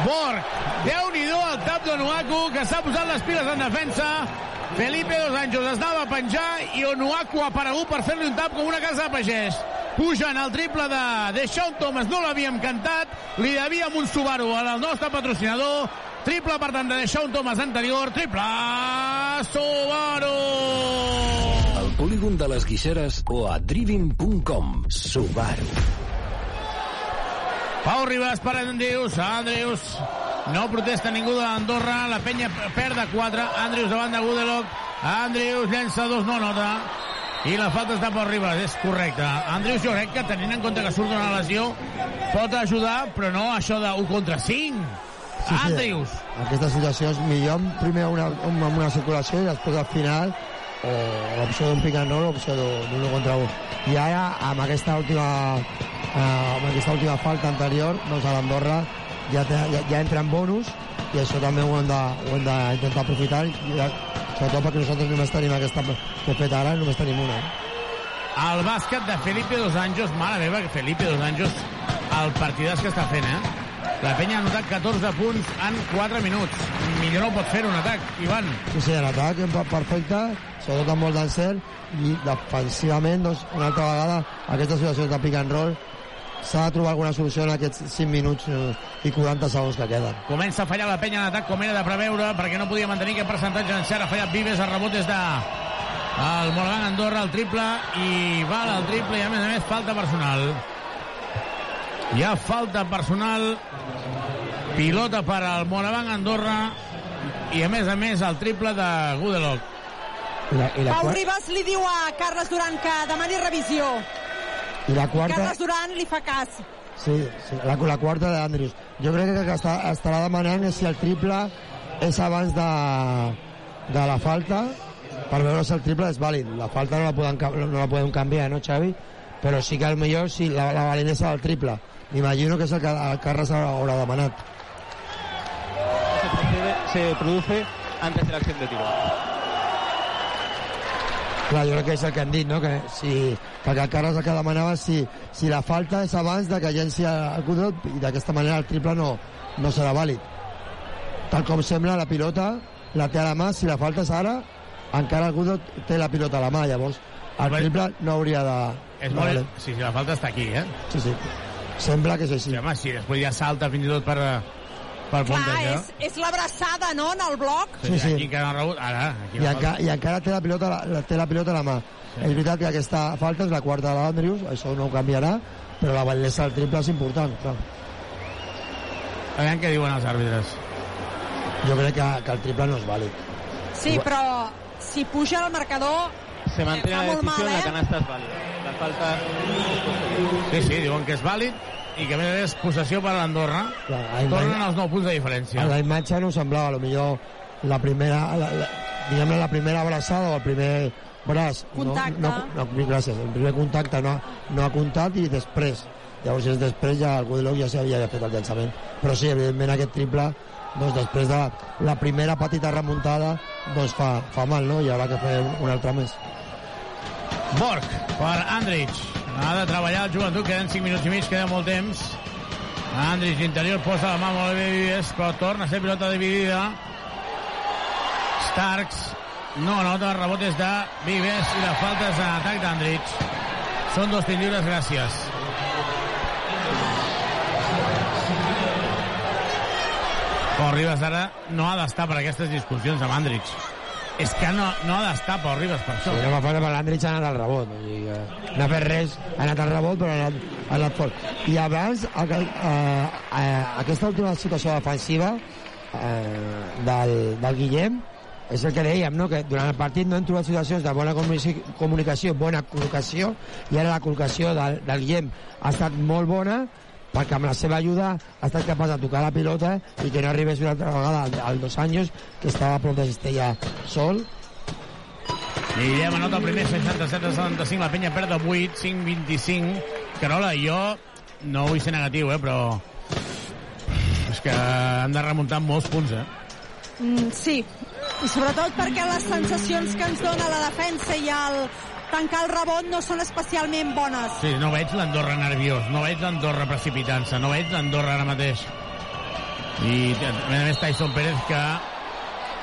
Borg. Déu-n'hi-do el tap de Nuaku que s'ha posat les piles en defensa. Felipe Dos Anjos es anava a penjar i Onuaku ha aparegut per fer-li un tap com una casa de pagès. Pugen el triple de Deshaun Thomas, no l'havíem cantat, li devíem un Subaru al nostre patrocinador, triple per tant de Deshaun Thomas anterior, triple Subaru! Al polígon de les Guixeres o a driving.com. Subaru. Pau Ribas per Andrius, Andrius no protesta ningú de l'Andorra, la penya perd de 4, Andrius davant de Gudelok, Andrius llença dos, no nota, i la falta està per Ribas, és correcte. Andrius jo crec que tenint en compte que surt d'una lesió pot ajudar, però no això de 1 contra 5. Sí, sí, Andrius. Aquesta situació és millor primer una, una, una circulació i després al final o l'opció d'un pick and roll o l'opció d'un un contra un. I ara, amb aquesta última, eh, amb aquesta última falta anterior, doncs a l'Andorra ja, té, ja, ja entra en bonus i això també ho hem de- ho hem d'intentar aprofitar i, ja, sobretot perquè nosaltres només tenim aquesta que he fet ara, només tenim una. El bàsquet de Felipe Dos Anjos, mare meva, que Felipe Dos Anjos, el partidàs que està fent, eh? La penya ha anotat 14 punts en 4 minuts. Millor no pot fer un atac, Ivan. Sí, sí, l'atac per- perfecte, sobretot amb molt d'encert, i defensivament, doncs, una altra vegada, aquestes situacions de pick and roll, s'ha de trobar alguna solució en aquests 5 minuts eh, i 40 segons que queden. Comença a fallar la penya en atac com era de preveure perquè no podia mantenir aquest percentatge d'encert. Ha fallat Vives, el rebot és de el Moragan Andorra, el triple, i val el triple, i a més a més falta personal. Hi ha falta personal, pilota per al Moraban Andorra, i a més a més el triple de Gudelok. I la, i la, Pau quar- Ribas li diu a Carles Duran que demani revisió. i la quarta... Carles Duran li fa cas. Sí, sí la, la quarta d'Andrius. Jo crec que, que està, estarà demanant és si el triple és abans de, de la falta per veure si el triple és vàlid. La falta no la podem, no la podem canviar, no, Xavi? Però sí que al millor sí, la, la validesa del triple. M'imagino que és el que el Carles haurà demanat. Se, procede- se produce antes de la acción de tiro. Clar, jo crec que és el que han dit, no? Que si, que el Carles el que demanava si, si la falta és abans de que llenci el Goodrot i d'aquesta manera el triple no, no serà vàlid. Tal com sembla, la pilota la té a la mà, si la falta és ara, encara el Goodrot té la pilota a la mà, llavors el triple no hauria de... És molt... valer. Sí, sí, la falta està aquí, eh? Sí, sí. Sembla que és així. Sí, home, sí, després ja salta fins i tot per, per Clar, plantejar. és, és l'abraçada, no?, en el bloc. Sí, sí. Aquí encara no ha rebut, ara, aquí I, enca. I encara té la pilota, la, té la pilota a la mà. Sí. És veritat que aquesta falta és la quarta de l'Andrius, això no ho canviarà, però la validesa del triple és important, clar. Aviam què diuen els àrbitres. Jo crec que, que el triple no és vàlid. Sí, però si puja el marcador... Se mantiene Fa la molt decisión, mal, la eh? canasta es válida. La falta. Sí, sí, diuen que és vàlid i que a més a més possessió per a l'Andorra. Tornen els 9 punts de diferència. A la imatge no semblava, a lo millor la primera, la, la, diguem la primera abraçada o el primer braç. Contacte. No, no, no, gràcies. El primer contacte no, no ha comptat i després. Llavors, és després ja el Goodlock ja s'havia fet el llançament. Però sí, evidentment aquest triple doncs després de la, primera petita remuntada doncs fa, fa mal, no? I haurà que fer un, un altre més. Borg per Andrich. Ha de treballar el joventut, queden 5 minuts i mig, queda molt temps. Andrich, interior, posa la mà molt bé Vives, però torna a ser pilota dividida. Starks no nota, el rebot és de Vives i la falta és en atac d'Andrich. Són dos tirs lliures, gràcies. Pau Ribas ara no ha d'estar per aquestes discussions amb Andrich. És que no, no ha d'estar Pau Ribas per això. Sí, no fa falta, l'Andrich ha anat al rebot. Vull dir que no ha fet res, ha anat al rebot, però ha anat, ha anat fort. I abans, a, a, a, aquesta última situació defensiva eh, del, del Guillem, és el que dèiem, no? que durant el partit no hem trobat situacions de bona comunicació bona col·locació, i ara la col·locació del, del Guillem ha estat molt bona, perquè amb la seva ajuda ha estat capaç de tocar la pilota i que no arribés una altra vegada al, al dos anys que estava a prop de Cistella sol Guillem anota el primer 67-75, la penya perd de 8, 5-25. Carola, jo no vull ser negatiu, eh, però és que han de remuntar molts punts, eh? Mm, sí, i sobretot perquè les sensacions que ens dona la defensa i el tancar el rebot no són especialment bones. Sí, no veig l'Andorra nerviós, no veig l'Andorra precipitant-se, no veig l'Andorra ara mateix. I a més Tyson Pérez que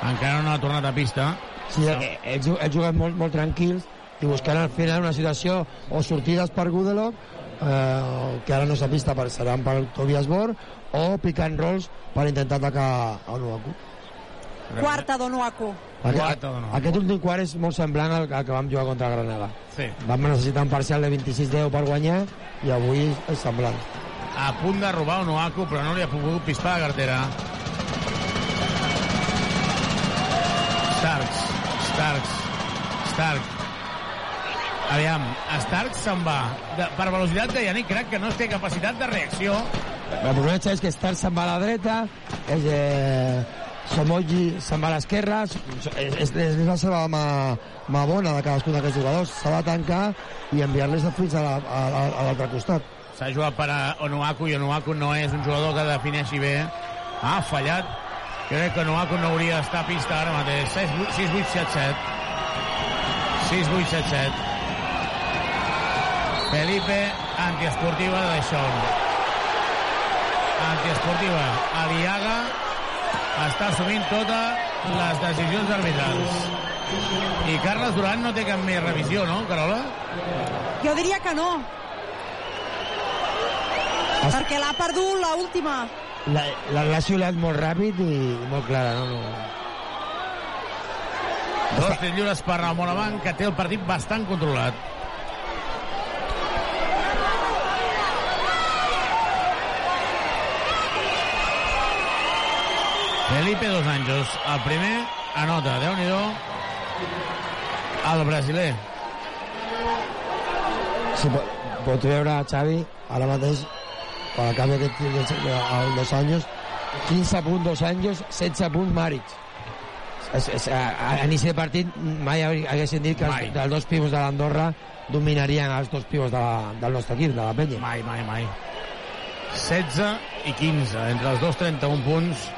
encara no ha tornat a pista. Sí, eh, ells, ells juguen molt, molt tranquils i buscant al final una situació o sortides per Gudelok eh, que ara no s'ha vista per, seran per Tobias Bor o pick and rolls per intentar atacar a Nuaku Quarta d'Onuaku. aquest, aquest últim quart és molt semblant al, que vam jugar contra Granada Sí. vam necessitar un parcial de 26-10 per guanyar i avui és semblant A punt de robar un Oaku, però no li ha pogut pispar la cartera. Starks, Starks, Stark. Aviam, Starks se'n va. De, per velocitat de Yannick, crec que no té capacitat de reacció. el problema és que Star se'n va a la dreta és, eh, Somoji se'n va a l'esquerra és, és, és la seva mà, mà bona de cadascun d'aquests jugadors s'ha de tancar i enviar-les fins a la- a la- l'altre costat S'ha jugat per a Onuaku i Onuaku no és un jugador que defineixi bé. Ha fallat. Crec que Onuaku no hauria d'estar a pista ara mateix. 6-8-7-7. 6-8-7-7. Felipe, antiesportiva de Deixón. Antiesportiva. Aliaga està assumint totes les decisions arbitrals. I Carles Duran no té cap més revisió, no, Carola? Jo diria que no. Perquè l'ha perdut l'última. última. la, la, l'ha xiulat molt ràpid i molt clara no? no. Dos lliures per el Morabanc, que té el partit bastant controlat. Felipe Dos Anjos, el primer, anota, déu nhi el brasiler. Sí, pot, pot veure Xavi ara mateix quan acabi aquest tir de, de, dos anys 15 punts dos anys 16 punts Maric és, és, a, a, a inici de partit mai haguessin dit que els, Mai. els dos pivos de l'Andorra dominarien els dos pivos de la, del nostre equip, de la penya mai, mai, mai 16 i 15, entre els dos 31 punts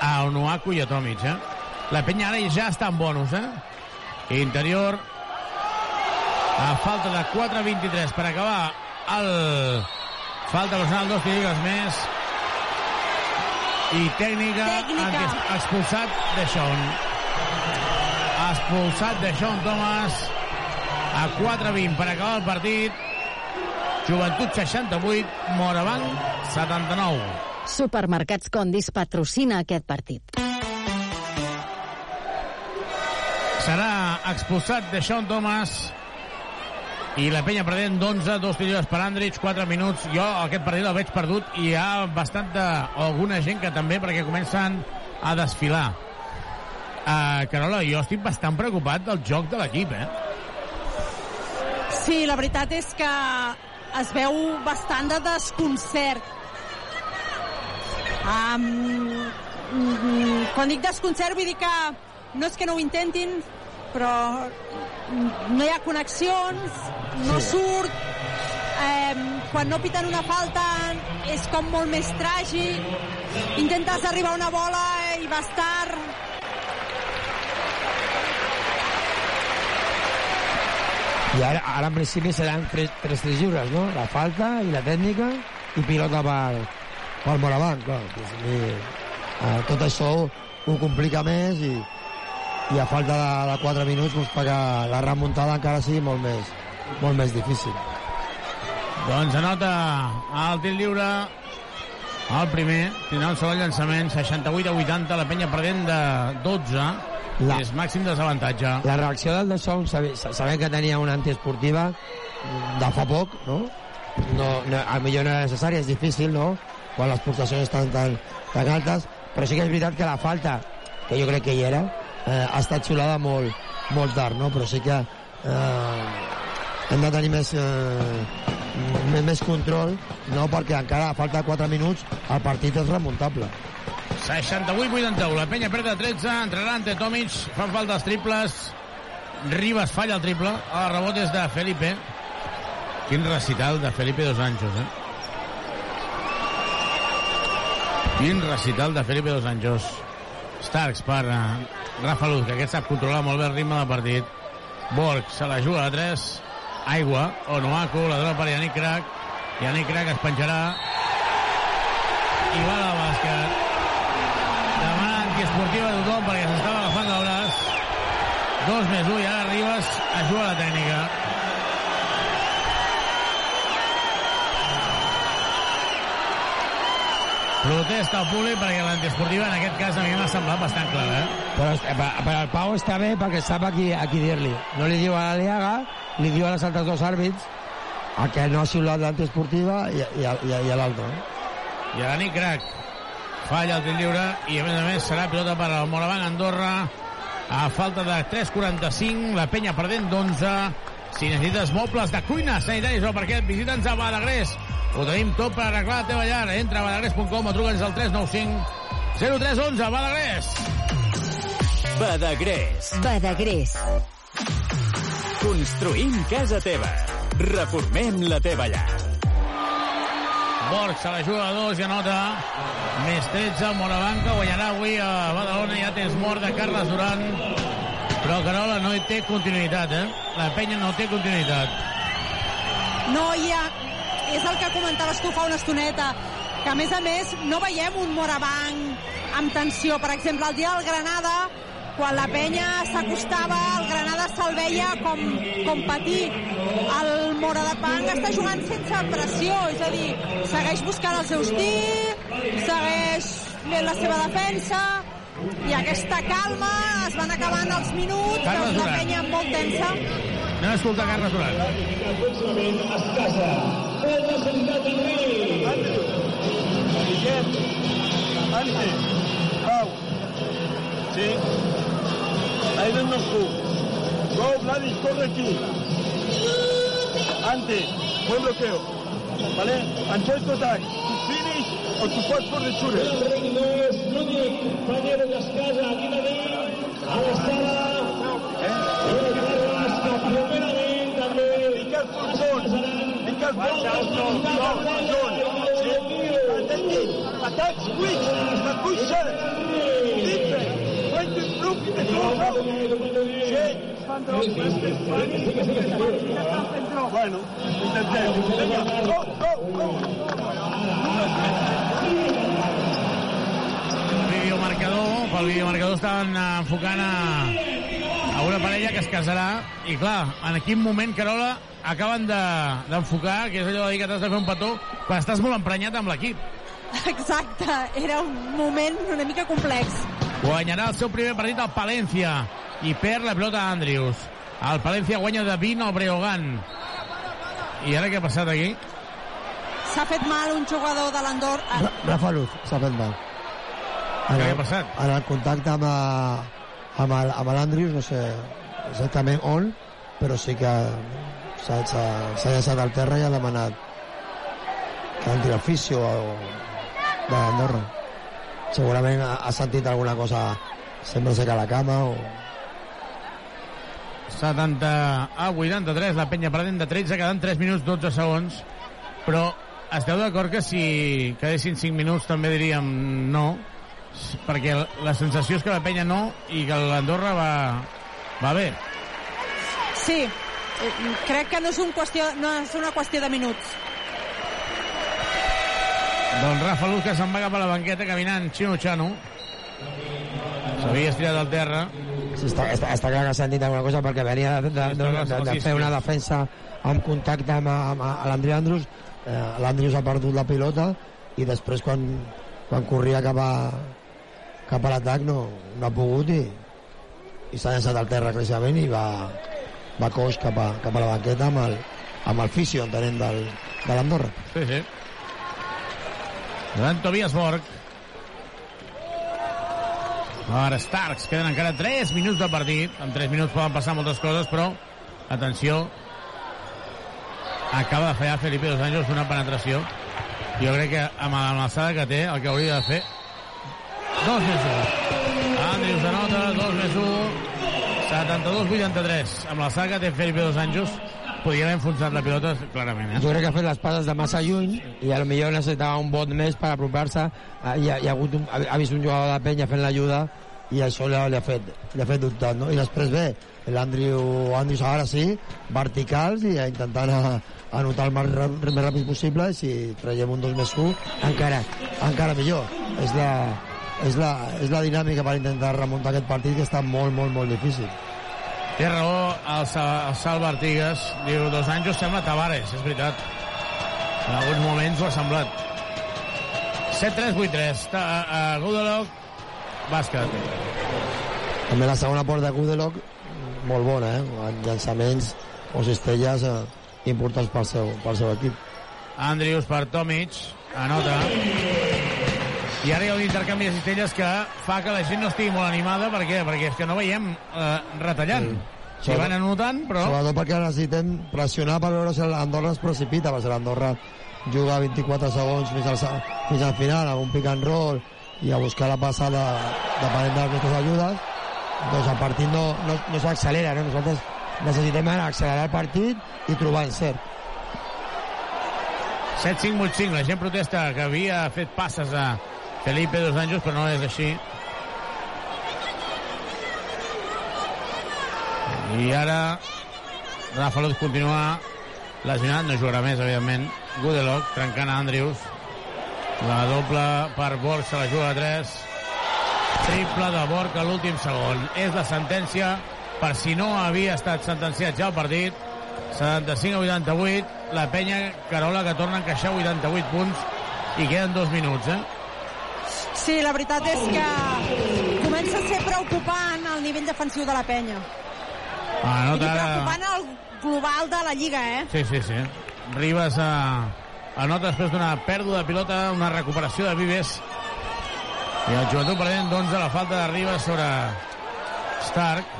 a Onuaku i a Tomic, eh? La penya ara ja està en bonus, eh? Interior, a falta de 4-23 per acabar el... Falta personal, dos lligues més. I tècnica, Tècnica. expulsat de Sean. Expulsat de Sean Thomas a 4-20 per acabar el partit. Joventut 68, Morabanc 79. Supermercats Condis patrocina aquest partit. Serà expulsat de Sean Thomas i la penya perdent d'11, dos tiros per Andrich, 4 minuts. Jo aquest partit el veig perdut i hi ha bastant de... alguna gent que també perquè comencen a desfilar. Uh, Carola, jo estic bastant preocupat del joc de l'equip, eh? Sí, la veritat és que es veu bastant de desconcert. Um, quan dic desconcert vull dir que no és que no ho intentin, però no hi ha connexions, no Sí. surt, eh, quan no piten una falta és com molt més tràgic, intentes arribar a una bola i vas tard, i ara, ara en principi seran tres, tres tirs lliures no? la falta i la tècnica i pilota per, per Morabanc clar, doncs, i, eh, tot això ho, complica més i, i a falta de, de 4 minuts doncs, perquè la remuntada encara sigui molt més, molt més difícil Doncs anota el tir lliure El primer, tindrà un segon llançament, 68 a 80, la penya perdent de 12, La- és màxim desavantatge. La reacció del de Sol, sabe- sabent que tenia una antiesportiva de fa poc, no? No, no, a millor no era necessari, és difícil, no? Quan les pulsacions estan tan, tan altes, però sí que és veritat que la falta, que jo crec que hi era, eh, ha estat xulada molt, molt tard, no? Però sí que eh, hem de tenir més, eh, més control, no? Perquè encara a falta de 4 minuts el partit és remuntable. 68-81, la penya perd de 13, entrarà ante Tomic, fan falta els triples, Ribas falla el triple, el rebot és de Felipe. Quin recital de Felipe Dos Anjos, eh? Quin recital de Felipe Dos Anjos. Starks per uh, Rafa Luz, que aquest sap controlar molt bé el ritme del partit. Borg se la juga a 3. Aigua, Onoaku, la dona per Yannick Crac. Yannick Crac es penjarà. I va al bàsquet. Demana antiesportiva a tothom perquè s'estava agafant el braç. Dos més un i ara Ribas ajuda la tècnica. Protesta al públic perquè l'antiesportiva en aquest cas a mi m'ha semblat bastant clara. Eh? Però, per, per el Pau està bé perquè sap a qui, a qui dir-li. No li diu a l'Aliaga, li diu a les altres dos àrbits, a que no ha xiulat l'antiesportiva i, i, a- i, a- i a l'altre. No? I ara Nick Crac falla el tir lliure i a més a més serà pilota per al Moravang Andorra a falta de 3.45 la penya perdent d'11 si necessites mobles de cuina sanitaris o parquet visita'ns a Badagrés ho tenim tot per arreglar la teva llar entra a badagrés.com o truca'ns al 395 0311 Badagrés Badagrés. Badagrés. Construïm casa teva. Reformem la teva llar. Borg se la juga a dos i anota més 13 Morabanca guanyarà avui a Badalona ja tens mort de Carles Duran però Carola no hi té continuïtat eh? la penya no té continuïtat No hi ha... És el que comentaves tu fa una estoneta, que a més a més no veiem un Morabanc amb tensió. Per exemple, el dia del Granada, quan la penya s'acostava, el Granada se'l veia com, com patir. El Morabanc està jugant sense pressió, és a dir, segueix buscant els seus tirs, segueix fent la seva defensa, i aquesta calma es van acabant els minuts, Carles doncs la penya molt tensa. Anem a escoltar Carles Duran Ante, Pau. Sí. Ahí no nos tú. Go, Vladis, corre aquí. Ante, buen bloqueo. ¿Vale? First attack. To finish or to pass for the shooter. compañero de las casas, aquí también, a la sala. Be careful, John. Be careful, John. John. Attack, quick. Makush shot. Defense. Trying to improve the closeout. Sí. Bueno, intentemos. Venga, go, go, go. videomarcador pel videomarcador estaven enfocant a, a una parella que es casarà i clar, en quin moment Carola acaben de- d'enfocar que és allò de dir que t'has de fer un petó quan estàs molt emprenyat amb l'equip Exacte, era un moment una mica complex. guanyarà el seu primer partit al Palència i perd la pilota a Andrius el Palència guanya de 20 al Breogán i ara què ha passat aquí? S'ha fet mal un jugador de l'Andorra. Ra- Rafa Luz s'ha fet mal. Què ha passat? En el contacte amb, a- amb, el- amb l'Andrius, no sé exactament on, però sí que s'ha llançat al terra i ha demanat que entri al fisio o de l'Andorra. Segurament ha, ha sentit alguna cosa, sembla ser que a la cama o... 70 a 83, la penya perdent de 13, quedant 3 minuts 12 segons, però esteu d'acord que si quedessin 5 minuts també diríem no, perquè la sensació és que la penya no i que l'Andorra va, va bé. Sí, crec que no és, un qüestió, no és una qüestió de minuts. Doncs Rafa Luz que se'n va cap a la banqueta caminant Xino Xano. S'havia estirat al terra. Sí, està, està, està clar que s'ha dit alguna cosa perquè venia de, de, de, de, de fer una defensa amb contacte amb, amb, amb l'Andri Andrus eh, l'Andrius ha perdut la pilota i després quan, quan corria cap a, cap a l'atac no, no ha pogut i, i s'ha llançat al terra claríssimament i va, va coix cap a, cap a la banqueta amb el, amb el fisio, entenent, del, de l'Andorra. Sí, sí. Joan Tobias Borg. Per Starks, queden encara 3 minuts de partit. En 3 minuts poden passar moltes coses, però atenció, acaba de fallar Felipe Dos Anjos una penetració. Jo crec que amb l'alçada que té, el que hauria de fer... Dos més un. Andrius anota, dos més un. 72-83. Amb l'alçada que té Felipe Dos Anjos, podria haver enfonsat la pilota clarament. Eh? Jo crec que ha fet les passes de massa lluny i a lo millor necessitava un bot més per apropar-se i ha, hi ha, hagut un, ha vist un jugador de penya fent l'ajuda i això li, li, ha fet, li ha fet dubtar no? i després bé, l'Andrew Andrews ara sí, verticals i intentant a, anotar el més, més ràpid possible i si traiem un 2 més 1 encara, encara millor és la, és, la, és la dinàmica per intentar remuntar aquest partit que està molt, molt, molt difícil Té raó el, el Salva Artigas. Diu, dos anys sembla Tavares, és veritat. En alguns moments ho ha semblat. 7-3, 8-3. Uh, Gudelok, bàsquet. També la segona porta de Gudelok, molt bona, eh? Llançaments o cistelles eh, importants pel seu, pel seu equip. Andrius per Tomic, anota. I ara hi ha un intercanvi de cistelles que fa que la gent no estigui molt animada. Per què? Perquè és que no veiem eh, retallant. Sí. Si van anotant, però... Sobretot perquè necessitem pressionar per veure si l'Andorra es precipita, perquè l'Andorra juga 24 segons fins al, fins al final, amb un pick and roll i a buscar la passada depenent de les nostres ajudes, doncs el partit no, no, no s'accelera, no? Nosaltres necessitem accelerar el partit i trobar encert. 7-5-8-5, la gent protesta que havia fet passes a, Felipe Dos Anjos, però no és així. I ara Rafa Luz continua lesionat, no jugarà més, evidentment. Gudelok trencant a Andrius. La doble per Borg, se la juga a 3. Triple de Borg a l'últim segon. És la sentència per si no havia estat sentenciat ja el partit. 75 a 88. La penya Carola que torna a encaixar 88 punts i queden dos minuts, eh? Sí, la veritat és que comença a ser preocupant el nivell defensiu de la penya. Ah, no I preocupant el global de la Lliga, eh? Sí, sí, sí. Ribas a, anota després d'una pèrdua de pilota, una recuperació de Vives. I el jugador perdent d'11 la falta de Ribas sobre Stark.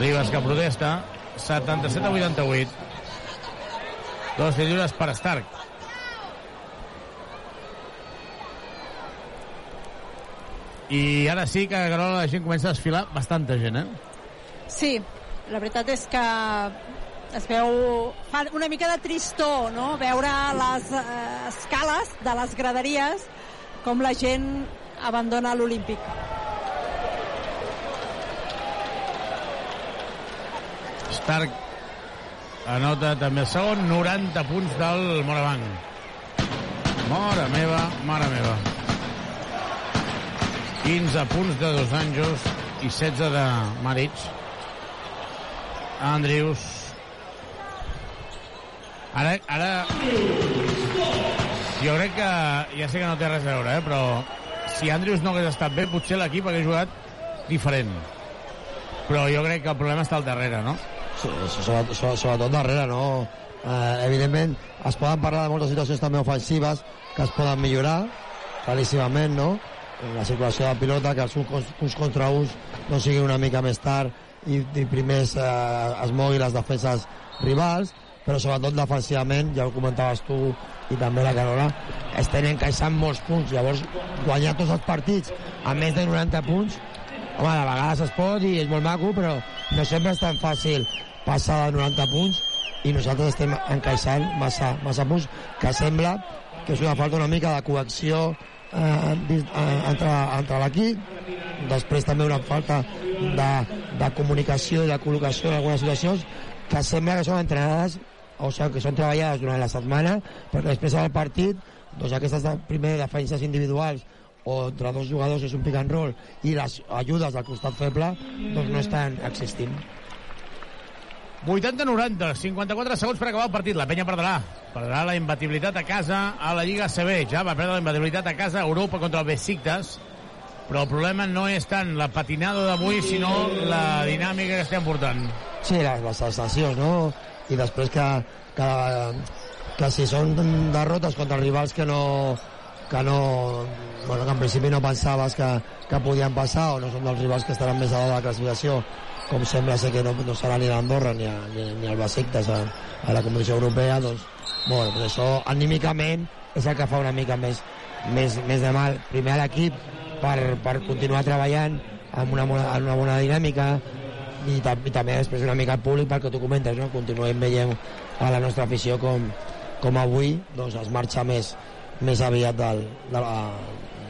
Ribas que protesta. 77 a 88. Dos lliures per Stark. I ara sí que a Carola la gent comença a desfilar bastanta gent, eh? Sí, la veritat és que es veu... Fa una mica de tristor, no?, veure les eh, escales de les graderies com la gent abandona l'Olímpic. Stark anota també el segon, 90 punts del Morabanc. Mora meva, mare meva. 15 punts de Dos Anjos i 16 de Maric. Andrius. Ara, ara... Jo crec que... Ja sé que no té res a veure, eh? però si Andrius no hagués estat bé, potser l'equip hagués jugat diferent. Però jo crec que el problema està al darrere, no? Sí, sobretot, sobretot darrere, no? Eh, evidentment, es poden parlar de moltes situacions també ofensives que es poden millorar, claríssimament, no? La circulació de pilota, que els uns contra uns no siguin una mica més tard i, i primers eh, es mogui les defenses rivals, però sobretot defensivament, ja ho comentaves tu i també la Carola, estem encaixant molts punts, llavors guanyar tots els partits a més de 90 punts home, de vegades es pot i és molt maco, però no sempre és tan fàcil passar de 90 punts i nosaltres estem encaixant massa, massa punts que sembla que és una falta una mica de coacció eh, entre, entre l'equip. Després també una falta de, de comunicació i de col·locació en algunes situacions que sembla que són entrenades o sigui, que són treballades durant la setmana perquè després del partit doncs aquestes de, primer defenses individuals o entre dos jugadors és un pick and roll i les ajudes del costat feble doncs no estan existint 80-90, 54 segons per acabar el partit. La penya perdrà. Perdrà la imbatibilitat a casa a la Lliga CB. Ja va perdre la imbatibilitat a casa a Europa contra el Besiktas. Però el problema no és tant la patinada d'avui, sinó la dinàmica que estem portant. Sí, les, les sensacions, no? I després que, que, que si són derrotes contra rivals que no, que no bueno, que en principi no pensaves que, que podien passar o no són dels rivals que estaran més a la classificació com sembla ser que no, no serà ni l'Andorra ni, a- ni, ni el Besiktas a, a la competició europea doncs, bueno, doncs això anímicament és el que fa una mica més, més, més de mal primer a l'equip per, per continuar treballant amb una, amb una bona dinàmica i, i també després una mica al públic perquè tu comentes, no? continuem veient a la nostra afició com, com avui doncs, es marxa més, més aviat del, de la,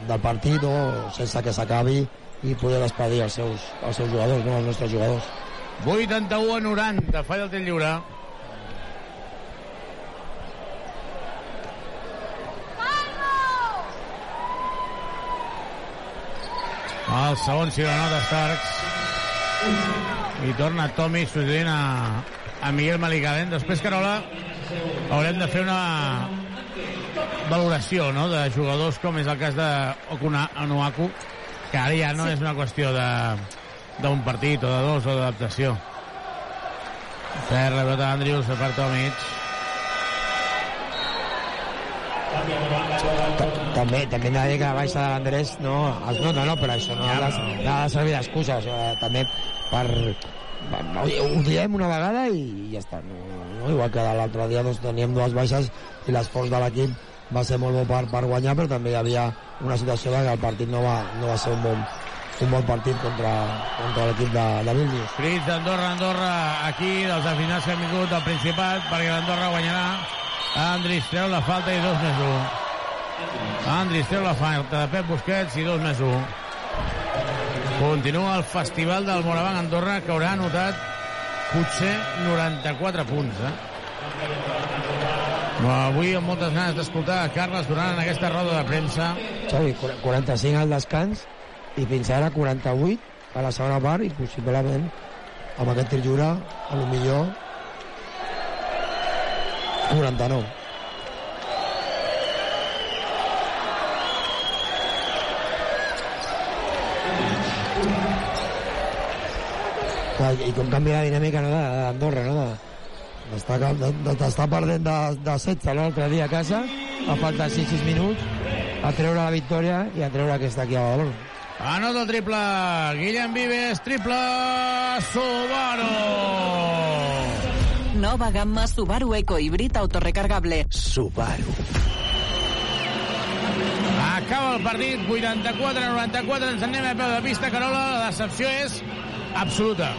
del partit o sense que s'acabi i poder despedir els seus, els seus jugadors, no? els nostres jugadors. 81 a 90, falla el tir lliure. El segon la nota Starks. I torna Tomi substituint a, a Miguel Malicalen. Després, Carola, haurem de fer una valoració no? de jugadors com és el cas de Okuna Anuaku, que ara ja no sí. és una qüestió de d'un partit o de dos o d'adaptació. Per la pelota d'Andrius, se part Tomic. també, també hem de dir que la baixa de l'Andrés no, es nota, no? però això no ha de, no ha de servir d'excusa o sigui, també per ho, ho diem una vegada i ja està no, no? igual que l'altre dia doncs, teníem dues baixes i l'esforç de l'equip va ser molt bo per, per guanyar però també hi havia una situació de que el partit no va, no va ser un bon, un bon partit contra, contra l'equip de, de Vilnius Crits d'Andorra, Andorra, aquí, dels afinats que han vingut del Principat, perquè l'Andorra guanyarà. Andris treu la falta i dos més un. Andris treu la falta de Pep Busquets i dos més un. Continua el festival del Morabanc Andorra, que haurà anotat potser 94 punts, eh? Avui amb moltes ganes d'escoltar Carles Duran en aquesta roda de premsa. Xavi, 45 al descans i fins ara 48 a la segona part i possiblement amb aquest tir lliure a lo millor 49 Clar, i com canvia la dinàmica no, d'Andorra no? De, de, d'estar perdent de, de 16 l'altre dia a casa. A falta 6-6 minuts. A treure la victòria i a treure aquesta aquí a Badalona. Anota el triple, Guillem Vives, triple, Subaru! Nova gamma Subaru Eco Híbrid autorecargable. Subaru. Acaba el partit, 84-94, ens anem a peu de pista, Carola, la decepció és absoluta.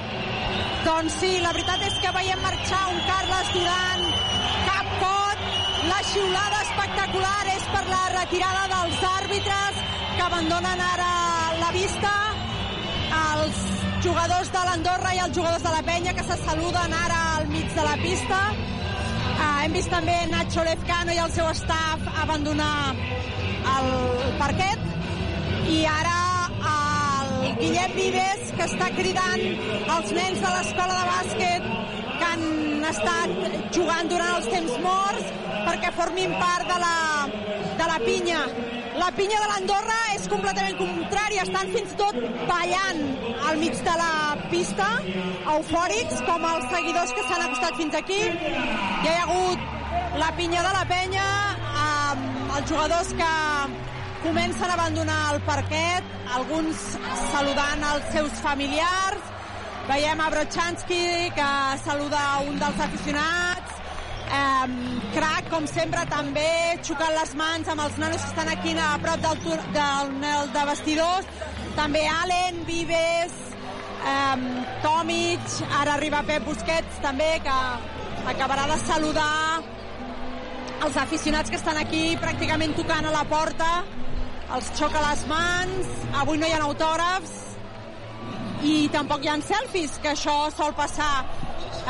Doncs sí, la veritat és que veiem marxar un Carles Duran, cap pot, la xiulada espectacular és per la retirada dels àrbitres que abandonen ara la vista, els jugadors de l'Andorra i els jugadors de la penya que se saluden ara al mig de la pista. Uh, hem vist també Nacho Lezcano i el seu staff abandonar el parquet i ara Guillem Vives que està cridant als nens de l'escola de bàsquet que han estat jugant durant els temps morts perquè formin part de la, de la pinya. La pinya de l'Andorra és completament contrària, estan fins tot ballant al mig de la pista, eufòrics, com els seguidors que s'han acostat fins aquí. Hi ha hagut la pinya de la penya, amb els jugadors que comencen a abandonar el parquet, alguns saludant els seus familiars. Veiem a Brochanski que saluda un dels aficionats. Um, crac, com sempre, també xocant les mans amb els nanos que estan aquí a prop del, del de vestidors. També Allen, Vives, um, Tomic, ara arriba Pep Busquets també, que acabarà de saludar els aficionats que estan aquí pràcticament tocant a la porta els xoca les mans avui no hi ha autògrafs i tampoc hi ha selfies que això sol passar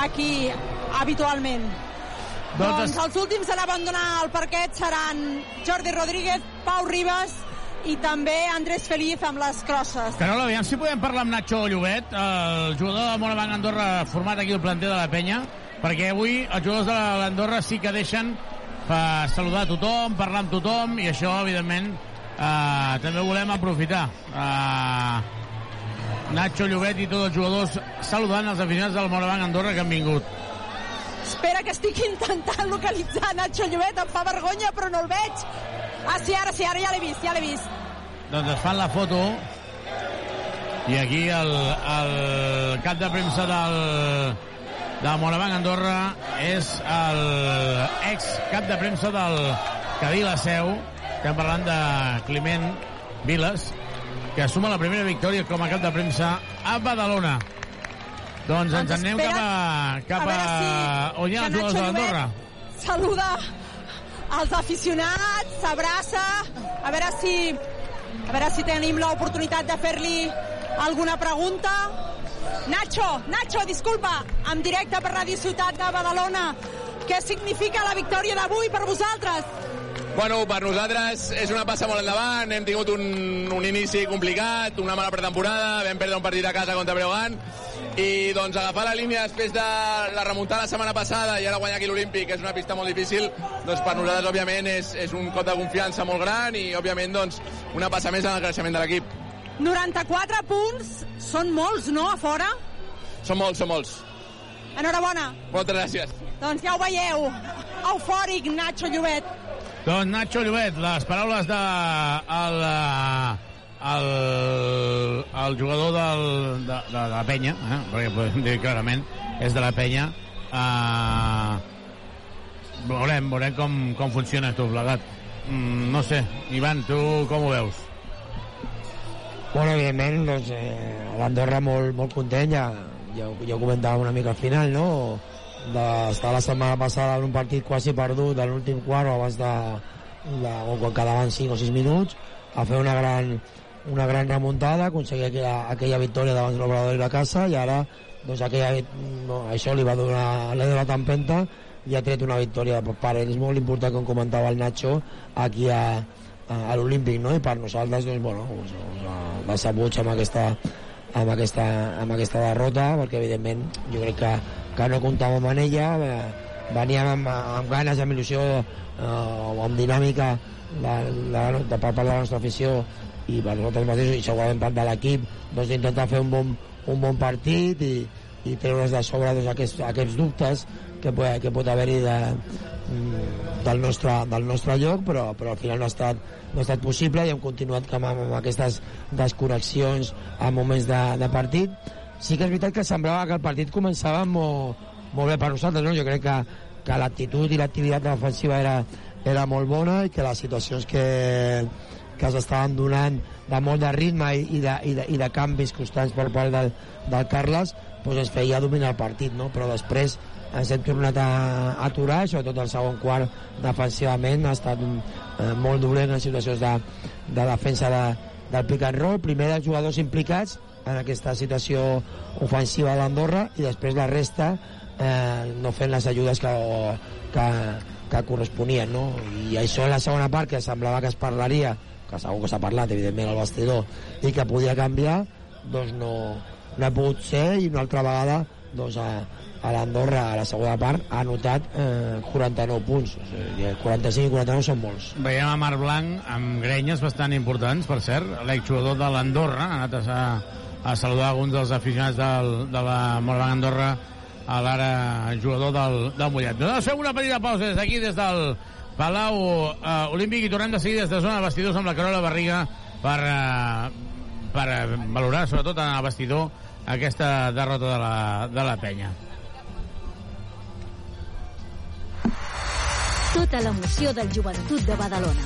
aquí habitualment doncs, doncs els últims en abandonar el parquet seran Jordi Rodríguez, Pau Ribas i també Andrés Feliz amb les crosses. Carola, aviam si podem parlar amb Nacho Llobet, el jugador de Morabanc Andorra format aquí al planter de la penya, perquè avui els jugadors de l'Andorra sí que deixen per saludar a tothom, parlar amb tothom, i això, evidentment, eh, també ho volem aprofitar. Eh, Nacho Llobet i tots els jugadors saludant els aficionats del Morabanc Andorra que han vingut. Espera que estic intentant localitzar Nacho Llobet, em fa vergonya però no el veig. Ah, sí, ara sí, ara ja l'he vist, ja l'he vist. Doncs es fan la foto i aquí el, el cap de premsa del, del Morabanc Andorra és el ex cap de premsa del Cadí la Seu, estem parlant de Climent Viles, que suma la primera victòria com a cap de premsa a Badalona. Doncs ens en anem cap a, cap a, a on hi ha els de l'Andorra. Saluda als aficionats, s'abraça, a veure si a veure si tenim l'oportunitat de fer-li alguna pregunta. Nacho, Nacho, disculpa, en directe per Ràdio Ciutat de Badalona. Què significa la victòria d'avui per vosaltres? Bueno, per nosaltres és una passa molt endavant, hem tingut un, un inici complicat, una mala pretemporada, vam perdre un partit a casa contra Breogant, i doncs agafar la línia després de la remuntada la setmana passada i ara guanyar aquí l'Olímpic és una pista molt difícil, doncs per nosaltres òbviament és, és un cop de confiança molt gran i òbviament doncs una passa més en el creixement de l'equip. 94 punts, són molts, no, a fora? Són molts, són molts. Enhorabona. Moltes gràcies. Doncs ja ho veieu, eufòric Nacho Llobet. Doncs Nacho Llobet, les paraules de el, el, el jugador del, de, de, de la penya, eh? perquè podem dir clarament, és de la penya. Uh, veurem, veurem com, com funciona tot plegat. Mm, no sé, Ivan, tu com ho veus? Bueno, evidentment, doncs, eh, l'Andorra molt, molt content, ja, ja, ja ho comentava una mica al final, no? d'estar la setmana passada en un partit quasi perdut a l'últim quart o abans de, de, o quan quedaven 5 o 6 minuts a fer una gran, una gran remuntada, aconseguir aquella, aquella victòria davant de l'Obrador i la casa i ara doncs aquella, no, això li va donar l'he donat empenta i ha tret una victòria per, per ell és molt important com comentava el Nacho aquí a, a, l'Olímpic no? i per nosaltres doncs, bueno, us, us, decebuts amb aquesta, amb, aquesta, amb aquesta derrota perquè evidentment jo crec que, que no comptàvem amb ella eh, veníem amb, amb ganes, amb il·lusió eh, amb dinàmica de, de, de, per part de la nostra afició i per nosaltres mateixos i segurament part de l'equip doncs intentar fer un bon, un bon partit i, i treure's de sobre doncs, aquests, aquests dubtes que, que pot haver-hi de, del nostre, del nostre lloc però, però al final no ha estat, no ha estat possible i hem continuat amb, amb aquestes desconnexions a moments de, de partit sí que és veritat que semblava que el partit començava molt, molt bé per nosaltres no? jo crec que, que l'actitud i l'activitat defensiva era, era molt bona i que les situacions que, que s'estaven donant de molt de ritme i, i, de, i, de, i de canvis constants per part del, del Carles doncs ens feia dominar el partit no? però després ens hem tornat a, aturar sobretot el segon quart defensivament ha estat eh, molt dolent en situacions de, de defensa de, del pick and roll primer dels jugadors implicats en aquesta situació ofensiva d'Andorra i després la resta eh, no fent les ajudes que, que, que corresponien no? i això en la segona part que semblava que es parlaria que segur que s'ha parlat evidentment al vestidor i que podia canviar doncs no, no ha pogut ser i una altra vegada doncs a, a l'Andorra a la segona part ha anotat eh, 49 punts o sigui, 45 i 49 són molts veiem a Marc Blanc amb grenyes bastant importants per cert, l'exjugador de l'Andorra ha anat a, a saludar alguns dels aficionats del, de la Morabanc Andorra a l'ara jugador del, del Mollet. Doncs fem una petita pausa des d'aquí, des del Palau uh, Olímpic i tornem de seguida des de zona de vestidors amb la Carola Barriga per, uh, per valorar sobretot en el vestidor aquesta derrota de la, de la penya. Tota l'emoció del joventut de Badalona.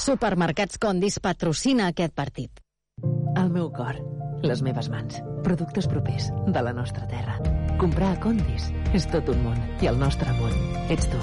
Supermercats Condis patrocina aquest partit. El meu cor, les meves mans, productes propers de la nostra terra. Comprar a Condis és tot un món i el nostre món ets tu.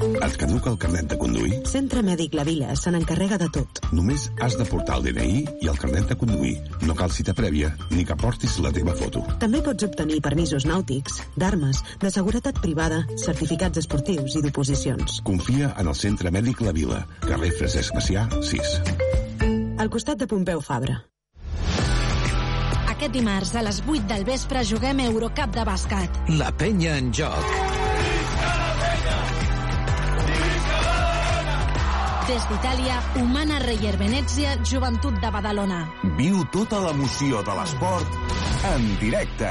Et caduca el carnet de conduir? Centre Mèdic La Vila se n'encarrega de tot. Només has de portar el DNI i el carnet de conduir. No cal cita prèvia ni que portis la teva foto. També pots obtenir permisos nàutics, d'armes, de seguretat privada, certificats esportius i d'oposicions. Confia en el Centre Mèdic La Vila, carrer Francesc Macià, 6. Al costat de Pompeu Fabra. Aquest dimarts a les 8 del vespre juguem Eurocup de bàsquet. La penya en joc. Des d'Itàlia, Humana Reyer Venezia, Joventut de Badalona. Viu tota l'emoció de l'esport en directe.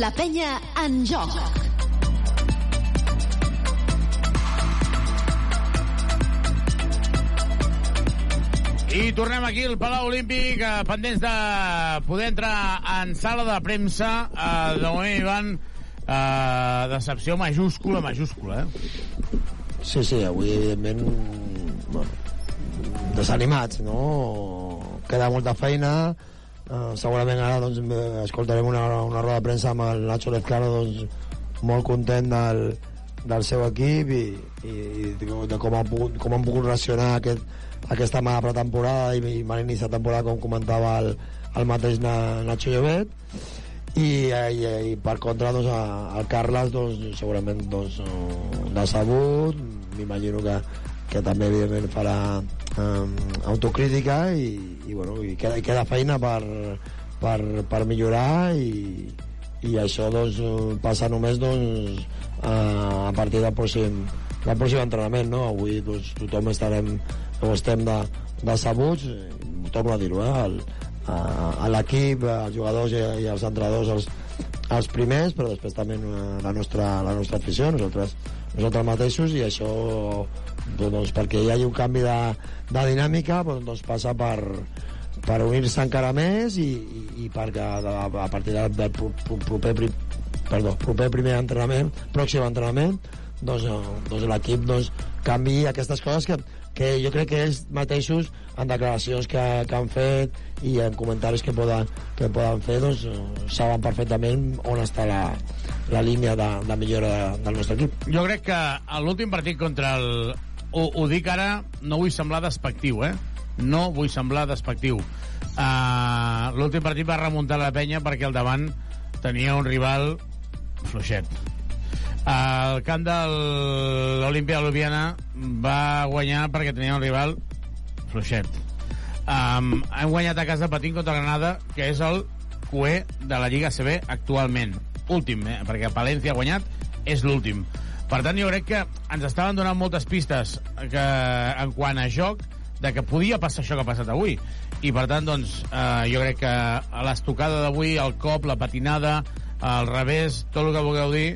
La penya en joc. I tornem aquí al Palau Olímpic, eh, pendents de poder entrar en sala de premsa. Eh, de moment hi eh, decepció majúscula, majúscula, eh? Sí, sí, avui, evidentment, bueno, desanimats, no? Queda molta feina, uh, segurament ara doncs, eh, escoltarem una, una roda de premsa amb el Nacho Lezcano doncs, molt content del, del seu equip i, i, i de com, ha pogut, com han pogut reaccionar aquest, aquesta mala pretemporada i, i mal inici de temporada com comentava el, el mateix Na, Nacho Llobet i, i, i per contra doncs, a, el Carles doncs, segurament doncs, decebut m'imagino que, que també evidentment farà um, autocrítica i, i, bueno, i queda, queda feina per, per, per millorar i, i això doncs, passa només doncs, a, a partir del pròxim, del pròxim entrenament no? avui doncs, tothom estarem o estem de, decebuts torno a dir-ho eh? el, a, a l'equip, als jugadors i, i als entrenadors els, els primers, però després també la nostra, la nostra afició, nosaltres, nosaltres mateixos, i això doncs, perquè hi hagi un canvi de, de dinàmica doncs, passa per, per unir-se encara més i, i, i perquè a, a partir del, del proper, perdó, proper primer entrenament, pròxim entrenament, doncs, doncs l'equip doncs, canvi aquestes coses que, que jo crec que ells mateixos en declaracions que, que han fet i en comentaris que poden, que poden fer doncs, saben perfectament on està la, la línia de, de millora de, del nostre equip. Jo crec que l'últim partit contra el... Ho, ho dic ara, no vull semblar despectiu, eh? No vull semblar despectiu. Uh, l'últim partit va remuntar la penya perquè al davant tenia un rival fluixet. El camp de l'Olimpia de va guanyar perquè tenia un rival fluixet. Um, hem guanyat a casa patint contra Granada, que és el QE de la Lliga CB actualment. Últim, eh? perquè Palència ha guanyat, és l'últim. Per tant, jo crec que ens estaven donant moltes pistes que, en quant a joc de que podia passar això que ha passat avui. I, per tant, doncs, eh, jo crec que l'estocada d'avui, el cop, la patinada, el revés, tot el que vulgueu dir,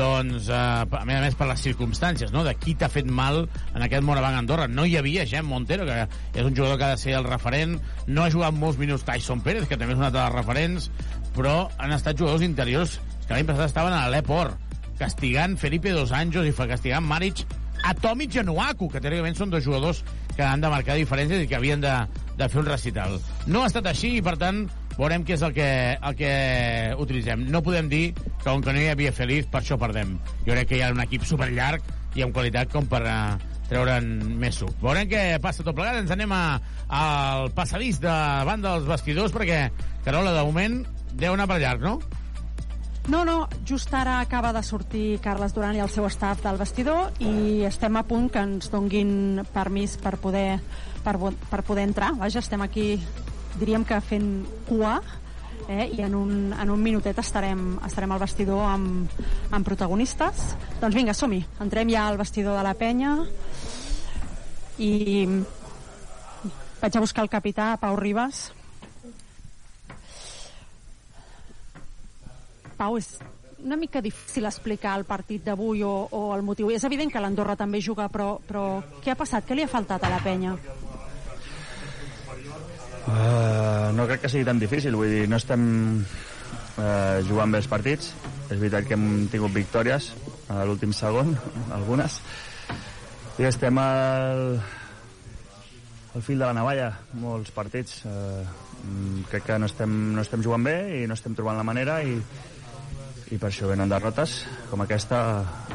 doncs, eh, a més a més per les circumstàncies, no? de qui t'ha fet mal en aquest Moravang Andorra. No hi havia Gem Montero, que és un jugador que ha de ser el referent, no ha jugat molts minuts Tyson Pérez, que també és un altre dels referents, però han estat jugadors interiors que l'any passat estaven a l'Eport, castigant Felipe Dos Anjos i castigant Maric a Tomic i a Nuaku, que teòricament són dos jugadors que han de marcar diferències i que havien de, de fer un recital. No ha estat així i, per tant, veurem què és el que, el que utilitzem. No podem dir que com que no hi havia Feliz, per això perdem. Jo crec que hi ha un equip superllarg i amb qualitat com per uh, treure'n més suc. Veurem què passa tot plegat. Ens anem a, al passadís de banda dels vestidors perquè, Carola, de moment, deu anar per llarg, no? No, no, just ara acaba de sortir Carles Duran i el seu staff del vestidor i estem a punt que ens donguin permís per poder, per, per poder entrar. Vaja, estem aquí, diríem que fent cua, eh? i en un, en un minutet estarem, estarem al vestidor amb, amb protagonistes. Doncs vinga, som-hi. Entrem ja al vestidor de la penya i vaig a buscar el capità, Pau Ribas. Pau, és, una mica difícil explicar el partit d'avui o, o el motiu. És evident que l'Andorra també juga, però, però què ha passat? Què li ha faltat a la penya? Uh, no crec que sigui tan difícil, vull dir, no estem uh, jugant bé els partits. És veritat que hem tingut victòries a l'últim segon, algunes, i estem al, al fil de la navalla, molts partits. Uh, crec que no estem, no estem jugant bé i no estem trobant la manera i, i per això venen derrotes com aquesta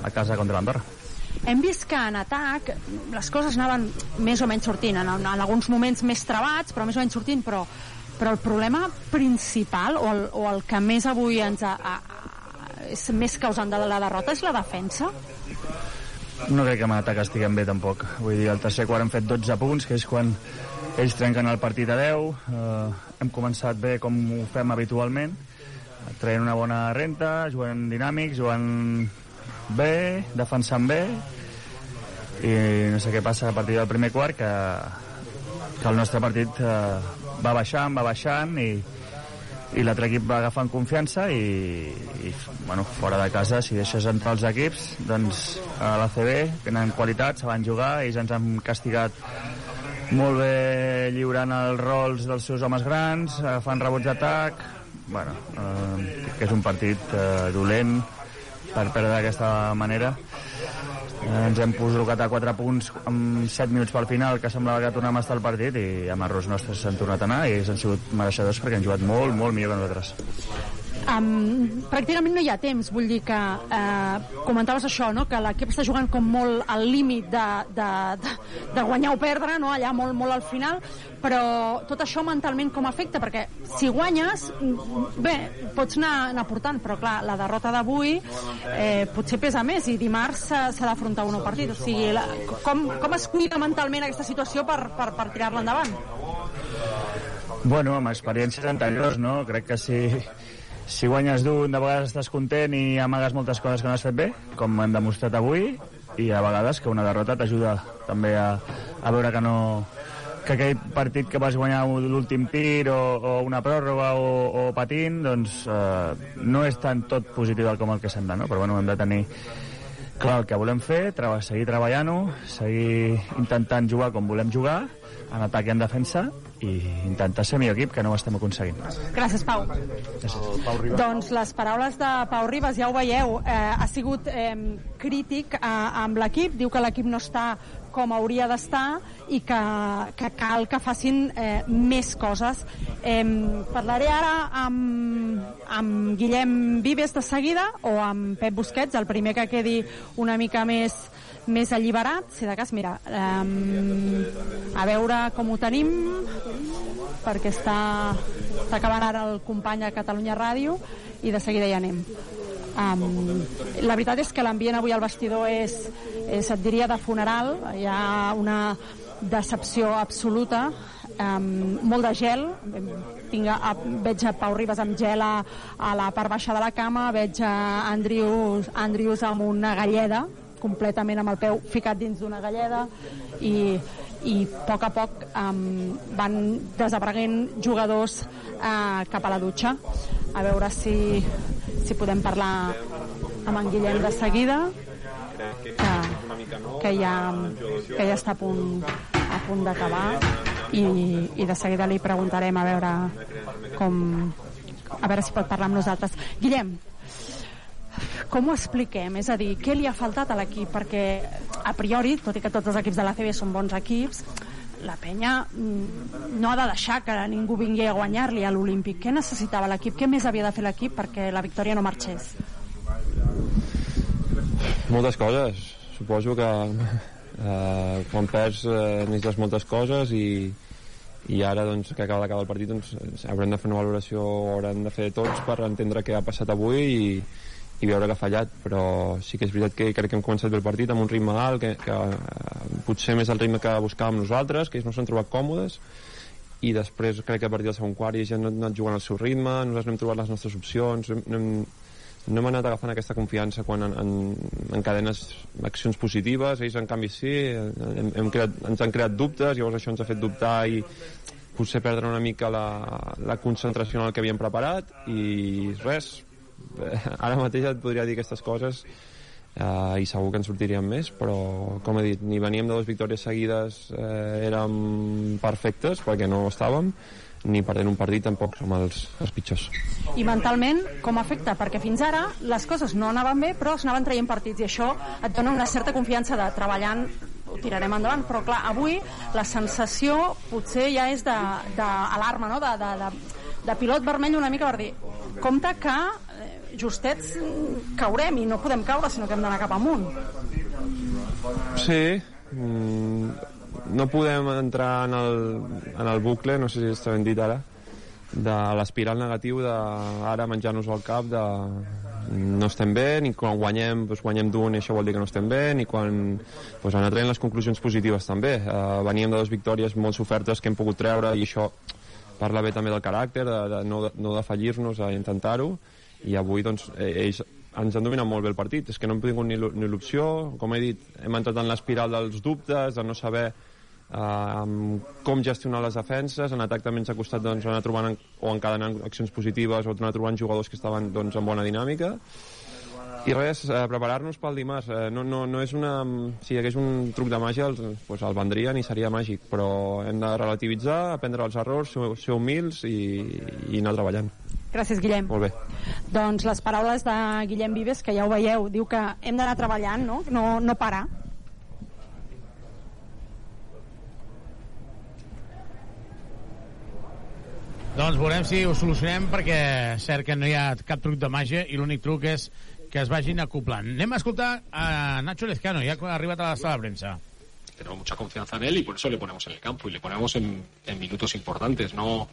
a casa contra l'Andorra. Hem vist que en atac les coses anaven més o menys sortint, en, en alguns moments més trebats, però més o menys sortint, però, però el problema principal o el, o el que més avui ens ha, ha, és més causant de la derrota és la defensa? No crec que en atac estiguem bé tampoc. Vull dir, el tercer quart hem fet 12 punts, que és quan ells trenquen el partit a 10. Eh, hem començat bé com ho fem habitualment, traient una bona renta, jugant dinàmics, jugant bé, defensant bé, i no sé què passa a partir del primer quart, que, que el nostre partit eh, va baixant, va baixant, i, i l'altre equip va agafant confiança i, i bueno, fora de casa si deixes entrar els equips doncs a l'ACB tenen qualitat, saben jugar ells ens han castigat molt bé lliurant els rols dels seus homes grans, fan rebots d'atac. Bueno, eh, que és un partit eh, dolent per perdre d'aquesta manera. Eh, ens hem posat a 4 punts amb 7 minuts pel final que semblava que tornàvem a estar al partit i amb errors nostres s'han tornat a anar i ells han sigut mereixedors perquè han jugat molt, molt millor que nosaltres Um, pràcticament no hi ha temps, vull dir que uh, comentaves això, no? que l'equip està jugant com molt al límit de, de, de, de guanyar o perdre, no? allà molt, molt al final, però tot això mentalment com afecta, perquè si guanyes, bé, pots anar, anar portant, però clar, la derrota d'avui eh, potser pesa més i dimarts s'ha d'afrontar un nou partit, o sigui, la, com, com es cuida mentalment aquesta situació per, per, per tirar-la endavant? Bueno, amb experiències anteriors, no? Crec que si, si guanyes d'un, de vegades estàs content i amagues moltes coses que no has fet bé, com hem demostrat avui, i a vegades que una derrota t'ajuda també a, a veure que no que aquell partit que vas guanyar l'últim tir o, o una pròrroga o, o patint, doncs eh, no és tan tot positiu com el que sembla, no? però bueno, hem de tenir clar el que volem fer, treba, seguir treballant-ho, seguir intentant jugar com volem jugar, en atac i en defensa, i intentar ser millor equip, que no ho estem aconseguint. Gràcies, Pau. Gràcies. Pau Ribas. Doncs les paraules de Pau Ribas, ja ho veieu, eh, ha sigut eh, crític eh, amb l'equip, diu que l'equip no està com hauria d'estar i que, que cal que facin eh, més coses. Eh, parlaré ara amb, amb Guillem Vives de seguida o amb Pep Busquets, el primer que quedi una mica més més alliberat, si de cas, mira, um, a veure com ho tenim, perquè està, està acabant ara el company a Catalunya Ràdio i de seguida ja anem. Um, la veritat és que l'ambient avui al vestidor és, és, et diria, de funeral. Hi ha una decepció absoluta, um, molt de gel. Tinc a, veig a Pau Ribas amb gel a, a la part baixa de la cama, veig a Andrius, Andrius amb una galleda, completament amb el peu ficat dins d'una galleda i, i a poc a poc um, van desapareguent jugadors uh, cap a la dutxa. A veure si, si podem parlar amb en Guillem de seguida que, que, ja, que ja està a punt, a punt d'acabar. I, i de seguida li preguntarem a veure com a veure si pot parlar amb nosaltres. Guillem, com ho expliquem? És a dir, què li ha faltat a l'equip? Perquè, a priori, tot i que tots els equips de l'ACB són bons equips, la penya mm, no ha de deixar que ningú vingui a guanyar-li a l'Olímpic. Què necessitava l'equip? Què més havia de fer l'equip perquè la victòria no marxés? Moltes coses. Suposo que eh, quan perds eh, necessites moltes coses i, i ara doncs, que acaba d'acabar el partit doncs, haurem de fer una valoració haurem de fer tots per entendre què ha passat avui i, i veure que ha fallat, però sí que és veritat que crec que hem començat bé el partit amb un ritme alt, que, que eh, potser més el ritme que buscàvem nosaltres, que ells no s'han trobat còmodes, i després crec que a partir del segon quart ja han anat jugant al seu ritme, nosaltres no hem trobat les nostres opcions, no hem, no hem anat agafant aquesta confiança quan en, en, encadenes accions positives, ells en canvi sí, hem, hem creat, ens han creat dubtes, llavors això ens ha fet dubtar i potser perdre una mica la, la concentració en el que havíem preparat i res, ara mateix et podria dir aquestes coses eh, i segur que en sortiríem més però com he dit, ni veníem de dues victòries seguides eh, érem perfectes perquè no estàvem ni perdent un partit tampoc som els, els pitjors I mentalment, com afecta? Perquè fins ara les coses no anaven bé, però s'anaven traient partits i això et dona una certa confiança de treballant ho tirarem endavant, però clar, avui la sensació potser ja és d'alarma, no? De, de, de, de pilot vermell una mica per dir compte que justets caurem i no podem caure, sinó que hem d'anar cap amunt. Sí, mm, no podem entrar en el, en el bucle, no sé si està ben dit ara, de l'espiral negatiu de ara menjar-nos al cap de no estem bé, ni quan guanyem doncs guanyem d'un i això vol dir que no estem bé, ni quan doncs anar traient les conclusions positives també. Uh, veníem de dues victòries molt sofertes que hem pogut treure i això parla bé també del caràcter, de, de no, no defallir-nos a intentar-ho, i avui doncs, eh, ells ens han dominat molt bé el partit, és que no hem tingut ni, l'opció, com he dit, hem entrat en l'espiral dels dubtes, de no saber uh, com gestionar les defenses, en atac també ens ha costat doncs, anar trobant o encadenant accions positives o anar trobant jugadors que estaven doncs, en bona dinàmica i res, eh, preparar-nos pel dimarts. Eh, no, no, no és una... Si hi hagués un truc de màgia, el, pues el vendrien i seria màgic, però hem de relativitzar, aprendre els errors, ser, ser humils i, i anar treballant. Gràcies, Guillem. Molt bé. Doncs les paraules de Guillem Vives, que ja ho veieu, diu que hem d'anar treballant, no? No, no parar. Doncs veurem si ho solucionem perquè cert que no hi ha cap truc de màgia i l'únic truc és que es vagin acoplant. Anem a escoltar a Nacho Lezcano, ja ha arribat a la sala de premsa. Tenemos mucha confianza en él y por eso le ponemos en el campo y le ponemos en, en minutos importantes. No,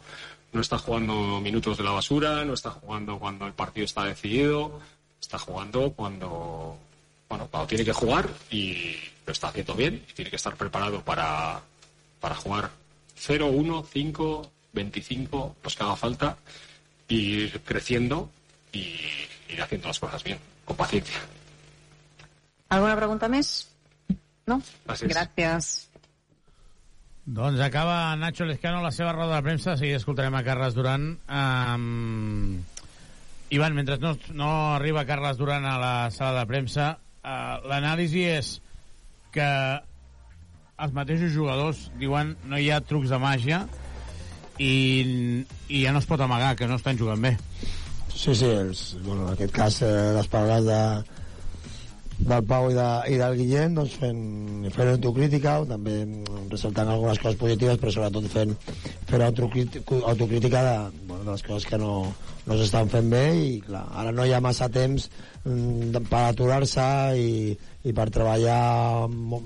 no está jugando minutos de la basura, no está jugando cuando el partido está decidido, está jugando cuando, bueno, cuando tiene que jugar y lo está haciendo bien y tiene que estar preparado para, para jugar 0, 1, 5, 25, los que haga falta, y ir creciendo y ir haciendo las cosas bien, con paciencia. ¿Alguna pregunta més? No? Gràcies. Doncs acaba Nacho Lezcano la seva roda de premsa, de seguida escoltarem a Carles Duran. Um... Ivan, mentre no, no arriba Carles Duran a la sala de premsa, uh, l'anàlisi és que els mateixos jugadors diuen no hi ha trucs de màgia i, i ja no es pot amagar que no estan jugant bé. Sí, sí, els, bueno, en aquest cas eh, les paraules de, del Pau i, de, i del Guillem doncs fent, fent autocrítica també ressaltant algunes coses positives però sobretot fent, fent autocrítica, autocrítica de, bueno, de les coses que no, no s'estan fent bé i clar, ara no hi ha massa temps mm, per aturar-se i, i per treballar mo,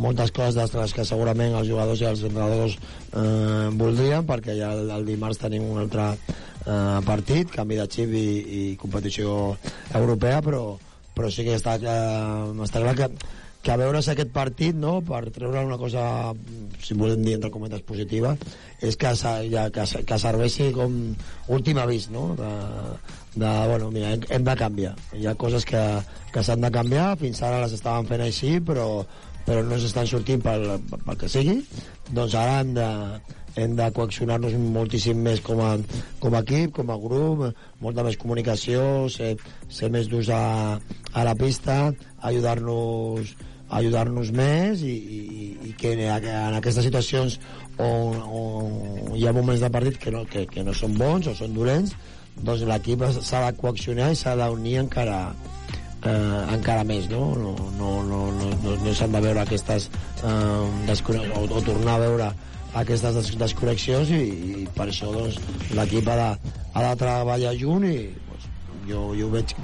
moltes coses de les que segurament els jugadors i els entrenadors eh, voldrien perquè ja el, el dimarts tenim un altre eh, partit, canvi de xip i, i competició europea però però sí que està, eh, està clar que, que a veure si aquest partit, no, per treure una cosa, si volem dir entre cometes positiva, és que, ja, que, que serveixi com últim avís, no? De, de, bueno, mira, hem, hem de canviar. Hi ha coses que, que s'han de canviar, fins ara les estaven fent així, però, però no s'estan sortint pel, pel que sigui, doncs ara hem de, hem de coaccionar-nos moltíssim més com a, com a equip, com a grup, molta més comunicació, ser, ser més durs a, a la pista, ajudar-nos ajudar-nos més i, i, i que en aquestes situacions on, on hi ha moments de partit que no, que, que no són bons o són dolents doncs l'equip s'ha de coaccionar i s'ha d'unir encara, eh, encara més no, no, no, no, no, no, no s'han de veure aquestes eh, o, o tornar a veure aquestes des desconnexions i, i per això doncs, l'equip ha, ha de treballar junt i doncs, jo, jo ho veig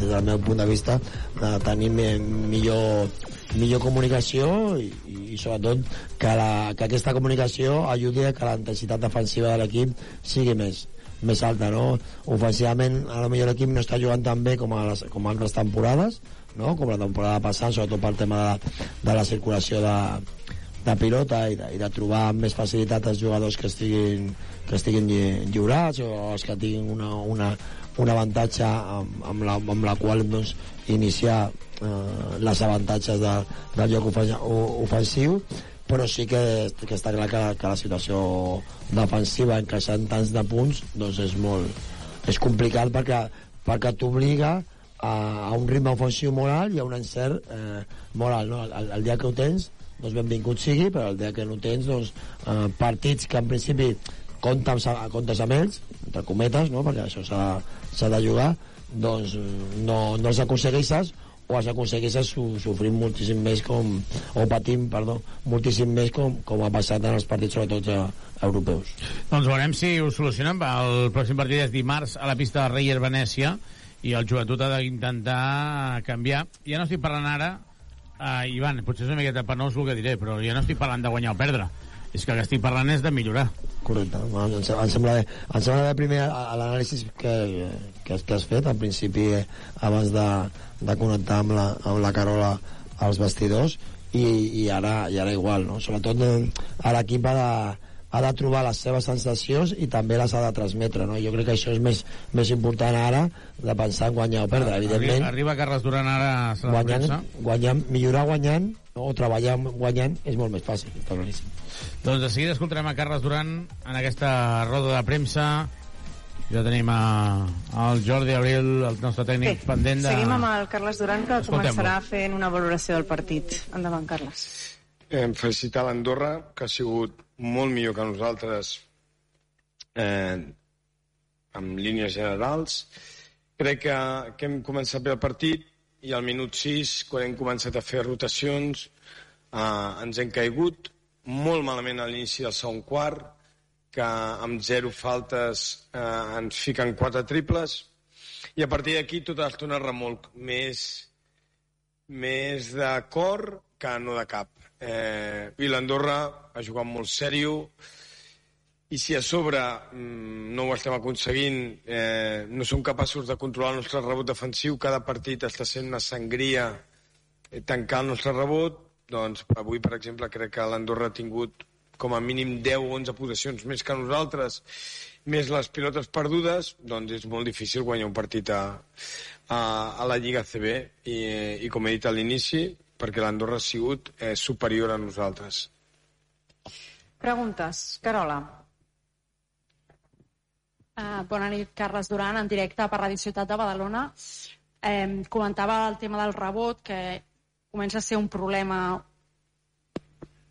des del meu punt de vista de tenir millor, millor comunicació i, i sobretot que, la, que aquesta comunicació ajudi a que la intensitat defensiva de l'equip sigui més més alta, no? Ofensivament, a lo millor l'equip no està jugant tan bé com, a les, com altres temporades, no? Com la temporada passada, sobretot pel tema de, de la circulació de, de pilota i de, i de trobar amb més facilitat els jugadors que estiguin, que estiguin lli, lliurats o els que tinguin una, una, un avantatge amb, amb, la, amb la qual doncs, iniciar eh, les avantatges de, del joc ofensiu però sí que, que està clar que, que la situació defensiva encaixant tants de punts doncs és molt és complicat perquè perquè t'obliga a, a un ritme ofensiu moral i a un encert eh, moral. No? El, el dia que ho tens, doncs benvingut sigui, però el dia que no tens, doncs, eh, partits que en principi comptes, a, comptes amb ells, entre cometes, no? perquè això s'ha de jugar, doncs no, no els aconsegueixes o els aconsegueixes su, sofrint moltíssim més com, o patint, perdó, moltíssim més com, com ha passat en els partits sobretot eh, europeus. Doncs veurem si ho solucionen. El pròxim partit és dimarts a la pista de Reyer Venècia i el joventut ha d'intentar canviar. Ja no estic parlant ara, eh, Ivan, potser és una miqueta penós el que diré, però ja no estic parlant de guanyar o perdre. És que el que estic parlant és de millorar. Correcte. Em, em sembla bé. Em sembla bé primer l'anàlisi que, que, que has fet al principi eh, abans de, de connectar amb la, amb la Carola als vestidors i, i, ara, i ara igual, no? Sobretot eh, a l'equip ha de, ha de trobar les seves sensacions i també les ha de transmetre, no? Jo crec que això és més, més important ara de pensar en guanyar o perdre, evidentment. Arriba, arriba Carles Duran ara a la guanyant, premsa. guanyant, millorar guanyant o treballar guanyant és molt més fàcil, està. Doncs de seguida escoltarem a Carles Duran en aquesta roda de premsa. Ja tenim a, al Jordi Abril, el nostre tècnic, Bé, pendent de... seguim amb el Carles Duran, que començarà fent una valoració del partit. Endavant, Carles. Eh, felicitar l'Andorra, que ha sigut molt millor que nosaltres eh, amb línies generals. Crec que, que hem començat bé el partit i al minut 6, quan hem començat a fer rotacions, eh, ens hem caigut molt malament a l'inici del segon quart, que amb zero faltes eh, ens fiquen quatre triples, i a partir d'aquí tota l'estona remolc més, més de cor que no de cap. Eh, I l'Andorra ha jugat molt sèrio. I si a sobre mm, no ho estem aconseguint, eh, no som capaços de controlar el nostre rebot defensiu, cada partit està sent una sangria eh, tancar el nostre rebot, doncs avui, per exemple, crec que l'Andorra ha tingut com a mínim 10 o 11 possessions més que nosaltres, més les pilotes perdudes, doncs és molt difícil guanyar un partit a, a, a la Lliga CB i, i com he dit a l'inici, perquè l'Andorra ha sigut eh, superior a nosaltres. Preguntes. Carola. Uh, bona nit, Carles Duran, en directe per Radio Ciutat de Badalona. Eh, comentava el tema del rebot, que comença a ser un problema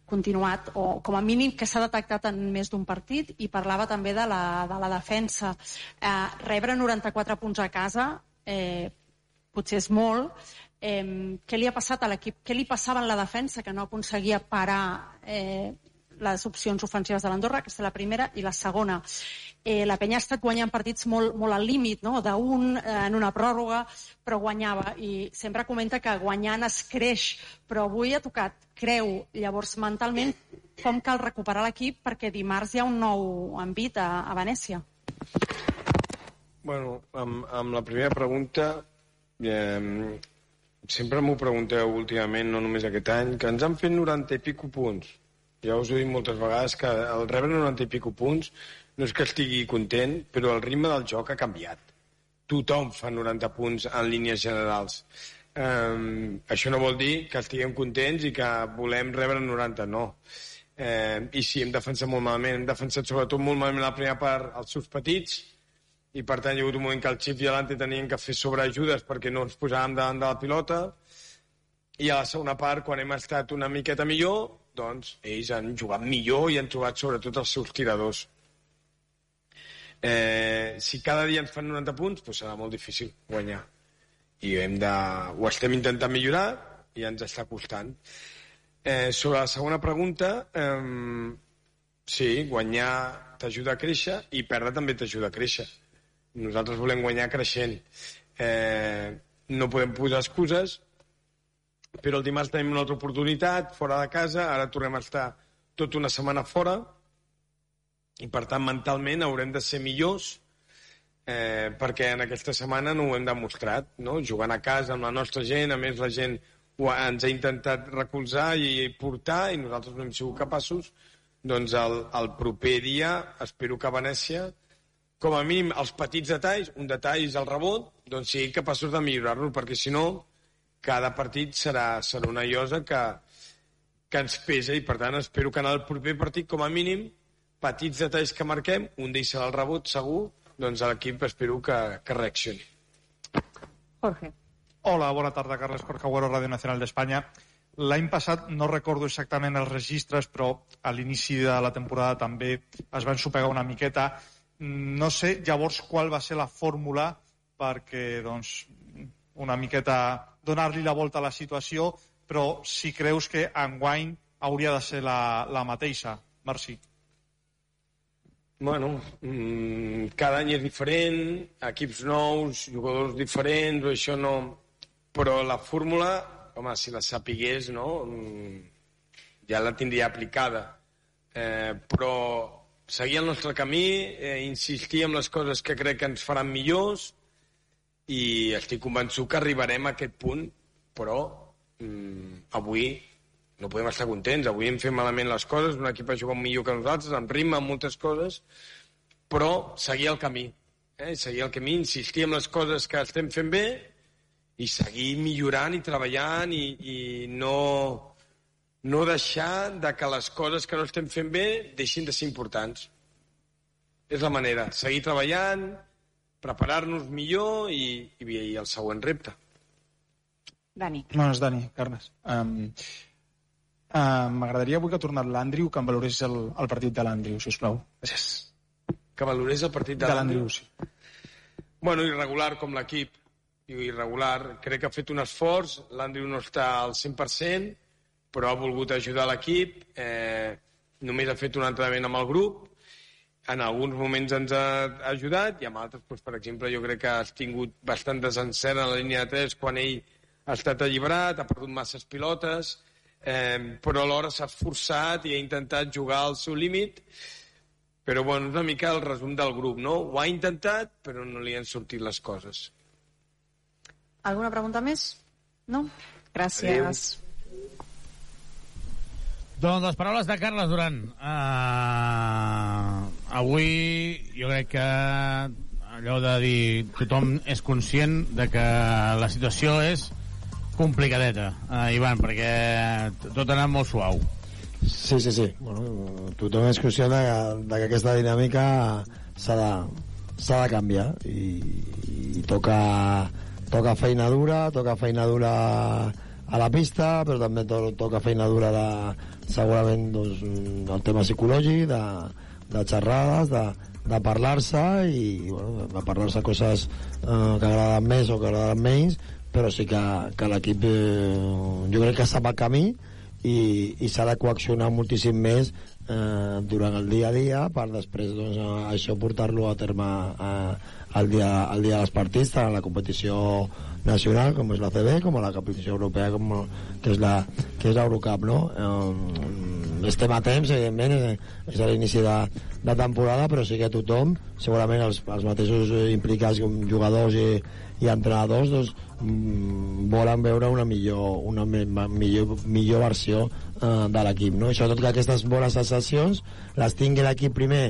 continuat, o com a mínim que s'ha detectat en més d'un partit, i parlava també de la, de la defensa. Eh, rebre 94 punts a casa eh, potser és molt. Eh, què li ha passat a l'equip? Què li passava en la defensa que no aconseguia parar eh, les opcions ofensives de l'Andorra? Aquesta és la primera. I la segona, eh, la penya ha estat guanyant partits molt, molt al límit, no? d'un eh, en una pròrroga, però guanyava. I sempre comenta que guanyant es creix, però avui ha tocat creu. Llavors, mentalment, com cal recuperar l'equip perquè dimarts hi ha un nou envit a, a Venècia? Bueno, amb, amb la primera pregunta, eh, sempre m'ho pregunteu últimament, no només aquest any, que ens han fet 90 i pico punts. Ja us ho he dit moltes vegades, que el rebre 90 i pico punts no és que estigui content, però el ritme del joc ha canviat. Tothom fa 90 punts en línies generals. Um, això no vol dir que estiguem contents i que volem rebre 90, no. Eh, I sí, hem defensat molt malament. Hem defensat sobretot molt malament la primera part els seus petits, i per tant hi ha hagut un moment que el Xip i l'Ante tenien que fer sobreajudes perquè no ens posàvem davant de la pilota i a la segona part, quan hem estat una miqueta millor, doncs ells han jugat millor i han trobat sobretot els seus tiradors. Eh, si cada dia ens fan 90 punts, doncs serà molt difícil guanyar. I hem de... ho estem intentant millorar i ens està costant. Eh, sobre la segona pregunta, eh, sí, guanyar t'ajuda a créixer i perdre també t'ajuda a créixer. Nosaltres volem guanyar creixent. Eh, no podem posar excuses, però el dimarts tenim una altra oportunitat, fora de casa, ara tornem a estar tota una setmana fora, i per tant mentalment haurem de ser millors, eh, perquè en aquesta setmana no ho hem demostrat, no? jugant a casa amb la nostra gent, a més la gent ho ha, ens ha intentat recolzar i portar, i nosaltres no hem sigut capaços, doncs el, el proper dia espero que a Venècia com a mínim els petits detalls, un detall és el rebot, doncs siguin capaços de millorar-lo, perquè si no, cada partit serà, serà una llosa que, que ens pesa i per tant espero que en el proper partit com a mínim petits detalls que marquem, un d'ells serà el rebot segur, doncs l'equip espero que, que reaccioni. Jorge. Hola, bona tarda, Carles Corcaguero, Ràdio Nacional d'Espanya. L'any passat no recordo exactament els registres, però a l'inici de la temporada també es van sopegar una miqueta. No sé llavors qual va ser la fórmula perquè, doncs, una miqueta donar-li la volta a la situació, però si creus que enguany hauria de ser la, la mateixa. Merci. Bueno, mm, cada any és diferent, equips nous, jugadors diferents, això no... Però la fórmula, home, si la sapigués, no? Mm, ja la tindria aplicada. Eh, però seguir el nostre camí, eh, insistir en les coses que crec que ens faran millors i estic convençut que arribarem a aquest punt, però mm, avui no podem estar contents. Avui hem fet malament les coses, un equip ha jugat millor que nosaltres, amb ritme, amb moltes coses, però seguir el camí. Eh? Seguir el camí, insistir en les coses que estem fent bé i seguir millorant i treballant i, i no, no deixar de que les coses que no estem fent bé deixin de ser importants. És la manera. Seguir treballant, preparar-nos millor i, i, i el següent repte. Dani. Bones, Dani, Carles. Um, uh, M'agradaria avui que ha tornat l'Andriu que em valorés el, el partit de l'Andriu, si us plau. Gràcies. Que valorés el partit de, De l'Andriu? l'Andriu, sí. Bueno, irregular com l'equip, i irregular. Crec que ha fet un esforç, l'Andrew no està al 100%, però ha volgut ajudar l'equip, eh, només ha fet un entrenament amb el grup, en alguns moments ens ha ajudat i en altres, doncs, per exemple, jo crec que has tingut bastant desencert a la línia de 3 quan ell ha estat alliberat, ha perdut masses pilotes, eh, però alhora s'ha esforçat i ha intentat jugar al seu límit, però bueno, és una mica el resum del grup, no? Ho ha intentat, però no li han sortit les coses. Alguna pregunta més? No? Gràcies. Doncs les paraules de Carles Duran. Uh, avui jo crec que allò de dir tothom és conscient de que la situació és complicadeta, uh, Ivan, perquè tot ha anat molt suau. Sí, sí, sí. Bueno, tothom és conscient de, de que aquesta dinàmica s'ha de, s'ha de canviar i, i toca, toca feina dura, toca feina dura a la pista, però també to, toca feina dura de, segurament doncs, el tema psicològic, de, de xerrades, de, de parlar-se i, bueno, de parlar-se coses eh, que agraden més o que agraden menys, però sí que, que l'equip eh, jo crec que sap el camí i, i s'ha de coaccionar moltíssim més eh, durant el dia a dia per després doncs, això portar-lo a terme eh, al, dia, al dia dels partits tant a la competició nacional com és la CB com la competició europea com, que és la que és l'Eurocup no? eh, estem a temps evidentment és, és a l'inici de, de temporada però sí que tothom segurament els, els mateixos implicats com jugadors i, i entrenadors doncs, mm, volen veure una millor, una me, millor, millor versió eh, de l'equip no? i sobretot que aquestes bones sensacions les tingui l'equip primer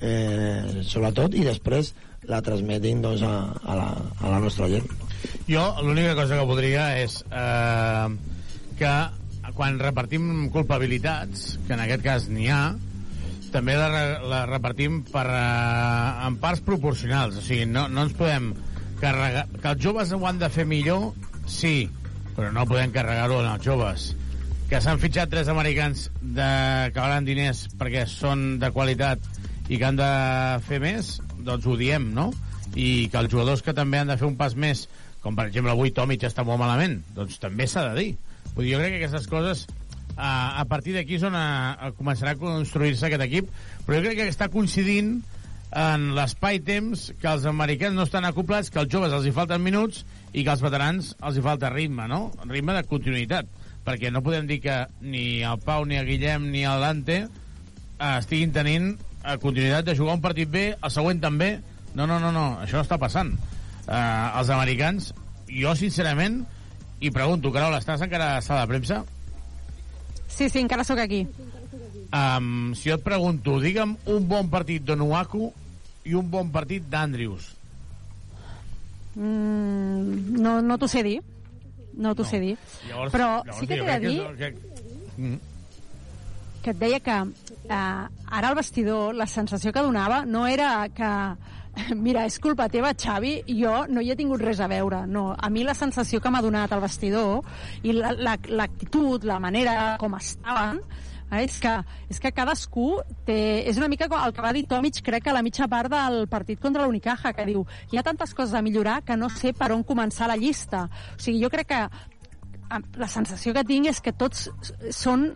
eh, sobretot i després la transmetin doncs, a, a, la, a la nostra gent Jo l'única cosa que voldria és eh, que quan repartim culpabilitats, que en aquest cas n'hi ha, també la, la repartim per, eh, en parts proporcionals. O sigui, no, no ens podem carregar... Que els joves ho han de fer millor, sí, però no podem carregar-ho en els joves. Que s'han fitxat tres americans de, que valen diners perquè són de qualitat i que han de fer més, doncs ho diem, no? I que els jugadors que també han de fer un pas més, com per exemple avui Tomic està molt malament, doncs també s'ha de dir. Vull dir, jo crec que aquestes coses a, a partir d'aquí és on a, a començarà a construir-se aquest equip, però jo crec que està coincidint en l'espai-temps que els americans no estan acoplats, que als joves els hi falten minuts i que als veterans els hi falta ritme, no? Ritme de continuïtat, perquè no podem dir que ni el Pau, ni el Guillem, ni el Dante eh, estiguin tenint eh, continuïtat de jugar un partit bé, el següent també. No, no, no, no, això no està passant. Eh, els americans, jo sincerament, i pregunto, Carola, estàs encara a sala de premsa? Sí, sí, encara sóc aquí. Um, si jo et pregunto, digue'm un bon partit d'Onuaku i un bon partit d'Andrews. Mm, no no t'ho sé dir. No t'ho sé dir. Llavors, Però llavors sí que t'he de dir... Que... Mm. que et deia que eh, ara al vestidor la sensació que donava no era que mira, és culpa teva, Xavi, jo no hi he tingut res a veure. No, a mi la sensació que m'ha donat al vestidor i l'actitud, la, la, la manera com estaven, eh, és, que, és que cadascú té... És una mica el que va dir Tomic, crec que a la mitja part del partit contra la Unicaja, que diu hi ha tantes coses a millorar que no sé per on començar la llista. O sigui, jo crec que la sensació que tinc és que tots són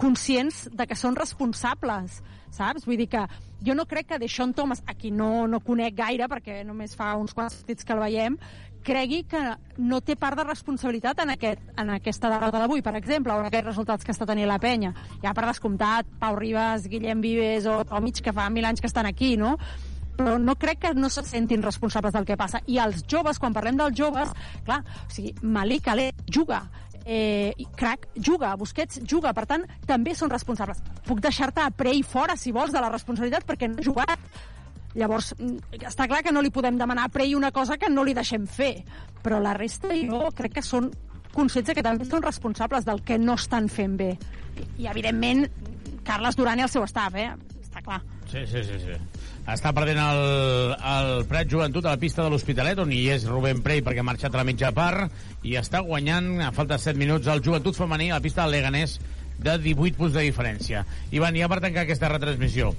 conscients de que són responsables, saps? Vull dir que jo no crec que Deixón Thomas, a qui no, no conec gaire, perquè només fa uns quants partits que el veiem, cregui que no té part de responsabilitat en, aquest, en aquesta derrota d'avui, per exemple, o en aquests resultats que està tenint la penya. Ja per descomptat, Pau Ribas, Guillem Vives o Tomic, que fa mil anys que estan aquí, no? però no crec que no se sentin responsables del que passa. I els joves, quan parlem dels joves, clar, o sigui, Malik Ale juga, eh, crack juga, Busquets juga, per tant, també són responsables. Puc deixar-te a Prey fora, si vols, de la responsabilitat, perquè no ha jugat. Llavors, mm, està clar que no li podem demanar a Prey una cosa que no li deixem fer, però la resta jo crec que són conscients que també són responsables del que no estan fent bé. I, evidentment, Carles Duran i el seu staff, eh? Està clar. Sí, sí, sí, sí. Està perdent el, el Prat Joventut a la pista de l'Hospitalet, on hi és Rubén Prey perquè ha marxat a la mitja part, i està guanyant, a falta de 7 minuts, el Joventut femení a la pista del Leganés de 18 punts de diferència. Ivan, ja per tancar aquesta retransmissió,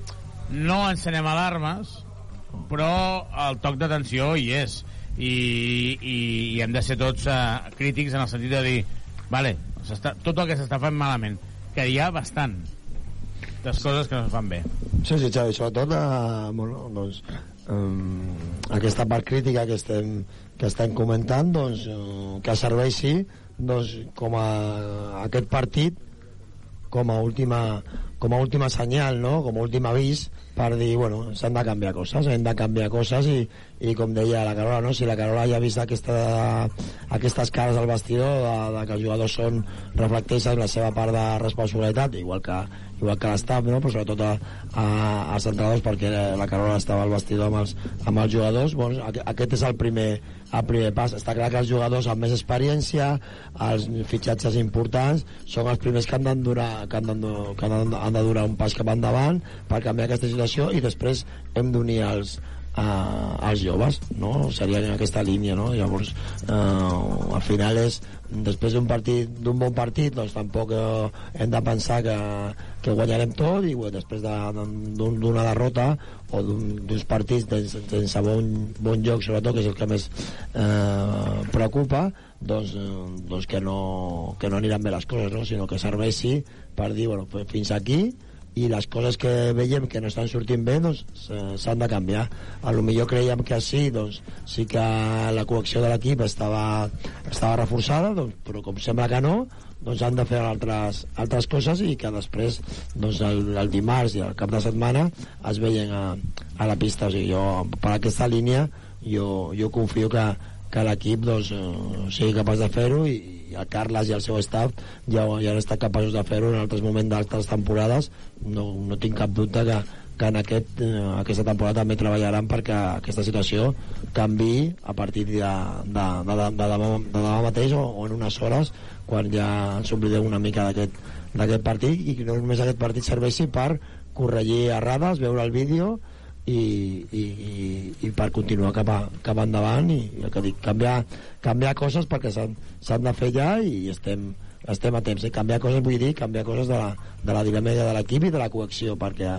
no encenem alarmes, però el toc d'atenció hi és. I, i, i hem de ser tots uh, crítics en el sentit de dir vale, tot el que s'està fent malament que hi ha bastant les coses que no es fan bé. Sí, sí, Xavi, sobretot eh, bueno, doncs, um, aquesta part crítica que estem, que estem comentant doncs, uh, que serveixi doncs, com a aquest partit com a última, com a última senyal, no? com a últim avís per dir, bueno, s'han de canviar coses, hem de canviar coses i, i com deia la Carola, no? si la Carola ja ha vist aquesta, aquestes cares al vestidor de, de que els jugadors són reflecteixen la seva part de responsabilitat, igual que, igual que l'estaf, no? però sobretot a, a, als entrenadors perquè la Carola estava al vestidor amb els, amb els jugadors, bueno, aquest és el primer, el primer pas. Està clar que els jugadors amb més experiència, els fitxatges importants, són els primers que han, durar, que han, que han, han de durar un pas cap endavant per canviar aquesta situació i després hem d'unir els, uh, als joves, no? Seria en aquesta línia, no? Llavors, uh, al final és després d'un partit d'un bon partit doncs tampoc uh, hem de pensar que, que guanyarem tot i uh, després d'una de, derrota o d'uns partits sense bon, bon joc sobretot que és el que més eh, preocupa doncs, eh, doncs que, no, que no aniran bé les coses no? sinó que serveixi per dir bueno, fins aquí i les coses que veiem que no estan sortint bé doncs s'han de canviar. A lo millor creiem que sí doncs sí que la coacció de l'equip estava, estava reforçada doncs, però com sembla que no doncs han de fer altres, altres coses i que després doncs el, el dimarts i el cap de setmana es veien a, a la pista. O sigui, jo per aquesta línia jo, jo confio que, que l'equip doncs, eh, sigui capaç de fer-ho i, i el Carles i el seu staff ja, ja han estat capaços de fer-ho en altres moments d'altres temporades no, no tinc cap dubte que, que en aquest, eh, aquesta temporada també treballaran perquè aquesta situació canvi a partir de, de, de, de, de, demà, de demà mateix o, o en unes hores quan ja ens oblidem una mica d'aquest partit i que no només aquest partit serveixi per corregir errades, veure el vídeo i, i, i, i per continuar cap, a, cap endavant i el que dic, canviar, canviar coses perquè s'han de fer ja i estem, estem a temps. I canviar coses vull dir canviar coses de la, de la dinàmica de l'equip i de la coacció perquè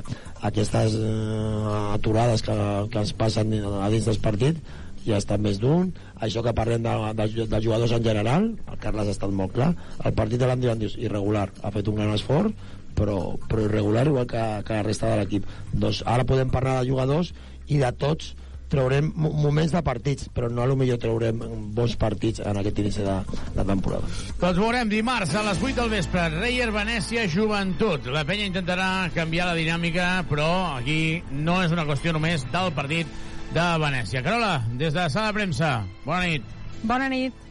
aquestes eh, aturades que, que ens passen a dins del partit ja estan més d'un. Això que parlem de, de, de jugadors en general el Carles ha estat molt clar. El partit de l'Andy irregular ha fet un gran esforç però, però irregular igual que, que la resta de l'equip. Doncs ara podem parlar de jugadors i de tots traurem moments de partits, però no a lo millor traurem bons partits en aquest inici de, de temporada. Doncs veurem dimarts a les 8 del vespre, Reyer Venècia Joventut. La penya intentarà canviar la dinàmica, però aquí no és una qüestió només del partit de Venècia. Carola, des de sala de premsa, bona nit. Bona nit.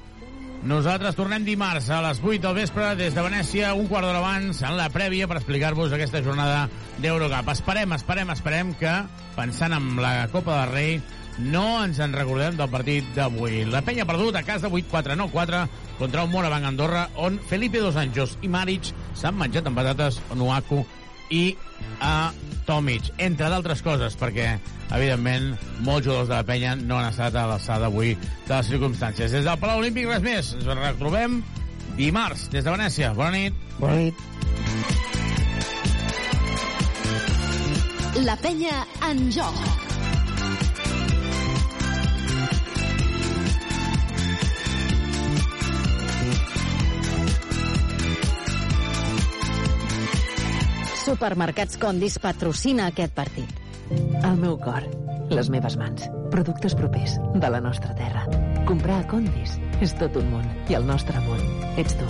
Nosaltres tornem dimarts a les 8 del vespre des de Venècia, un quart d'hora abans, en la prèvia, per explicar-vos aquesta jornada d'Eurocup. Esperem, esperem, esperem que, pensant en la Copa del Rei, no ens en recordem del partit d'avui. La penya perdut a casa 8-4, no 4, contra un Moravang Andorra, on Felipe Dos Anjos i Maric s'han menjat amb patates Nuaku i a Tomic, entre d'altres coses, perquè, evidentment, molts jugadors de la penya no han estat a l'alçada avui de les circumstàncies. Des del Palau Olímpic, res més. Ens retrobem dimarts, des de Venècia. Bona nit. Bona nit. La penya en joc. Supermercats Condis patrocina aquest partit. El meu cor, les meves mans, productes propers de la nostra terra. Comprar a Condis és tot un món i el nostre món ets tu.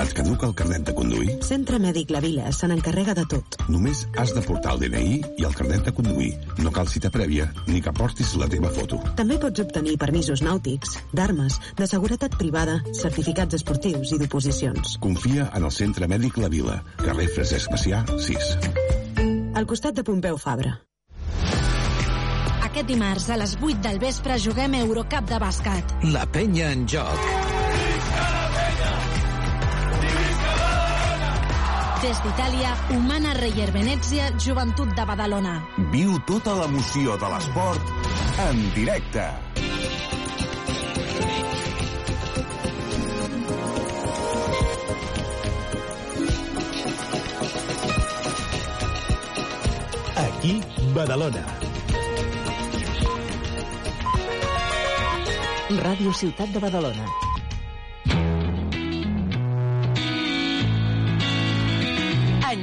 Et caduca el carnet de conduir? Centre Mèdic La Vila se n'encarrega de tot. Només has de portar el DNI i el carnet de conduir. No cal cita prèvia ni que portis la teva foto. També pots obtenir permisos nàutics, d'armes, de seguretat privada, certificats esportius i d'oposicions. Confia en el Centre Mèdic La Vila, carrer Francesc Macià, 6. Al costat de Pompeu Fabra. Aquest dimarts a les 8 del vespre juguem Eurocup de bàsquet. La penya en joc. Des d'Itàlia, Humana Reyer Venècia, Joventut de Badalona. Viu tota l'emoció de l'esport en directe. Aquí, Badalona. Ràdio Ciutat de Badalona.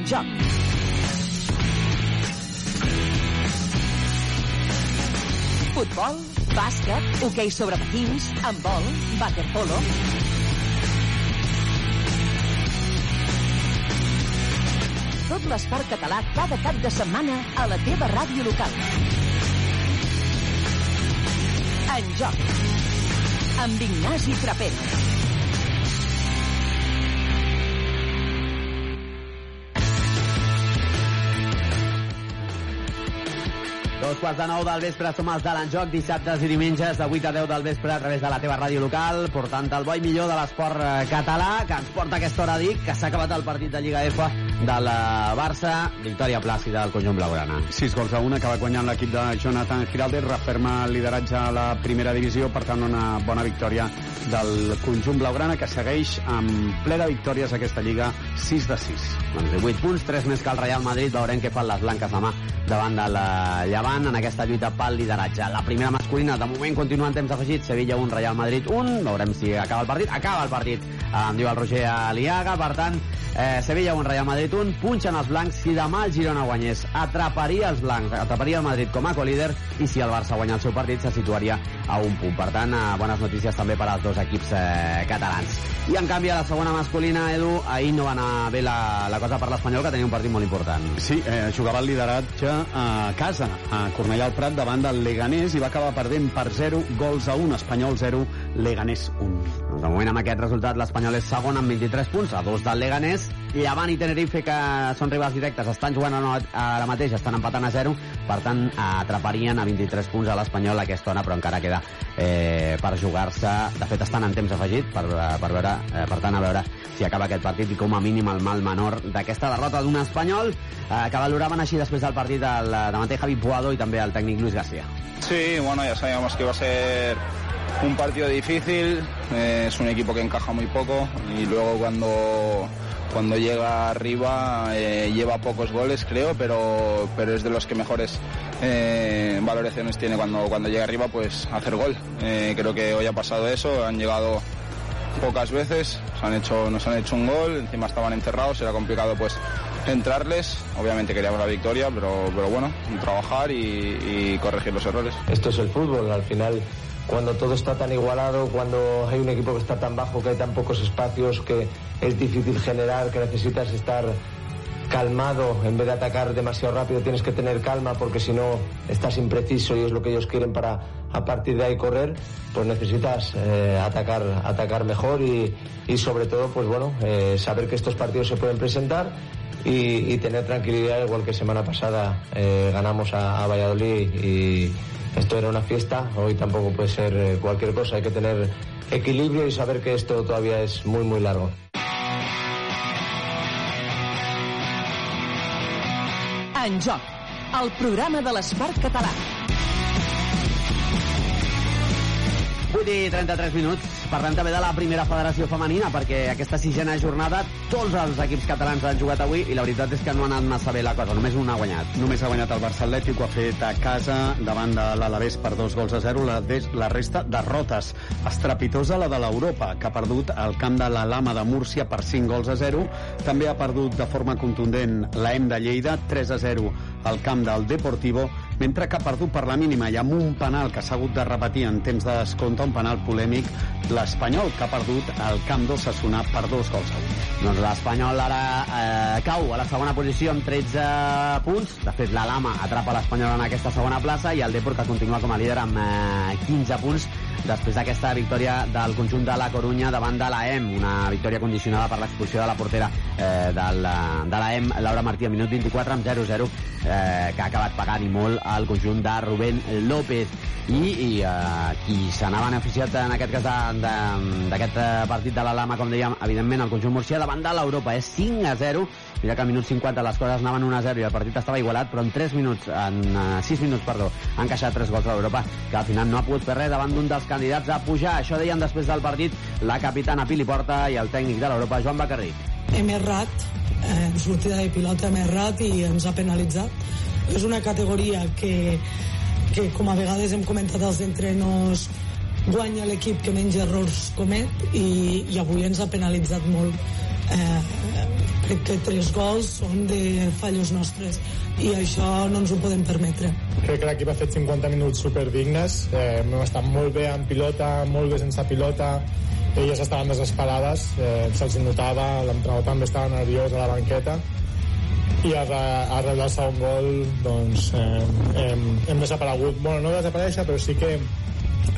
Joc. Futbol, bàsquet, hoquei sobre patins, handbol, waterpolo... Tot l'esport català cada cap de setmana a la teva ràdio local. En joc. Amb Ignasi Trapero. Dos quarts de nou del vespre som els de l'enjoc, dissabtes i diumenges de 8 a 10 del vespre a través de la teva ràdio local, portant el bo i millor de l'esport eh, català, que ens porta aquesta hora a dir que s'ha acabat el partit de Lliga F de la Barça, victòria plàcida del conjunt blaugrana. Sis gols a un, acaba guanyant l'equip de Jonathan Giraldes, referma el lideratge a la primera divisió, per tant una bona victòria del conjunt blaugrana que segueix amb ple de victòries aquesta Lliga 6 de 6. Doncs 18 punts, 3 més que el Real Madrid, veurem què fan les blanques demà davant de la Llevant en aquesta lluita pel lideratge. La primera masculina, de moment, continua en temps afegit. Sevilla 1, Real Madrid 1. Veurem si acaba el partit. Acaba el partit, em diu el Roger Aliaga. Per tant, eh, Sevilla 1, Real Madrid 1. Punxen els blancs. Si demà el Girona guanyés, atraparia els blancs, atraparia el Madrid com a colíder i si el Barça guanya el seu partit, se situaria a un punt. Per tant, eh, bones notícies també per als dos equips eh, catalans. I en canvi, a la segona masculina, Edu, ahir no va anar bé la, la cosa per l'Espanyol, que tenia un partit molt important. Sí, eh, jugava el lideratge a casa, a Cornellà al Prat, davant del Leganés, i va acabar perdent per 0 gols a 1, Espanyol 0, Leganés 1. Doncs de moment, amb aquest resultat, l'Espanyol és segon amb 23 punts, a dos del Leganés. Llevant i Tenerife, que són rivals directes, estan jugant ara mateix, estan empatant a 0, per tant, atraparien a 23 punts a l'Espanyol aquesta hora, però encara queda eh, per jugar-se. De fet, estan en temps afegit per, per veure, eh, per tant, a veure si acaba aquest partit i com a mínim el mal menor d'aquesta derrota d'un espanyol eh, que valoraven així després del partit el davanter Javi Puado i també el tècnic Luis García. Sí, bueno, ya sabíamos que iba a ser un partido difícil, eh, es un equipo que encaja muy poco y luego cuando cuando llega arriba eh, lleva pocos goles creo pero pero es de los que mejores eh, valoraciones tiene cuando cuando llega arriba pues hacer gol. Eh, creo que hoy ha pasado eso han llegado pocas veces nos han hecho nos han hecho un gol encima estaban encerrados era complicado pues entrarles. Obviamente queríamos la victoria pero pero bueno trabajar y, y corregir los errores. Esto es el fútbol, al final cuando todo está tan igualado, cuando hay un equipo que está tan bajo, que hay tan pocos espacios, que es difícil generar, que necesitas estar calmado en vez de atacar demasiado rápido tienes que tener calma porque si no estás impreciso y es lo que ellos quieren para a partir de ahí correr pues necesitas eh, atacar atacar mejor y, sobre todo pues bueno eh, saber que estos partidos se pueden presentar y, tener tranquilidad igual que semana pasada eh, ganamos a, Valladolid y esto era una fiesta hoy tampoco puede ser eh, cualquier cosa hay que tener equilibrio y saber que esto todavía es muy muy largo En joc, el programa de l'esport català. 8 i 33 minuts. Parlem també de la primera federació femenina, perquè aquesta sisena jornada tots els equips catalans han jugat avui i la veritat és que no ha anat massa bé la cosa, només un ha guanyat. Només ha guanyat el Barça Atlètic, ho ha fet a casa davant de l'Alavés per dos gols a zero, la, des, la resta derrotes. Estrepitosa la de l'Europa, que ha perdut el camp de la Lama de Múrcia per 5 gols a 0. També ha perdut de forma contundent la M de Lleida, 3 a 0 al camp del Deportivo, mentre que ha perdut per la mínima i amb un penal que s'ha hagut de repetir en temps de descompte, un penal polèmic, l'Espanyol, que ha perdut el camp d'Ossassuna per dos gols. Doncs l'Espanyol ara eh, cau a la segona posició amb 13 punts. De fet, la Lama atrapa l'Espanyol en aquesta segona plaça i el Depor que continua com a líder amb eh, 15 punts després d'aquesta victòria del conjunt de la Corunya davant de la EM, una victòria condicionada per l'expulsió de la portera eh, de, la, de la EM, Laura Martí, al minut 24 amb 0-0, eh, que ha acabat pagant i molt al conjunt de Rubén López. I, i eh, qui se n'ha beneficiat en aquest cas d'aquest partit de la Lama, com dèiem, evidentment el conjunt murcià davant de l'Europa, és 5 a 0 mira que al minut 50 les coses anaven 1 a 0 i el partit estava igualat, però en 3 minuts en uh, 6 minuts, perdó, han encaixat 3 gols a l'Europa, que al final no ha pogut fer res davant d'un dels candidats a pujar. Això deien després del partit la capitana Pili Porta i el tècnic de l'Europa, Joan Bacarrí. Hem errat, eh, sortida de pilota hem errat i ens ha penalitzat. És una categoria que, que com a vegades hem comentat als entrenos, guanya l'equip que menys errors comet i, i avui ens ha penalitzat molt. Eh, crec que tres gols són de fallos nostres i això no ens ho podem permetre. Crec que l'equip ha fet 50 minuts superdignes, eh, hem estat molt bé amb pilota, molt bé sense pilota, elles estaven desesperades, eh, se'ls notava, l'entrenador també estava nerviós a la banqueta i arrel del segon gol doncs eh, hem, hem desaparegut bueno, no desaparèixer però sí que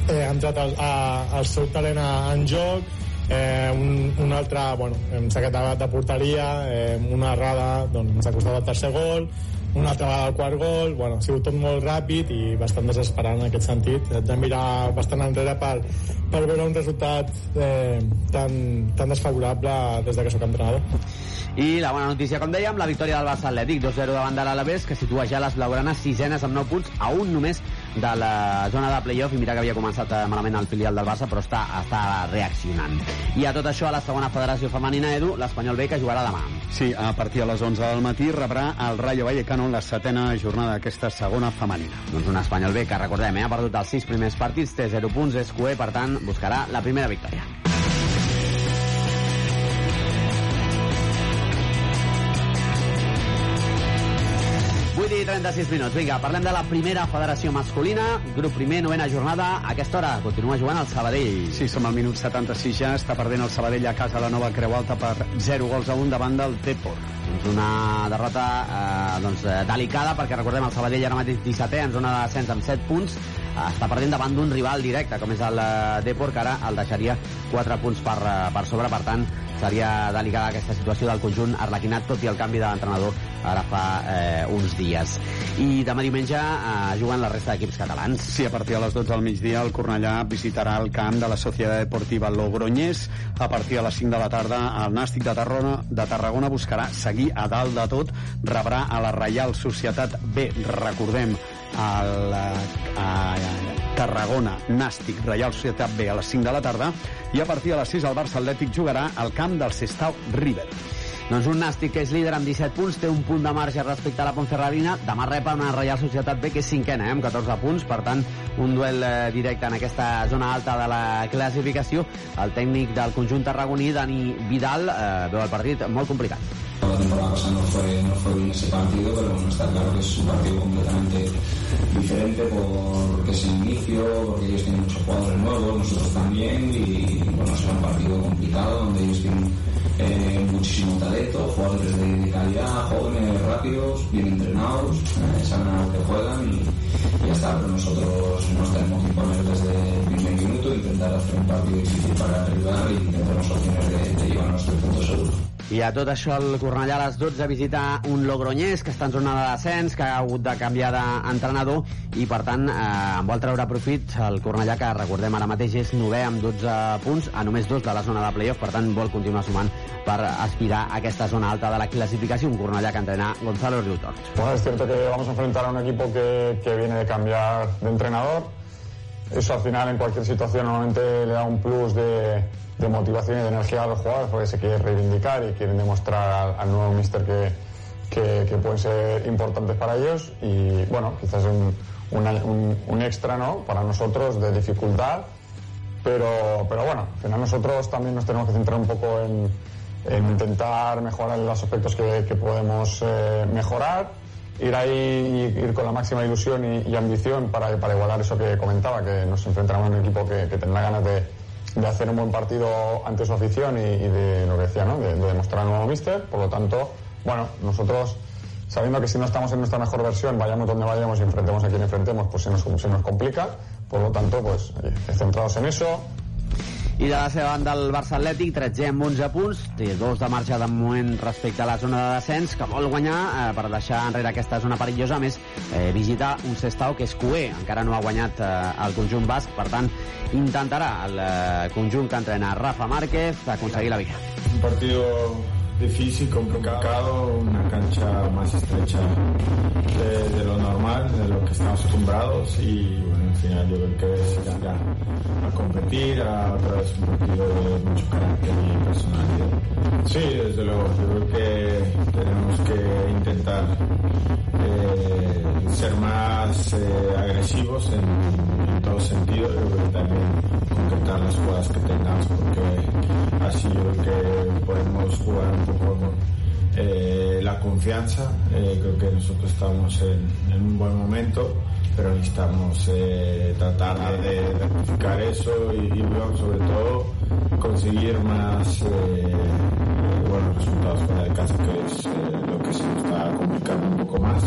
eh, ha entrat el, a, el seu talent en joc eh, un, un altre, bueno, hem de, de porteria, eh, una errada, doncs ens ha costat el tercer gol, una altra vegada el quart gol, bueno, ha sigut tot molt ràpid i bastant desesperant en aquest sentit. Hem de mirar bastant enrere per, per veure un resultat eh, tan, tan desfavorable des de que sóc entrenador. I la bona notícia, com dèiem, la victòria del Barça Atlètic 2-0 davant de l'Alavés, que situa ja les blaugranes sisenes amb 9 punts, a un només de la zona de playoff, i mira que havia començat eh, malament el filial del Barça, però està, està reaccionant. I a tot això, a la segona federació femenina, Edu, l'Espanyol B, que jugarà demà. Sí, a partir de les 11 del matí rebrà el Rayo Vallecano la setena jornada d'aquesta segona femenina. Doncs un Espanyol B que, recordem, eh, ha perdut els sis primers partits, té 0 punts, és QE, per tant, buscarà la primera victòria. 36 minuts. Vinga, parlem de la primera federació masculina, grup primer, novena jornada. A aquesta hora continua jugant el Sabadell. Sí, som al minut 76 ja, està perdent el Sabadell a casa la nova Creu Alta per 0 gols a 1 davant del Depor. Doncs una derrota eh, doncs, eh, delicada, perquè recordem el Sabadell ara mateix 17è en zona de descens amb 7 punts, eh, està perdent davant d'un rival directe, com és el eh, Depor, que ara el deixaria 4 punts per, per sobre, per tant, seria delicada aquesta situació del conjunt arlequinat, tot i el canvi d'entrenador ara fa eh, uns dies. I demà diumenge eh, juguen la resta d'equips catalans. Sí, a partir de les 12 del migdia el Cornellà visitarà el camp de la Societat Deportiva Logroñés. A partir de les 5 de la tarda el Nàstic de Tarragona, de Tarragona buscarà seguir a dalt de tot, rebrà a la Reial Societat B, recordem, a, la, a Tarragona, Nàstic, Reial Societat B a les 5 de la tarda i a partir de les 6 el Barça Atlètic jugarà al camp del Sestau River. Doncs un Nàstic que és líder amb 17 punts, té un punt de marge respecte a la Ponferradina, demà rep una Reial Societat B que és cinquena, eh, amb 14 punts, per tant, un duel eh, directe en aquesta zona alta de la classificació. El tècnic del conjunt tarragoní, Dani Vidal, eh, veu el partit molt complicat. La temporada pasada no fue, no fue bien ese partido, pero bueno, está claro que es un partido completamente diferente porque es el inicio, porque ellos tienen muchos jugadores nuevos, nosotros también, y bueno, será un partido complicado donde ellos tienen eh, muchísimo talento, jugadores de, calidad, jóvenes, rápidos, bien entrenados, eh, saben a lo que juegan y, ya está, pero nosotros nos tenemos que imponer desde el primer minuto, intentar hacer un partido difícil para el rival y tenemos opciones de, de llevarnos tres puntos seguros. I a tot això el Cornellà a les 12 visita un Logroñés que està en zona de descens, que ha hagut de canviar d'entrenador i per tant eh, en vol treure profit el Cornellà que recordem ara mateix és 9 amb 12 punts a només dos de la zona de playoff, per tant vol continuar sumant per aspirar a aquesta zona alta de la clasificació, un Cornellà que entrena Gonzalo Riutort. Bueno, es cierto que vamos a enfrentar a un equipo que, que viene de cambiar de entrenador. Eso al final en cualquier situación normalmente le da un plus de, de motivación y de energía a los jugadores porque se quieren reivindicar y quieren demostrar al, nuevo mister que, que, pueden ser importantes para ellos. Y bueno, quizás un, una- un, un extra ¿no? para nosotros de dificultad. Pero, pero bueno, al final nosotros también nos tenemos que centrar un poco en, en intentar mejorar los aspectos que, que podemos eh, mejorar, ir ahí y ir con la máxima ilusión y, y ambición para, para igualar eso que comentaba, que nos enfrentaremos a un equipo que, que tendrá ganas de, de hacer un buen partido ante su afición y, y de lo que decía, ¿no? de, de demostrar al nuevo míster. Por lo tanto, bueno, nosotros sabiendo que si no estamos en nuestra mejor versión, vayamos donde vayamos y enfrentemos a quien enfrentemos, pues se nos, se nos complica. Por lo tanto, pues oye, centrados en eso, I de la seva banda el Barça Atlètic, 13 amb 11 punts, té dos de marxa de moment respecte a la zona de descens, que vol guanyar eh, per deixar enrere aquesta zona perillosa, a més eh, visita un Sestao que és cué, encara no ha guanyat eh, el conjunt basc, per tant intentarà el eh, conjunt que entrena Rafa Márquez aconseguir la victòria. Un partido difícil, complicado, una cancha más estrecha de, lo normal, de lo que estamos acostumbrados y bueno, al final yo creo que es ir a, a competir, a otra vez un partido de mucho carácter y personalidad. Sí, desde luego, yo creo que tenemos que intentar eh, ser más eh, agresivos en, en todo sentido, yo creo que también concretar las jugadas que tengamos porque así yo creo que podemos jugar un poco eh, la confianza. Eh, creo que nosotros estamos en, un buen momento, pero necesitamos eh, tratar de rectificar eso y, sobre todo conseguir más buenos resultados fuera de casa, que es eh, lo que se nos está complicando un poco más.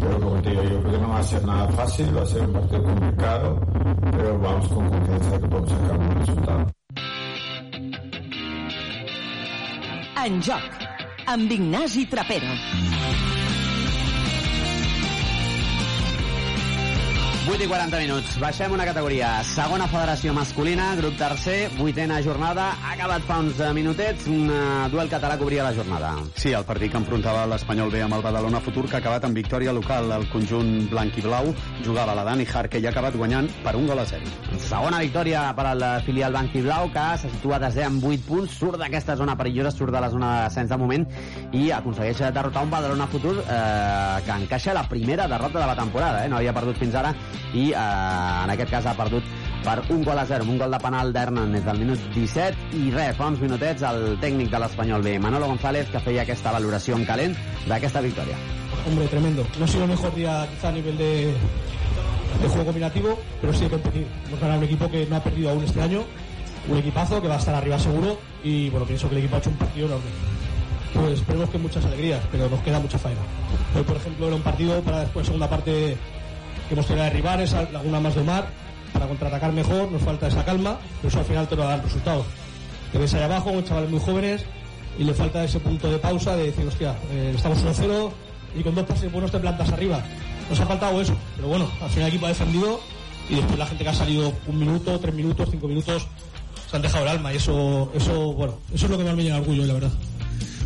Pero como te digo, yo creo que no va a ser nada fácil, va a ser un partido complicado, pero vamos con confianza que podemos sacar un resultado. En joc, amb Ignasi Trapero. 8 i 40 minuts. Baixem una categoria. Segona federació masculina, grup tercer, vuitena jornada. Ha acabat fa uns eh, minutets. Un eh, duel català que obria la jornada. Sí, el partit que enfrontava l'Espanyol B amb el Badalona Futur, que ha acabat amb victòria local. El conjunt blanc i blau jugava la Dani Jarque i ha acabat guanyant per un gol a zero. Segona victòria per al filial Banc i Blau, que se situa desè amb 8 punts, surt d'aquesta zona perillosa, surt de la zona de descens de moment i aconsegueix derrotar un Badalona Futur eh, que encaixa la primera derrota de la temporada. Eh? No havia perdut fins ara i eh, en aquest cas ha perdut per un gol a zero, amb un gol de penal d'Hernández del minut 17 i res, fa uns minutets el tècnic de l'Espanyol B, Manolo González, que feia aquesta valoració en calent d'aquesta victòria. Hombre, tremendo. No ha sido el mejor día quizá a nivel de, de juego combinativo, pero sí de competir. Hemos ganado un equipo que no ha perdido aún este año, un equipazo que va a estar arriba seguro y bueno, pienso que el equipo ha hecho un partido enorme. Pues esperemos que muchas alegrías, pero nos queda mucha faena. Hoy, por ejemplo, era un partido para después segunda parte que hemos tenido que derribar esa laguna más de Omar para contraatacar mejor, nos falta esa calma, pero eso al final te lo da el resultado. Te ves ahí abajo, con chavales muy jóvenes y le falta ese punto de pausa de decir, hostia, eh, estamos 1-0 y con dos pases buenos te plantas arriba. Nos ha faltado eso, pero bueno, al final el equipo ha defendido y después la gente que ha salido un minuto, tres minutos, cinco minutos, se han dejado el alma y eso, eso, bueno, eso es lo que más me llena orgullo, la verdad.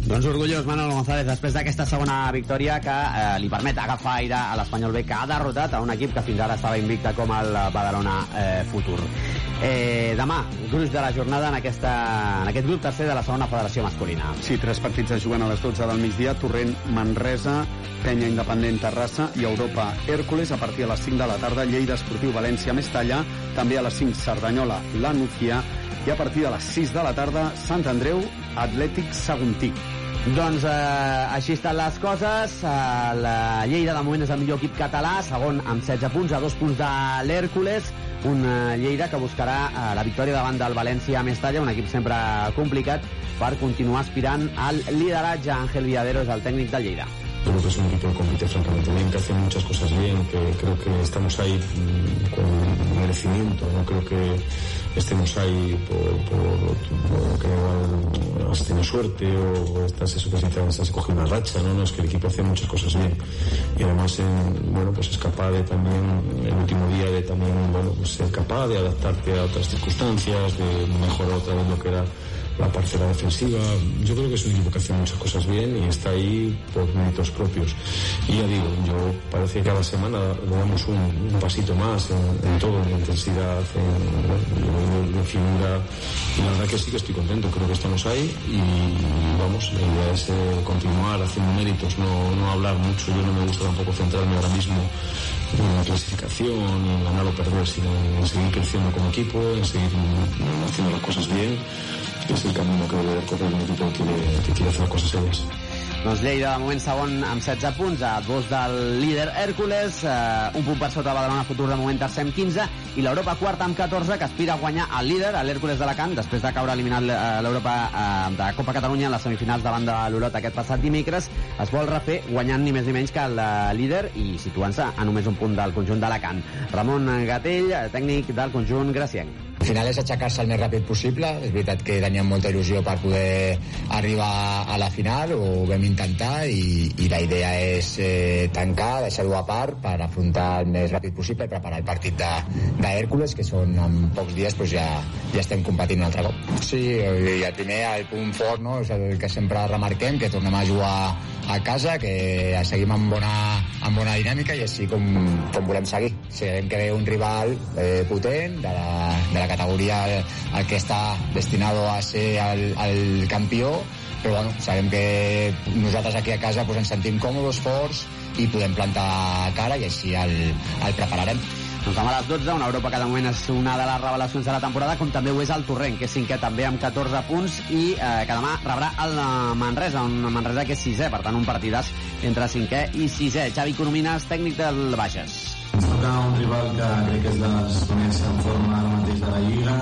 Doncs orgullós Manolo González després d'aquesta segona victòria que eh, li permet agafar aire a l'Espanyol B que ha derrotat a un equip que fins ara estava invicta com el Badalona eh, Futur. Eh, demà, gruix de la jornada en, aquesta, en aquest grup tercer de la segona federació masculina. Sí, tres partits es juguen a les 12 del migdia, Torrent, Manresa, Penya Independent Terrassa i Europa Hèrcules a partir de les 5 de la tarda, Lleida Esportiu València Mestalla, també a les 5 Cerdanyola La Nucía i a partir de les 6 de la tarda Sant Andreu Atlètic Saguntí. Doncs eh, així estan les coses. Eh, la Lleida de moment és el millor equip català, segon amb 16 punts, a dos punts de l'Hèrcules. Un Lleida que buscarà eh, la victòria davant del València a Mestalla, un equip sempre complicat, per continuar aspirant al lideratge. Ángel Villadero és el tècnic de Lleida. Creo que es un equipo que compite francamente bien, que hace muchas cosas bien, que creo que estamos ahí mm, con merecimiento, no creo que estemos ahí por, por, que igual has tenido suerte o estás eso que si te has cogido una racha, ¿no? no, es que el equipo hace muchas cosas bien y además en, bueno pues es capaz de también el último día de también bueno pues ser capaz de adaptarte a otras circunstancias, de mejorar otra vez lo que era la parcela defensiva. Yo creo que es un equipo que hace muchas cosas bien y está ahí por méritos propios. Y ya digo, yo parece que cada semana damos un, pasito más en, en, todo, en intensidad, en, en, figura. Y la verdad que sí que estoy contento, creo que estamos ahí y vamos, la idea es eh, continuar haciendo méritos, no, no hablar mucho. Yo no me gusta tampoco centrarme ahora mismo en la clasificación, en ganar o perder, sino en seguir creciendo como equipo, en seguir haciendo las cosas bien és el camino que debe correr un equipo que quiere, que quiere hacer cosas serias. Doncs Lleida, de moment segon amb 16 punts, a dos del líder Hèrcules, eh, un punt per sota Badalona Futur, de moment tercer amb 15, i l'Europa quarta amb 14, que aspira a guanyar el líder, l'Hèrcules d'Alacant, després de caure eliminat eh, l'Europa eh, de Copa Catalunya en les semifinals davant de l'Olot aquest passat dimecres, es vol refer guanyant ni més ni menys que el eh, líder i situant-se a només un punt del conjunt d'Alacant. Ramon Gatell, eh, tècnic del conjunt gracienc. Al final és aixecar-se el més ràpid possible. És veritat que teníem molta il·lusió per poder arribar a la final, ho vam intentar i, i la idea és eh, tancar, deixar-ho a part per afrontar el més ràpid possible i preparar el partit d'Hèrcules, que són en pocs dies doncs ja, ja estem competint un altre cop. Sí, i el primer, el punt fort, no? és el que sempre remarquem, que tornem a jugar a casa, que seguim amb bona, amb bona dinàmica i així com, com volem seguir. Sabem que ve un rival eh, potent de la, de la categoria el que està destinado a ser el, el campió però bueno, sabem que nosaltres aquí a casa pues, ens sentim còmodes, forts i podem plantar cara i així el, el prepararem. Doncs demà a les 12, una Europa que de moment és una de les revelacions de la temporada, com també ho és el Torrent, que és cinquè també amb 14 punts i eh, que demà rebrà el Manresa, un Manresa que és sisè, per tant un partidàs entre cinquè i sisè. Xavi Coromines, tècnic del Bages. Ens toca un rival que crec que és dels primers en forma ara mateix de la Lliga,